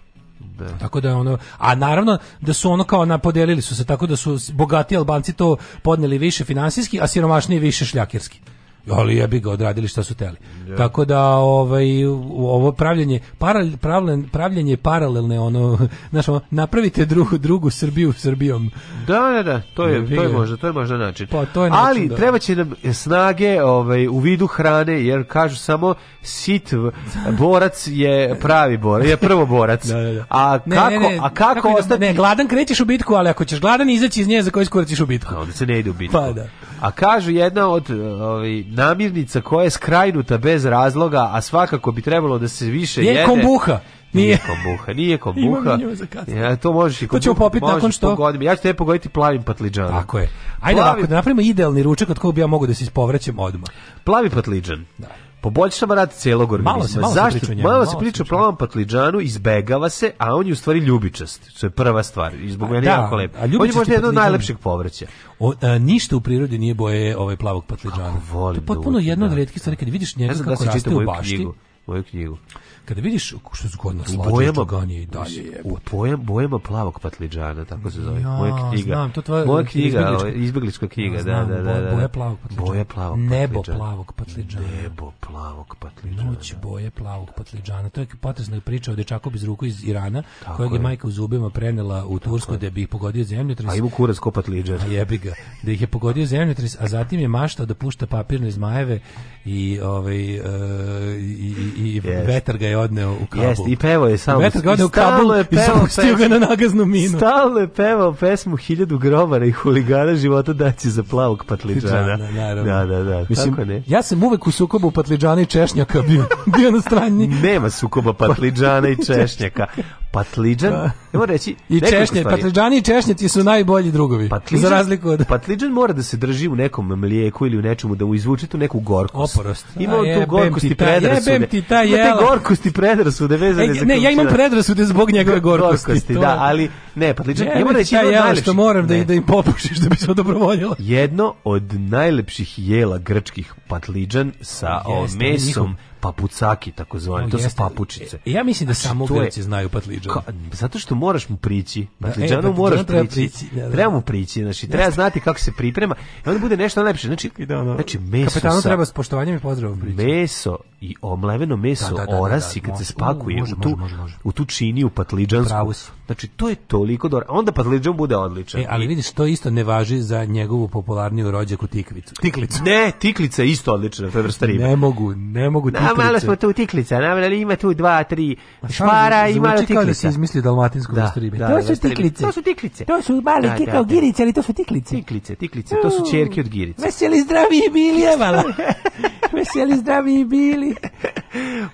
Da. Tako da ono, a naravno da su ono kao napodelili su se tako da su bogati Albanci to podneli više finansijski, a siromašniji više šljakerski ali jebi ga odradili šta su teli. Yeah. Da. Tako da ovaj ovo pravljenje paral, pravlen, pravljenje paralelne ono [laughs] znaš ono, napravite drugu drugu Srbiju Srbijom. Da, da, da, to je to je možda, to je možda način. Pa, to je način ali da. treba će nam snage ovaj u vidu hrane jer kažu samo sit borac je pravi borac, je prvo borac. [laughs] da, da, da. A kako ne, ne, a kako, kako da- ostati? Ne, gladan krećeš u bitku, ali ako ćeš gladan izaći iz nje za koju skurciš u bitku. Onda se ne ide u bitku. Pa da. A kažu jedna od e, ovaj, namirnica koja je skrajnuta bez razloga, a svakako bi trebalo da se više je jede. Je kombuha. Nije. nije kombuha, nije [laughs] kombuha. Ja, to možeš i kombuha. To ćemo popiti nakon što. Pogodim. Ja ću te pogoditi plavim patliđanom. Tako je. Ajde Plavi... ovako, da napravimo idealni ručak od kog bi ja mogao da se ispovraćam odmah. Plavi patlidžan. Da poboljšava rad celog organizma. Malo se, malo Zašto? se priča o njemu. Malo se priča o plavom patliđanu, izbegava se, a on je u stvari ljubičast, To je prva stvar. I zbog mene da, jako lepo. On je možda jedno od najlepših povrća. O, a, e, ništa u prirodi nije boje ovaj plavog patlidžana. Kako volim to je da potpuno da, jedna od da. redkih stvari kad vidiš njega ja da kako da raste u bašti. Moju knjigu. Moju knjigu kada vidiš što su kod nas bojama, i dalje U pojem, bojama plavog patliđana, tako se zove. Ja, moja knjiga. Znam, to tvoja moja knjiga, izbeglička, ovaj, knjiga, ja, da, znam, da, da, da, da. Boja plavog patliđana. Boja plavog Nebo plavog patliđana. Nebo plavog patliđana. Noć boje plavog patliđana. To je potresna priča o dečaku bez ruku iz Irana, tako kojeg je majka u zubima prenela u Tursku da bi ih pogodio zemljotres. A ima kurac ko patliđan. A jebi ga. Da ih je pogodio zemljotres, a zatim je maštao da pušta papirne zmajeve i ovaj e, i, i, i, i yes. vetar ga je je odneo u Kabul. Jeste, i pevao je samo. Metak odneo u Kabul je pevao, i pustio ga na nagaznu minu. Stalno je pevao pesmu Hiljadu grobara i huligara života daći za plavog patliđana. Da, da, da, da, da. Mislim, ne? Ja sam uvek u sukobu patliđana i češnjaka bio, [laughs] bio na strani. Nema sukoba patliđana i češnjaka. Patliđan, da. evo reći... I češnje, patliđani i češnjeti su najbolji drugovi. Patliđan, za razliku od... Patliđan mora da se drži u nekom mlijeku ili u nečemu, da mu izvuče tu neku gorkost. Oporost. Ima on tu gorkost i predrasude. Jebem ti ta jela. Ima te gorkost gorkosti predrasude vezane e, za Ne, ja imam predrasude zbog njegove gorkosti. gorkosti da, ali ne, pa lično, ima reći da jedno najlepših. što moram da ne. da, da im popušiš da bi se odobrovoljila. Jedno od najlepših jela grčkih patlidžan sa Jeste, mesom njihom papucaki takozvani, no, to jeste. su papučice. E, ja mislim da znači, samo Grci znaju patlidžan. zato što moraš mu prići. Patliđanu da, e, moraš treba prići. prići da, da. Treba mu prići, znači treba znati kako se priprema. I onda bude nešto najlepše. Znači, da, ono, znači meso kapetanu sa, treba s poštovanjem i pozdravom prići. Meso i omleveno meso da, da, da, da orasi kad može, se spakuje može, u tu može, u tu činiju patliđansku. Znači to je toliko dobro. Onda patlidžan bude odličan. E, ali vidiš to isto ne važi za njegovu popularniju rođaku tikvicu. Tiklicu. Ne, tiklica je isto odlična, to je vrsta ribe. Ne mogu, ne mogu tiklicu tiklice. A malo smo tu tiklica, navrali ima tu dva, tri pa špara i malo tiklica. Zvuči da se izmisli dalmatinsku da, da, to da, su da, da, tiklice. To su tiklice. To su male da, kao girice, ali to su tiklice. Tiklice, tiklice, to su mm. čerke od girice. Veseli zdravi i bili, evala. [laughs] Veseli zdravi i bili.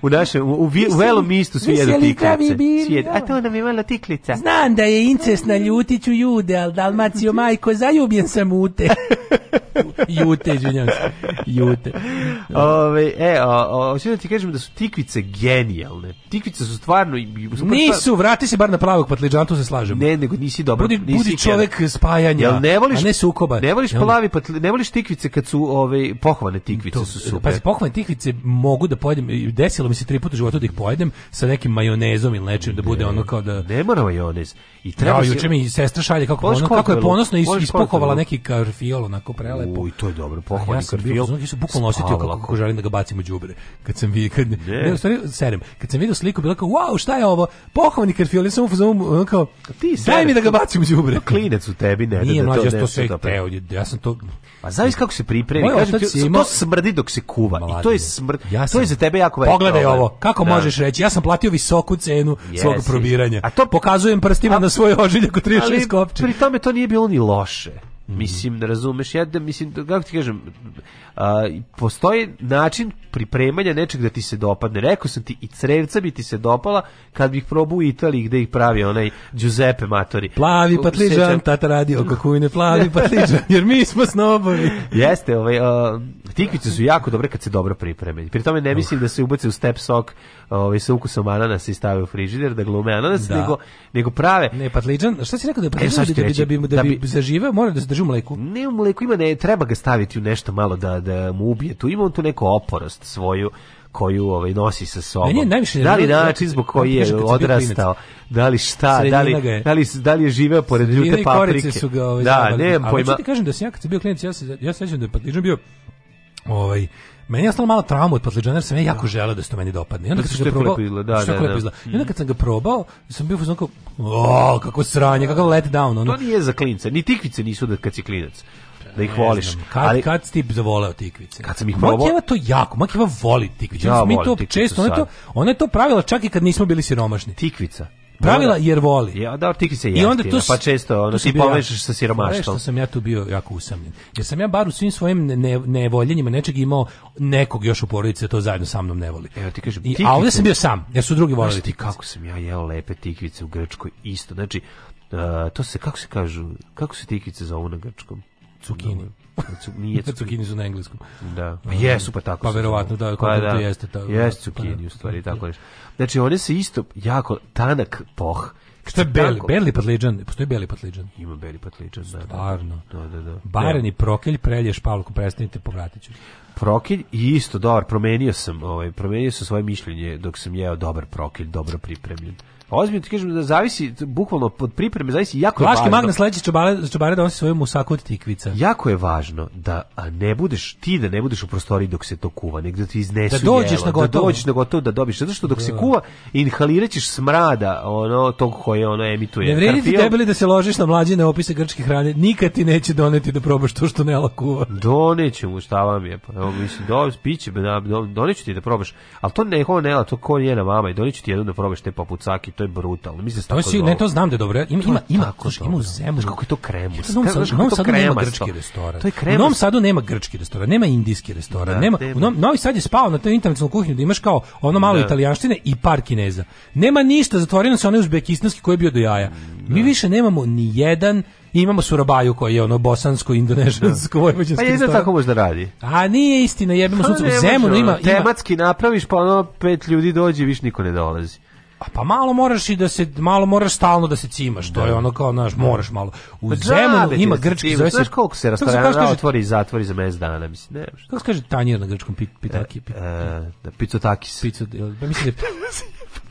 U našem, u, u, u velom mistu svi jedu tiklice. Bili, a to nam je malo tiklica. Znam da je incest na ljutiću jude, ali Dalmacijo majko, zaljubljen sam u te. [laughs] jute, izvinjam se. Jute. Ove, e, o, o, da ti kažem da su tikvice genijalne. Tikvice su stvarno... Nisu, vrati se bar na pravog patliđana, tu se slažem. Ne, nego nisi dobro. Budi, nisi budi čovek spajanja, Jel ne voliš, a ne sukoba. Ne voliš, Jel? plavi patli, ne voliš tikvice kad su ove, ovaj, pohvane tikvice to, su super. Pazi, pohvane tikvice mogu da pojedem, desilo mi se tri puta u životu da ih pojedem sa nekim majonezom ili nečim, da bude ne, ono kao da... Ne mora majonez. I treba ja, juče mi sestra šalje kako, ono, kako je ponosno is, ispokovala neki karfiol, onako prelepo. Uj, to je dobro, pohvani ja karfiol. Ja sam bukvalno osjetio kako, kako želim da ga bacimo u đubre. Kad sam vi kad yeah. ne, u stvari serem. Kad sam video sliku bilo kao wow, šta je ovo? Pohovni karfiol, sam u kao ti serem. Daj mi da ga bacim u đubre. Klinec u tebi ne Nije, da mlađe, to. Nije, ja sve da hteo, ja sam to A znaš kako se pripremi? kažem ti, ima... to smrdi dok se kuva. Mladim. I to je smrd. Ja sam... To je za tebe jako veliko. Pogledaj ovo. Kako da. možeš reći? Ja sam platio visoku cenu yes, svog probiranja. A to pokazujem prstima a... na svoje ožilje kod 36 kopče. Pri tome to nije bilo ni loše. Mm. Mislim, da razumeš, ja da, mislim, kako ti kažem, a, postoji način pripremanja nečeg da ti se dopadne. Rekao sam ti, i crevca bi ti se dopala kad bih probao u Italiji gde ih pravi onaj Giuseppe Matori. Plavi patližan, tata radi oko kujne, plavi [laughs] patližan, jer mi smo snobovi. Jeste, ovaj, a, tikvice su jako dobre kad se dobro pripreme. Pri tome ne mislim da se ubace u step sok ovaj, sa ukusom ananasa i stave u frižider da glume ananas, da. nego, nego prave. Ne, patliđan, šta si rekao da je patliđan e, da, bi, da, bi, da, bi, da bi zaživeo, mora da se leži u mleku? Ne u mleku, ima ne, treba ga staviti u nešto malo da, da mu ubije tu. Ima on tu neku oporost svoju koju ovaj nosi sa sobom. Meni je najviše da li način zbog koji je odrastao, da li šta, da li, da li, da li je živeo pored ljute paprike. Su ga, ovaj, da, ne, pojma. Ali ti kažem da sam ja kad sam bio klinac, ja se ja sećam da je patrižan da bio ovaj Meni je ostalo malo trauma od Patliđana, jer sam ja da. jako želeo da se to meni dopadne. I onda kad sam ga probao, da, da, da. I onda mhm. kad sam ga probao, sam bio uzman kao, o, kako sranje, kakav let down. Ono. To nije za klince, ni tikvice nisu da kad si klinac da ih voliš. kad, ali kad si ti zavoleo tikvice? Kad sam ih probao. Makijeva to jako, Makijeva voli tikvice. Ja, mi to često, ona to, ona je to pravila čak i kad nismo bili siromašni. Tikvica Pa Pravila da. jer voli. Ja, da, ti se I onda to pa često ono, ti povežeš sa siromaštvom. Što sam ja tu bio jako usamljen. Jer sam ja bar u svim svojim ne, nevoljenjima nečeg imao nekog još u porodici da to zajedno sa mnom ne voli. Evo ti kažem, I, a ovdje sam bio sam, jer su drugi volili. Znaš ti kako sam ja jeo lepe tikvice u Grčkoj isto. Znači, uh, to se, kako se kažu, kako se tikvice zovu na Grčkom? Cukini. Znači, nije [laughs] cukini su na engleskom. Da. Pa jesu pa tako. Pa verovatno da, pa da, to jeste tako. Jesu pa da. cukini u stvari tako nešto. Znači one se isto jako tanak poh. Šta je beli, beli patliđan? Postoji beli patliđan? Ima beli patliđan, da. da. Stvarno. Da, da, da. Bareni da. prokelj, prelješ palku, prestanite, povratit ću. Prokelj i isto, dobar, promenio sam, ovaj, promenio sam svoje mišljenje dok sam jeo dobar prokelj, dobro pripremljen. Ozbiljno ti kažem da zavisi bukvalno od pripreme, zavisi jako Laški je važno. Magna sledeći čobare, čobare donosi svoju musaku od tikvica. Jako je važno da ne budeš ti da ne budeš u prostoriji dok se to kuva, nego da ti iznesu da dođeš jelo, na gotovo. da dođeš na gotovo da dobiš, zato što dok se da. kuva inhaliraćeš smrada ono tog koje ono emituje. Ne vredi ti debeli da se ložiš na mlađine opise grčke hrane, nikad ti neće doneti da probaš to što Nela kuva. Doneće mu, šta vam je, pa evo mislim, do, piće, da, doneću ti da probaš, ali to ne ho Nela, to ko je na mama i doneću ti jedno da probaš te papucaki, to je brutalno. Mislim to si, ne to znam da je dobro. Ima ima ima slušaj, ima u zemlju. Kako je to kremus? u Novom Sadu, nema grčki restoran. To je kremus. U Novom Sadu nema grčki restoran, nema indijski restoran, da, nema. U Novom Novi Sad je spao na toj internacionalnoj kuhinji da imaš kao ono malo da. italijanštine i par kineza. Nema ništa, zatvoreno se onaj uzbekistanski koji je bio do jaja. Mi da. više nemamo ni jedan imamo surabaju koji je ono bosansko indonežansko da. vojvođansko pa jedan tako možda radi a nije istina jebimo pa sunce u zemu zemunu ima tematski napraviš pa ono pet ljudi dođe viš niko ne dolazi A pa malo moraš i da se malo moraš stalno da se cimaš. To je da. ono kao znaš, da. moraš malo. U pa Zemunu ima da grčki zove se. Znaš koliko se restorana otvori i zatvori za mjesec dana, mislim, ne. Kako se kaže tanjir na grčkom pit, pitaki? E, pit, e, da pitotakis. Pito, pa mislim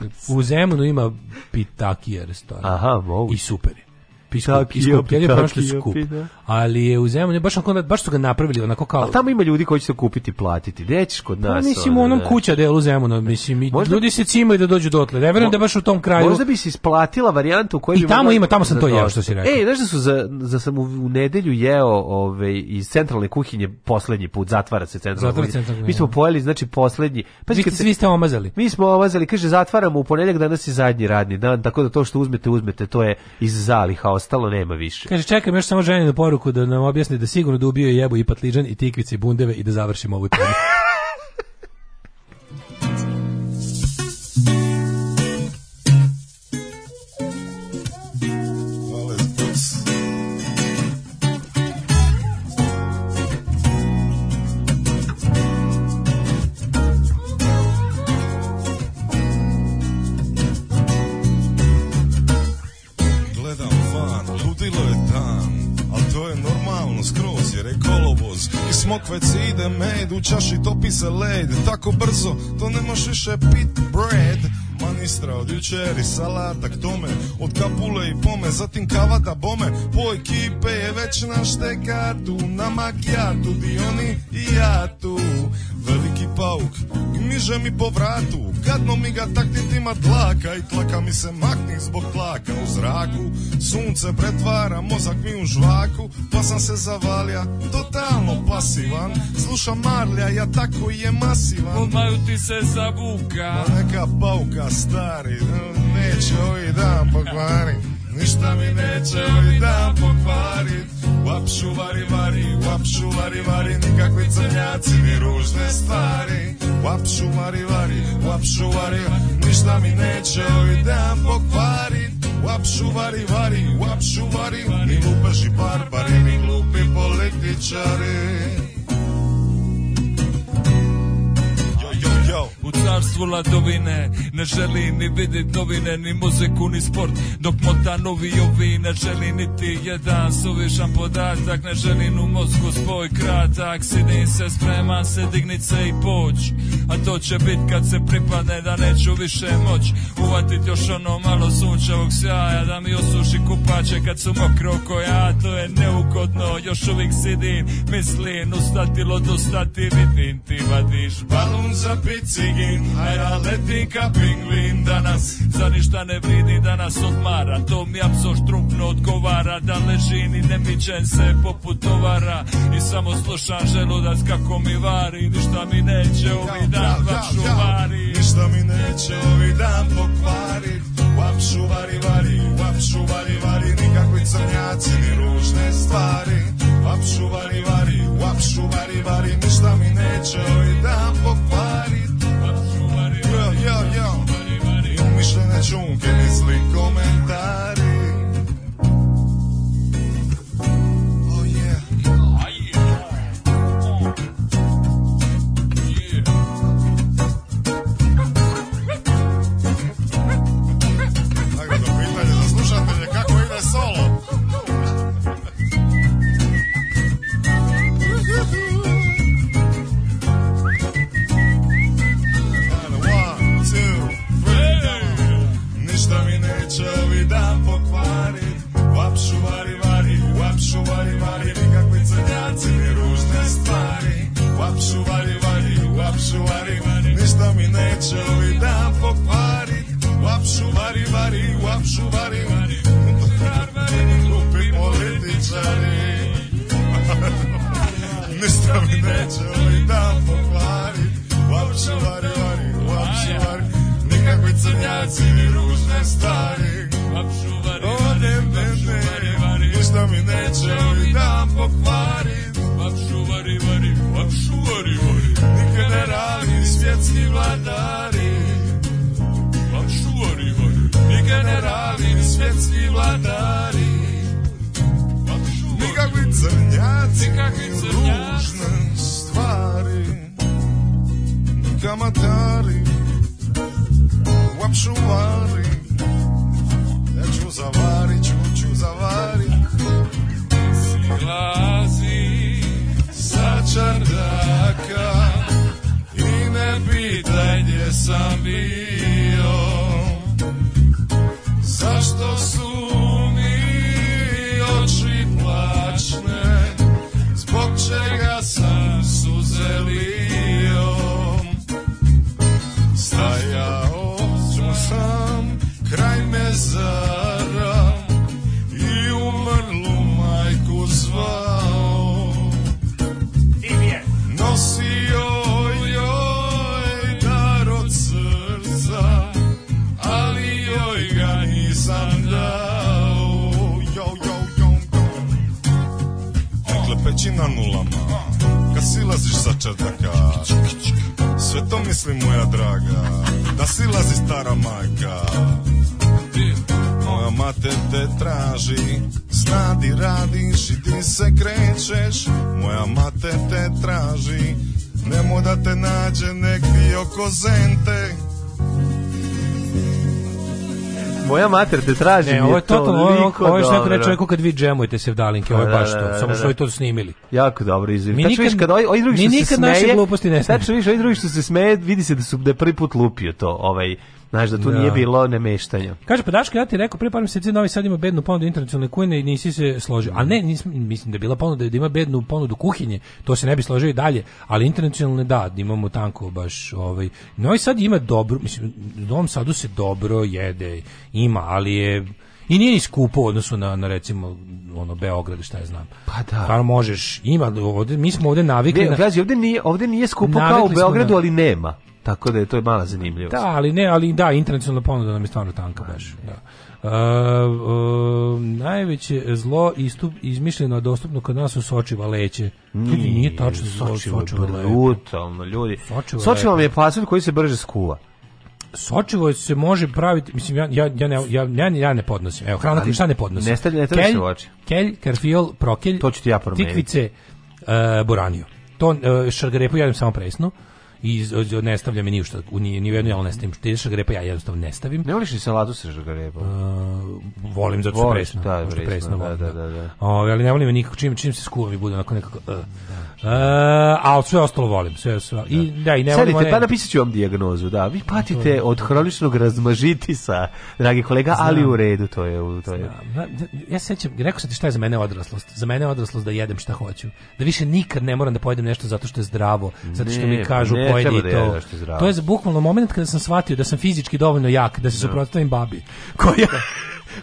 da [laughs] u Zemunu ima pitakija restoran. Aha, wow. I super je. Piskup, piskup, je prošli skup. Da. Ali je u zemlju, baš, onako, baš su ga napravili onako kao... Ali tamo ima ljudi koji će se kupiti, platiti. Gde ćeš kod pa nas? Pa, mislim, u onom da- kuća delu Zemuna, mislim, možda, ljudi se cimaju da dođu dotle. Ne verujem da baš u tom kraju... Možda bi se isplatila varijanta u kojoj I I tamo ima, tamo sam to jeo, što si rekao. Ej, znaš da su za, za sam u, u nedelju jeo ove, ovaj, iz centralne kuhinje poslednji put, zatvara se centralna zatvara centralna Mi smo pojeli, znači, poslednji. Pa, vi, se, vi ste omazali. Mi smo omazali, kaže, zatvaramo u ponedjeljak, danas je zadnji radni dan, tako da to što uzmete, uzmete, to je iz zaliha ostalo nema više. Kaže, čekam još samo ženinu poruku da nam objasni da sigurno da ubio je i patlidžan i tikvice i bundeve i da završimo ovu temu. [laughs] kolovoz I smokvec ide med, u čaši topi se led Tako brzo, to ne možeš više pit bread Manistra od jučer i salata k tome Od kapule i pome, zatim kavata bome Po ekipe je već na štekatu Na makijatu, dioni i ja tu Veliki pauk, miže mi po vratu Gadno mi ga taktitima tlaka I tlaka mi se makni zbog tlaka u zraku Sunce pretvara mozak mi u žvaku Pa sam se zavalja, totalno pasivan Slušam Marlja, ja tako je masivan Odmaju ti se zabuka Ma neka pauka stari Neće ovaj dan pokvarit Ništa da mi neće ovaj dan pokvarit Vapšuvari, vari, vari, vapšuvari, vari, vari, nikakvi crnjaci ni ružne stvari. Vapšuvari, vari, vari, vari, ništa mi neće ovi dan pokvarit. Vapšuvari, vari, vari, ni lupaši barbari, ni glupi političari. Yo, yo, yo. U carstvu ladovine Ne želi ni vidit novine Ni muziku ni sport Dok mota novi ovi Ne želi niti jedan suvišan podatak Ne želim u mozgu spoj kratak Sidim se sprema se dignit se i poć A to će bit kad se pripadne Da neću više moć Uvatit još ono malo sunčevog sjaja Da mi osuši kupače kad su mokro ko ja To je neugodno još uvijek sidim Mislim ustatilo dostati vidim Ti vadiš balon za picig pingvin Hajra leti ka pingvin danas Za ništa ne vridi da nas odmara To mi apso štrupno odgovara Da ležim i ne mičem se poput tovara I samo slušam želudac kako mi vari Ništa mi neće ovi dan vapšuvari Ništa mi neće ovi dan pokvari Vapšuvari vari, vapšuvari vari Nikakvi crnjaci ni ružne stvari Vapšuvari vari, vapšuvari vari Ništa mi neće ovi dan pokvari yo, yo Umišljene čunke, misli, komentari lapšu vari, ništa mi neće ovi dan pokvari. Lapšu vari, vari, lapšu vari, glupi političari. [laughs] ništa mi neće ovi dan pokvari. Lapšu vari, vari, lapšu vari, nikakvi crnjaci ni ružne stari. Lapšu vari, vari, lapšu vari, vari, ništa mi neće ovi dan pokvari. svjetski vladari Nikakvi crnjaci, Nikakvi crnjaci ružne stvari Kamatari, vapšuvari Ja ću zavarit, ću ću zavarit Silazi sa čardaka I ne pitaj gdje sam bio Zašto su mi oči plačne Zbog čega sam suze ići na nulama Kad silaziš sa čerdaka Sve to misli moja draga Da silazi stara majka Moja mater te traži Znadi radiš i ti se krećeš Moja mater te traži Nemo da te nađe negdje oko zente moja mater te traži. Ne, ovo je totalno, ovo, ovo je što neko reče kad vi džemujete se vdalinke, ovo je da, baš da, to, da, samo što je to snimili. Jako dobro, izvim. Mi nikad, kad ovaj, ovaj drugi što se smeje, naše gluposti ne snimamo. Tačno viš, ovaj drugi što se smeje, vidi se da su da prvi put lupio to, ovaj, Znaš da tu da. nije bilo nemeštanja. Kaže pa Daško, ja ti rekao pre par mjeseci Novi Sad ima bednu ponudu internacionalne kuhinje i nisi se složio. A ne, nis, mislim da je bila ponuda da ima bednu ponudu kuhinje, to se ne bi složio i dalje, ali internacionalne da, da imamo tanko baš ovaj. Novi Sad ima dobro, mislim, u Novom Sadu se dobro jede, ima, ali je i nije ni skupo u odnosu na, na recimo ono Beograd šta ja znam. Pa da. Pa možeš, ima ovde, mi smo ovde navikli. Ne, na, glazi, ovde nije, ovde nije skupo kao u Beogradu, na, ali nema. Tako da je to je mala zanimljivost. Da, ali ne, ali da, internacionalna ponuda nam je stvarno tanka baš. Da. Uh, uh, najveće zlo istup, izmišljeno dostupno kod nas u Soči valeće. ljudi, nije tačno zlo Sočivo, Sočivo brutalno, ljudi. Sočivo, Sočivo vam je pasulj koji se brže skuva. Sočivo se može praviti, mislim ja ja ja ne ja, ja, ne podnosim. Evo hrana koju šta ne podnosim. Ne stavlja kelj, kelj, karfiol, prokelj. To ću ti ja promeniti. Tikvice, uh, e, boraniju. To uh, šargarepu jedem samo presno i ne stavljam je ništa, u ni, ni u jednu javu ne stavim teška grepa, ja jednostavno ne stavim. Ne voliš li salatu sa žagarepom? Uh, volim, zato što presno. Da, što presno da, volim, da. da, da, da. Ove, ali ne volim je nikako, čim, čim se skuvam i bude onako nekako... Uh. Uh, a sve ostalo volim, sve, sve. I, da, da i ne Sedite, volim, pa napisat ću vam dijagnozu, da. Vi patite od hroničnog razmažitisa, dragi kolega, Znam. ali u redu to je. To je. Da, ja sećam, rekao sam ti šta je za mene odraslost. Za mene je odraslost da jedem šta hoću. Da više nikad ne moram da pojedem nešto zato što je zdravo, zato što ne, mi kažu ne, ne pojedi da to. To je bukvalno moment kada sam shvatio da sam fizički dovoljno jak da se da. suprotstavim babi koja [laughs]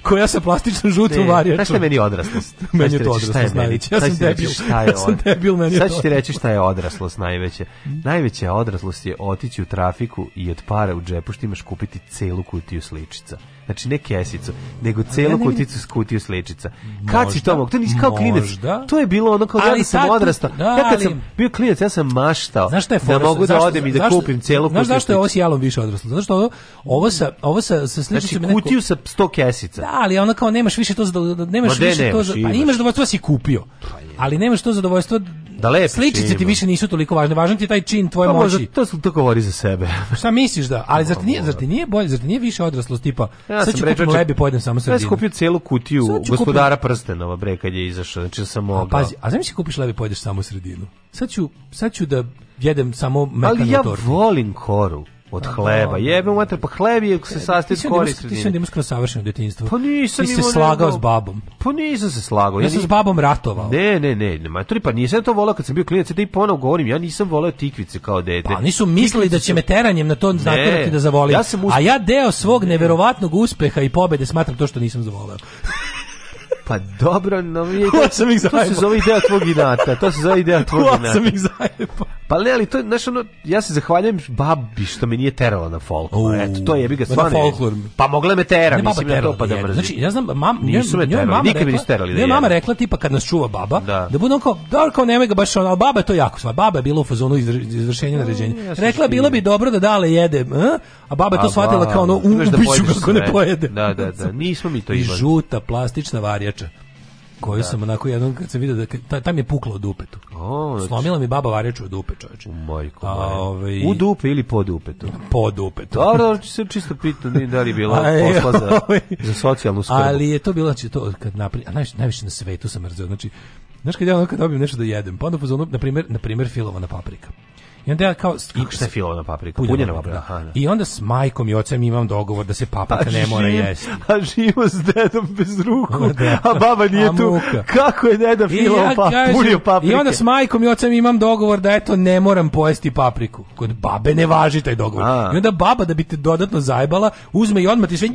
koja sa plastičnom žutom ne, varjačom. Znaš šta je meni odraslost? [laughs] meni je to odraslost najveće. Ja sam debil. Šta je [laughs] ja sam debil, meni Sad ću ti reći šta je odraslost najveće. Najveća odraslost je otići u trafiku i od para u džepu što imaš kupiti celu kutiju sličica. Znači ne kesicu, nego celu ja ne... kuticu s kutiju sličica. Kad možda, si to mogu? To nisi kao klinec. To je bilo ono kao da ali ja da sam odrastao. Da, ja kad ali... sam bio klinec, ja sam maštao znaš je da mogu da odem i da kupim celu kutiju Znaš zašto je ovo s jalom više odraslo? Zato što ovo, ovo sa, ovo sa, sa znači, sličicom... Znači kutiju sa 100 kesica utakmica. Da, ali ona kao nemaš više to za nemaš više nemaš, to, pa imaš zadovoljstvo da si kupio. Pa ali nemaš to zadovoljstvo da lepiš, Sličice ti više nisu toliko važne, važan ti je taj čin tvoje pa, moći. Možda, to su to govori za sebe. [laughs] Šta misliš da? Ali pa zar ti nije, zar ti nije bolje, zar ti nije više odraslost tipa ja sad ću kupim lebi pojedem samo sredinu. Ja sam kupio celu kutiju gospodara kupim... prstenova bre kad je izašao, znači da sam mogao. Pazi, a znači kupiš lebi pojedeš samo sredinu. Sad ću, sad ću da jedem samo mekanotor. Ali ja volim koru od pa hleba. Jebe mater, pa hleb je se sastoji od koristi. Ti si onda imaš kroz savršeno detinjstvo. Pa nisam. Ti se slagao s babom. Pa nisam se slagao. Ja sam s babom ratovao. Ne, ne, ne, ne, mater, pa nisam to volao kad sam bio klinac, da i ponovo govorim, ja nisam volao tikvice kao dete. Pa nisu mislili da će me teranjem na to naterati da zavolim. A ja deo svog neverovatnog uspeha i pobede smatram to što nisam zavoleo. [laughs] Pa dobro, no mi je... To, sam ih to se zove ideja tvog inata, to se zove ideja tvog inata. sam ih zajebao. Pa ne, ali to je, znaš, ono, ja se zahvaljujem babi što me nije terala na folklor. Uh, Eto, to je, bi ga stvarno... folklor. Pa mogla me tera, ne, mislim, terala, to pa da mrzim. Znači, ja znam, mam, nisu me terali, nikad mi nisu terali da mama rekla, tipa, kad nas čuva baba, da, da bude da, kao, dobro, kao nemoj ga baš ono, ali baba je to jako sva. Baba je bila u fazonu izvršenja naređenja. Rekla, bilo bi dobro da dale jede, a baba je to shvatila kao ono, da ubiću kako ne pojede. Da, da, da, nismo mi to imali. Žuta plastična varija koju da. sam onako jednom kad sam video da ta, tam je puklo u dupetu. O, znači... Slomila mi baba vareču u dupe, čoveče. Majko, ovaj... U dupe ili po dupetu? Po dupetu. Dobro, se čisto pitno ni da li je bila [laughs] e, posla za, ovaj- za socijalnu skrbu. Ali je to bilo, znači, to kad napri... a najviše, najviše na svetu sam mrzeo, znači, znaš kad ja ono kad dobijem nešto da jedem, pa onda pozvonu, na primjer, na primjer filovana paprika. I onda ja kao... I šta je na paprika? Puljena paprika. Aha, da. I onda s majkom i ocem imam dogovor da se paprika pa ne mora jesti. A živo s dedom bez ruku, [laughs] da. a baba nije a tu. Kako je deda filovao ja, pa, pulio paprike? I onda s majkom i ocem imam dogovor da eto ne moram pojesti papriku. Kod babe ne važi taj dogovor. A. I onda baba da bi te dodatno zajbala, uzme i odmah ti sve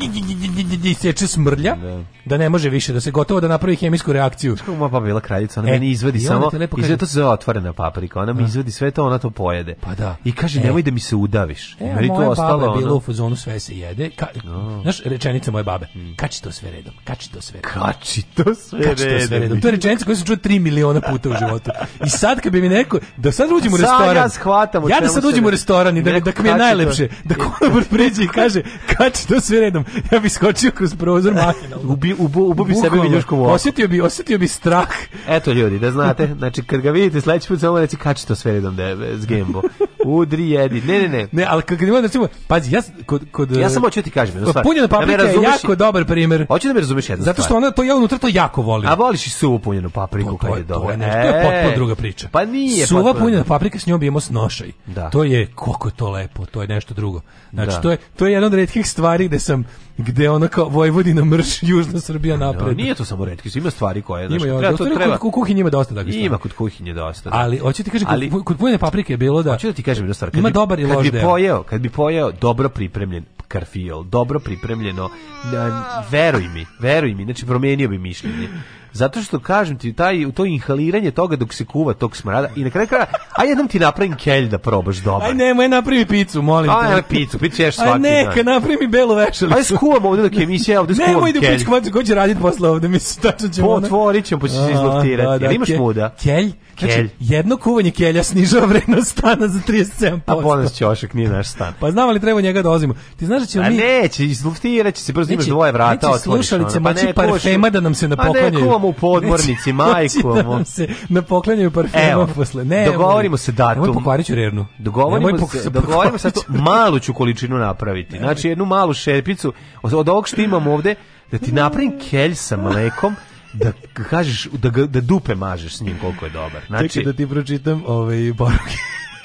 i seče smrlja, da. da ne može više, da se gotovo da napravi hemijsku reakciju. Kako moja baba bila kraljica, ona e, meni izvadi samo, izvadi to se zove otvorena paprika, ona mi da. izvadi sve to, ona to poje jede. Pa da. I kaže, e. nemoj da mi se udaviš. E, Meri to ostalo, baba je bila u fazonu sve se jede. Ka, no. Znaš, rečenica moje babe, mm. kači to sve redom, kači to sve redom. Kači to sve, kači redom. To, sve redom. to je rečenica koju sam čuo 3 miliona puta u životu. I sad kad bi mi neko, da sad uđemo u restoran. ja shvatam. Ja da sad uđemo u restoran i da, da mi je najlepše. Da konobar priđe i kaže, kači to sve redom. Ja bi skočio kroz prozor mahinalno. Ubi, ubu, ubu bi sebe viljuškom Osjetio bi, osjetio bi strah. Eto ljudi, da znate, znači kad ga vidite sledeći put samo reći kači to sve redom da je s game Rambo. Udri, jedi. Ne, ne, ne. Ne, ali kad ima recimo, pazi, ja kod kod Ja e, samo hoću da ti kažem, jednu stvar. Punjena paprika da je jako dobar primer. Hoću da me razumeš jedno. Zato što ona to ja unutra to jako voli. A voliš i suvu punjenu papriku kad je dobra. To je potpuno e, druga priča. Pa nije. Suva punjena paprika s njom bijemo snošaj. nošaj. Da. To je kako je to lepo, to je nešto drugo. Znači da. to je to je jedna od retkih stvari gde sam gde ona kao Vojvodina mrš [laughs] južna Srbija napred. Nije to samo retki, ima stvari koje znači ima, treba to treba. Kod kuhinje ima dosta takvih Ima kod kuhinje dosta. Ali hoćete ti kažem kod punjene paprike je bilo da Hoću da ti kažem kažem jednostavno. Da Ima bi, dobar i loš kad bi pojeo, kad bi pojeo dobro pripremljen karfiol, dobro pripremljeno, da, veruj mi, veruj mi, znači promenio bi mišljenje. Zato što kažem ti taj to inhaliranje toga dok se kuva tog smrada i na kraju kraja aj jednom ti napravim kelj da probaš dobro. Aj nemoj napravi picu, molim aj, te. Aj picu, picu ješ svaki. Aj neka napravi mi belo vešalicu. Aj skuvam ovde dok je emisija, ovde skuvamo. Nemoj da pić kvacu, ko će raditi posle ovde, mislim [laughs] tačno ćemo. Potvorićemo, ćemo, pa će se da, izloftirati. Da, Jel imaš muda? Kelj? Znači, kelj. Znači, jedno kuvanje kelja snižava vrednost stana za 37%. A ponos ćošak nije naš stan. pa znam ali treba njega da ozimo. Ti znaš da ćemo pa mi A neće, će se brzo imaš dvoje vrata otvoriš. Neće slušalice, pa mači parfema da nam se napoklonjaju. Samo u podmornici, majko. Nam da se na poklanjaju parfema posle. Ne, dogovorimo se datum. Nemoj pokvarit ću rernu. Dogovorimo nemoj se, dogovorimo se to, malu ću količinu napraviti. Nemoj. Znači jednu malu šerpicu. od ovog što imam ovde, da ti napravim kelj sa mlekom, da kažeš da da dupe mažeš s njim koliko je dobar. Znači Čekaj da ti pročitam ove ovaj, poruke.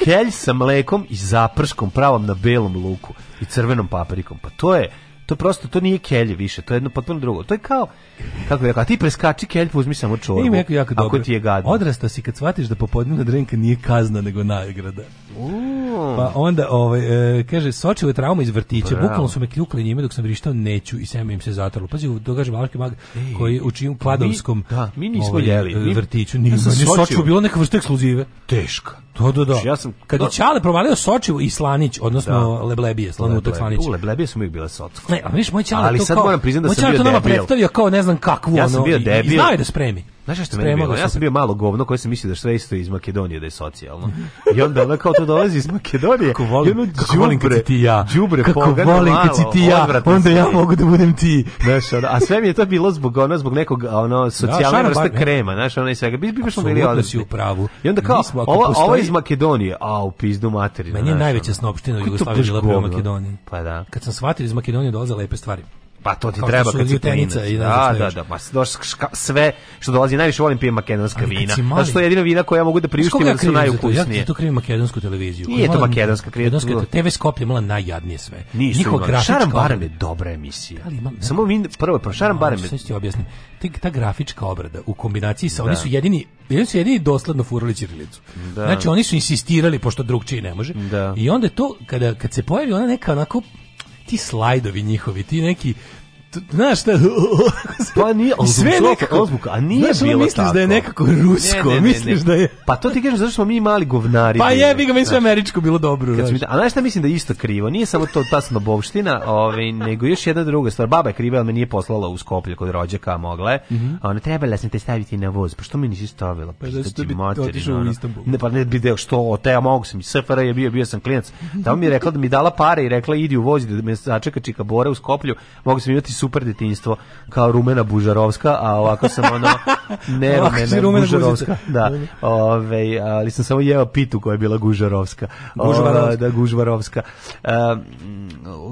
kelj sa mlekom i zaprškom pravom na belom luku i crvenom paprikom. Pa to je To prosto to nije kelj više, to je jedno potpuno drugo. To je kao kako bih rekao, ti preskači kelj, uzmi samo čorbu. Ima jako, jako Ako dobro. ti je gadno. Odrastao si kad shvatiš da popodnevna drenka nije kazna nego nagrada. Mm. Pa onda ovaj e, kaže Sočiva trauma iz vrtića, bukvalno su me kljukli njime dok sam vrištao neću i seme im se zatrlo. Pazi, dogaže Valki mag koji u čijim kladovskom mi, da, mi nismo ovaj, jeli, e, vrtiću, ni ja Sočivu bilo neka vrsta ekskluzive. Teška. Da, da da. Ja sam kad je Čale da. provalio sočivo i Slanić, odnosno da. Leblebije, Slanutak Leble, Slanić. U Leblebije su uvijek bile sočivo. Ne, a vidiš moj Čale to. Ali sad kao, moram priznati da sam bio debil. Moj Čale to nama predstavio kao ne znam kakvu ono. Ja sam bio debil. I znao je da spremi. Znaš što meni bilo? Ja sam bio malo govno koji sam mislio da sve isto iz Makedonije da je socijalno. I onda ona kao to dolazi iz Makedonije. Kako volim, ono kako volim kad si ti ja. Džubre, kako pogano, volim kad si ti ja. Onda ja mogu da budem ti. Znaš, ono, a sve mi je to bilo zbog ono, zbog nekog ono da, socijalne da, vrste krema, znaš, ona i svega. Bi, bi baš bili odlični. u pravu. I onda kao, smo, ova, postoji... ova iz Makedonije, a u pizdu materinu. Meni je najveća snopština u Jugoslaviji bila prema Makedoniji. Pa da. Kad sam shvatio da iz Makedonije dolaze lepe stvari. Pa to ti Kao treba kad si klinac. Da, da, da, da, pa sve što dolazi, najviše volim pijem makedonska vina. Mali... što je jedina vina koja ja mogu da priuštim da su najukusnije. Ja to krivim makedonsku televiziju. Nije to makedonska makedonska TV Skopje mala najjadnije sve. Njihov grafička Šaram Barem je dobra emisija. Ali da imam, Samo vi prvo pro Šaram Barem. Sve ti objasnim. Ta, grafička obrada u kombinaciji sa da. oni su jedini, oni su jedini dosledno furali ćirilicu. Da. Znači oni su insistirali pošto drugčije ne može. I onda to kada kad se pojavi ona neka onako ti slajdovi njihovi, ti neki znaš šta? pa [laughs] nije, sve zbog nekako, ozbuka, a nije znaš, bilo misliš tako. da je nekako rusko, ne, ne, ne, misliš da je... Pa to ti kažeš zašto smo mi mali govnari. Pa jebi ga, mi sve američko bilo dobro. Kad znaš. Mi, a znaš šta mislim da je isto krivo? Nije samo to ta snobovština, ovaj, nego još jedna druga stvar. Baba je kriva, ali me nije poslala u Skoplje kod rođaka, mogla je. Mm -hmm. A ona, trebala sam te staviti na voz. Pa što mi nisi stavila? Pa, da što bi otišao Ne, pa ne bi deo što, te ja mogu sam, SFR je bio, bio sam klijent da mi je rekla da mi dala pare i rekla idi u voz da me sačeka Čika Bora u Skoplju, mogu sam imati super detinjstvo kao Rumena Bužarovska, a ovako sam ono [laughs] ne Rumena Bužarovska. Da. Ove, ali sam samo jeo pitu koja je bila Gužarovska. Da, Gužvarovska. E,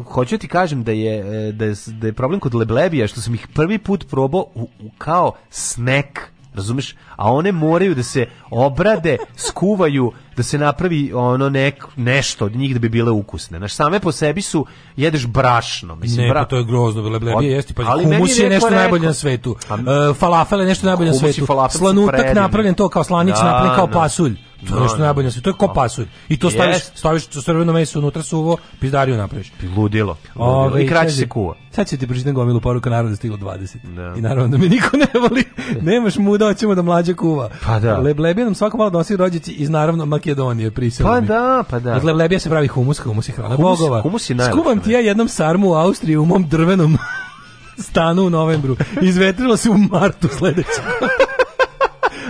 hoću da ti kažem da je, e, da je, da je problem kod leblebija što sam ih prvi put probao u, u kao snack razumeš? A one moraju da se obrade, skuvaju, da se napravi ono nek, nešto od njih da bi bile ukusne. Znaš, same po sebi su, jedeš brašno. Mislim, ne, pa bra... pa to je grozno, leblebije od... jesti, pa ali humus je nešto najbolje na svetu. A... Uh, falafel je nešto najbolje na svetu. Slanutak napravljen to kao slanić, da, napravljen kao da. pasulj. Da, to je što da. najbolje sve. To je ko da. pasulj. I to staviš, staviš crveno meso unutra suvo, pizdariju napraviš. Ludilo. ludilo. I kraće se kuva. Sad će ti pročitam gomilu poruka, naravno da stiglo 20. Da. I naravno da me niko ne voli. [laughs] Nemaš muda, hoćemo da mlađe kuva. Pa da. Leblebi nam svako malo donosi rođici iz naravno Makedonije prisela. Pa da, pa da. Dakle, leblebija se pravi humus, humus je hrana humus, bogova. Humus je najlepša. Skubam ti ja jednom sarmu u Austriji u mom drvenom [laughs] stanu u novembru. Izvetrilo se u martu sledećeg.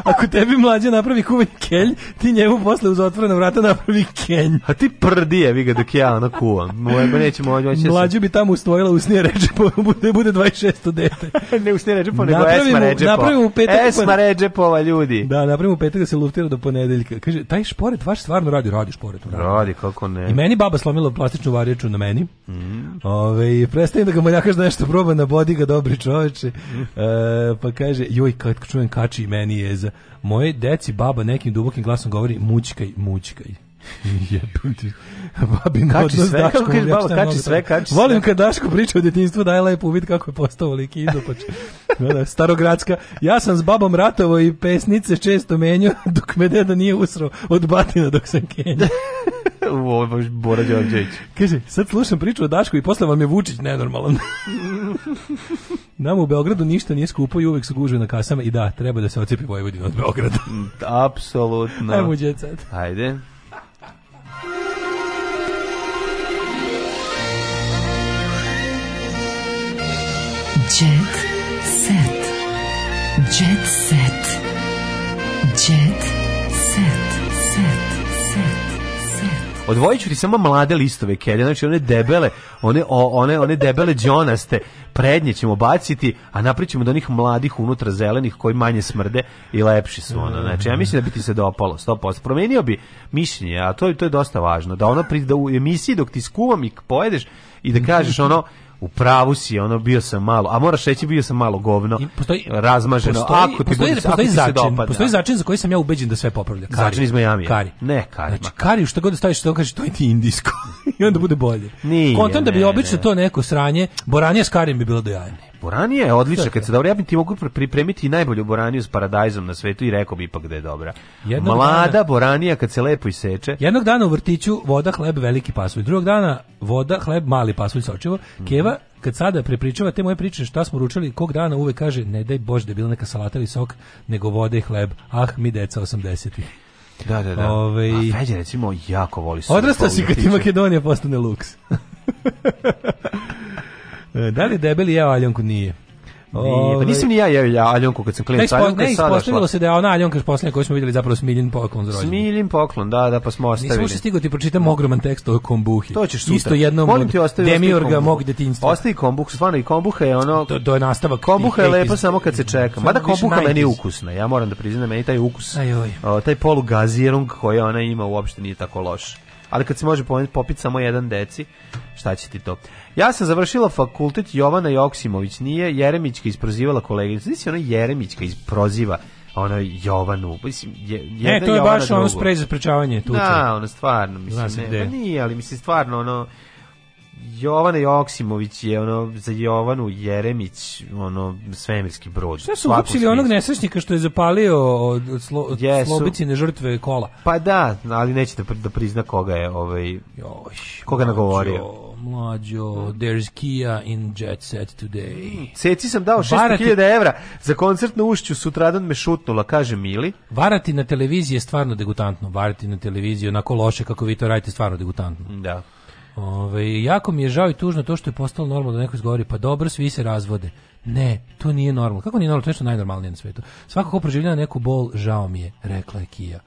Ako tebi mlađe napravi kuvanj kelj, ti njemu posle uz otvorena vrata napravi kenj. A ti prdi vi ga dok ja ono kuvam. Moje, ba pa nećemo moći se... Mlađu bi tamo ustvojila usnije reče po, [laughs] bude, bude 26. dete. ne usnije reče po, nego napravimo, Esma reče po. Napravimo u petak. Esma po, pova ljudi. Da, napravimo u petak da se luftira do ponedeljka. Kaže, taj šporet vaš stvarno radi, radi šporet. Radi, radi kako ne. I meni baba slomila plastičnu varjaču na meni. Mm. Ove, prestajem da ga moljakaš da nešto proba na bodi ga dobri čoveče. Mm. E, pa kaže, joj, kad čujem kači i meni jeza moje deci baba nekim dubokim glasom govori mućkaj, mućkaj. [laughs] Jebim ti. Babin kači odnos sve, Daško. Kači, baba, da kači sve, kači Volim kad Daško priča o detinjstvu, daj lepo uvid kako je postao lik idopač. [laughs] Starogradska. Ja sam s babom ratovo i pesnice često menio [laughs] dok me deda nije usro od batina dok sam kenja. Ovo baš Bora Đorđević. Kaže, sad slušam priču o Dašku i posle vam je Vučić nenormalan. Nam u Beogradu ništa nije skupo i uvek se gužve na kasama i da, treba da se ocepi Vojvodina od Beograda. [laughs] Mm, apsolutno. Ajmo, djecet. Ajde. Jet set. Jet set. Odvojit ću ti samo mlade listove kelja, znači one debele, one, one, one debele džonaste, prednje ćemo baciti, a napričamo do onih mladih unutra zelenih koji manje smrde i lepši su ono. Znači, ja mislim da bi ti se dopalo, 100%. Promenio bi mišljenje, a to, je, to je dosta važno, da ono pri, da u emisiji dok ti skuvam i pojedeš i da kažeš ono, u pravu si, ono bio sam malo, a moraš reći bio sam malo govno. I postoji razmaženo. Postoji, ako ti postoji, budu, postoji, ako začin, dopadne, postoji začin za koji sam ja ubeđen da sve popravlja. Kari. Začin iz Miami. Kari. Ne, kari. Znači, kari što god da staviš, to kaže to je ti indijsko. [laughs] I onda bude bolje. Nije, Kontam da bi obično to neko sranje, boranje s karim bi bilo do Boranija je odlična, kad se dobro, ja bi ti mogu pripremiti najbolju boraniju s paradajzom na svetu i rekao bi ipak da je dobra. Jednog Mlada dana, boranija kad se lepo iseče. Jednog dana u vrtiću voda, hleb, veliki pasulj. Drugog dana voda, hleb, mali pasulj sočivo. Mm -hmm. Keva, kad sada prepričava te moje priče šta smo ručali, kog dana uvek kaže ne daj bož da je bila neka salata ili sok, nego voda i hleb. Ah, mi deca 80-ih. Da, da, da. Ove... Ovaj- A Feđa, recimo, jako voli se. Odrasta si pa kad ti Makedonija postane luks. [laughs] E, da li debeli jeo aljonku? Nije. Nije, pa ovaj, nisam ni ja jeo Aljonku kad sam klinac. Ne, je ne ispostavilo se da je ona Aljonka posljednja koju smo vidjeli zapravo smiljen poklon zrođen. Smiljen poklon, da, da, pa smo ostavili. nisam se stigao ti pročitam da. ogroman tekst o kombuhi. To ćeš sutra. Isto jednom Molim ti ostavi, Demiorga mog detinjstva. Ostavi kombuh, stvarno i kombuha je ono... To, to je nastavak. Kombuha je lepa samo kad se čeka. Mada kombuha meni je ukusna, ja moram da priznam, meni taj ukus, taj polugazirung koji ona ima uopšte nije tako loš ali kad se može popiti samo jedan deci, šta će ti to? Ja sam završila fakultet Jovana Joksimović, nije Jeremićka isprozivala koleginicu. Znači ona Jeremićka isproziva ono Jovanu, mislim, je, ne, to je Jovana baš drugu. ono sprej za sprečavanje tuče. Da, ono stvarno, mislim, ne, pa nije, ali mislim, stvarno, ono, Jovana Joksimović je ono za Jovanu Jeremić ono svemirski brod. Sve su uhapsili onog nesrećnika što je zapalio od, od, slo, od slobicine žrtve kola. Pa da, ali nećete da, da prizna koga je ovaj Joj, koga nagovorio. Mlađo, mlađo mm. there's Kia in Jet Set today. Hmm, Ceci sam dao 600.000 evra za koncert na Ušću, sutradan me šutnula, kaže Mili. Varati na televiziji je stvarno degutantno, varati na televiziji onako loše kako vi to radite stvarno degutantno. Da. Ove, ovaj, jako mi je žao i tužno to što je postalo normalno da neko izgovori, pa dobro, svi se razvode. Ne, to nije normalno. Kako nije normalno? To je što najnormalnije na svetu. Svako ko proživljava neku bol, žao mi je, rekla je Kija.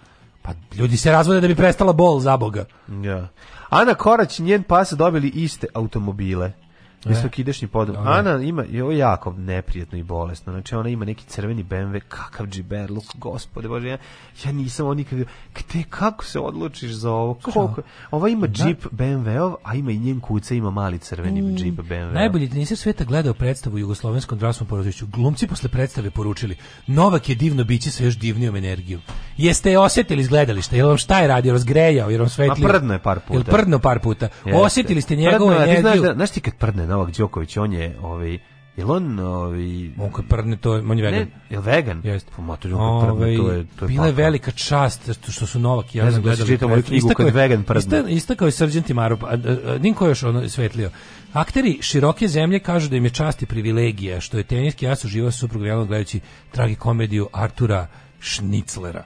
Pa ljudi se razvode da bi prestala bol, za Boga. Ja. Ana Korać, i njen pas dobili iste automobile. Visokidešnji podrum. Da, da. Ana ima, je ovo jako neprijatno i bolesno. Znači, ona ima neki crveni BMW, kakav džiberluk, gospode bože, ja, ja nisam ovo nikad... Gde, kako se odlučiš za ovo? Koliko? Ova ima da. džip BMW-ov, a ima i njen kuca, ima mali crveni mm. džip BMW. Najbolji tenisar sveta gledao predstavu u jugoslovenskom dramskom porodišću. Glumci posle predstave poručili, Novak je divno biće sa još divnijom energijom. Jeste je osjetili iz gledališta, jel vam šta je radio, razgrejao, jer vam svetlio? Ma prdno je par puta. Jel prdno par puta. Jeste. Osjetili ste njegovu energiju. Znaš, znaš ti kad prdne, Novak Đoković, on je ovaj Jel on ovi ovaj, Monko prdne to on je vegan. Ne, jel vegan? Jeste. Pa mater prdne to je to je. Ovaj, bila je velika čast što što su Novak i ja sam da gledao. Čitao moju knjigu kad vegan prdne. Istakao je Srđan Timarov, a, a, Ninko još ono svetlio. Akteri široke zemlje kažu da im je čast i privilegija što je teniski jas uživa suprug realno gledajući tragikomediju Artura Schnitzlera.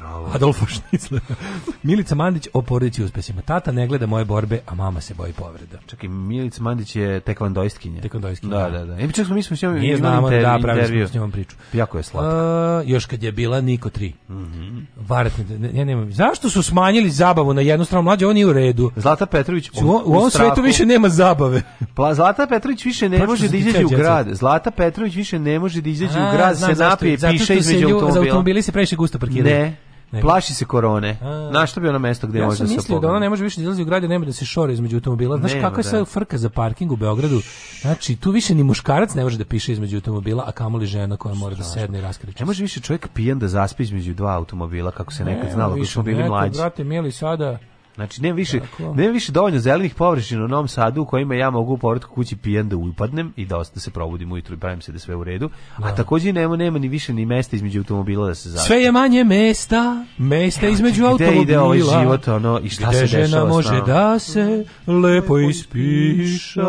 Bravo. Adolfo Šnicler. [laughs] Milica Mandić o porodici uspesima. Tata ne gleda moje borbe, a mama se boji povreda. Čekaj, Milica Mandić je tekvandojskinja. Tekvandojskinja. Da, da, da. E, čak smo mi smo s njom imali znamo, da, intervju. Da, pravili intervju. smo s njom priču. Jako je slatka. Uh, još kad je bila Niko 3. Mm -hmm. Varet, ne, ja nemam. Zašto su smanjili zabavu na jednu stranu mlađe? On nije u redu. Zlata Petrović u, u, u ovom strahu. svetu više nema zabave. [laughs] Pla, Zlata Petrović više ne Proču može da izađe u grad. Zlata Petrović više ne može da izađe u grad, se napije, piše između automobila. Zato što se automobili se previše gusto parkiraju. Ne, Plaši se korone. Na šta bi ono mesto gde ja može da se Ja sam da ona ne može više da izlazi u grad, da nema da se šore između automobila. Znaš nema, kako je da. sve frka za parking u Beogradu? Znači, tu više ni muškarac ne može da piše između automobila, a kamoli žena koja mora Strašno. da sedne i raskriče. Ne može više čovjek pijan da zaspi između dva automobila, kako se nekad ne, znalo, kako smo bili mlađi. Brate, mili sada Znači nema više nema više dovoljno zelenih površina u Novom Sadu u kojima ja mogu povrat kući pijan da upadnem i da ostane da se probudim ujutru i pravim se da sve u redu. Da. A takođe nema nema ni više ni mesta između automobila da se zaštiti. Sve je manje mesta, mesta Evo, između automobila. Gde ide ovaj život ono i šta gde se dešava? može da se lepo ispiša.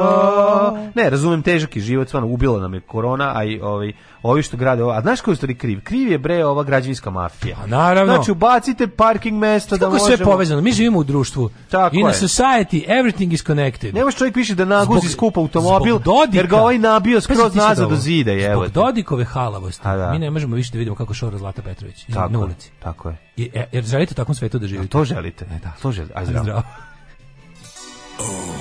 Ne, razumem težak je život, stvarno ubila nam je korona, a i ovaj ovi što grade ovo. A znaš ko je stvari kriv? Kriv je bre ova građevinska mafija. A pa naravno. Znači ubacite parking mesta da možemo. Kako sve povezano? Mi živimo u društvu. Tako In je. a society, everything is connected. Nemaš čovjek više da naguzi skupa automobil, jer ga ovaj nabio skroz nazad do zida. Je, zbog Dodikove halavosti, da. mi ne možemo više da vidimo kako šora Zlata Petrović tako, na ulici. Tako je. I, e, jer želite u takvom svetu da živite? A to želite. E, da. To želite. A zdravo. zdravo. [laughs]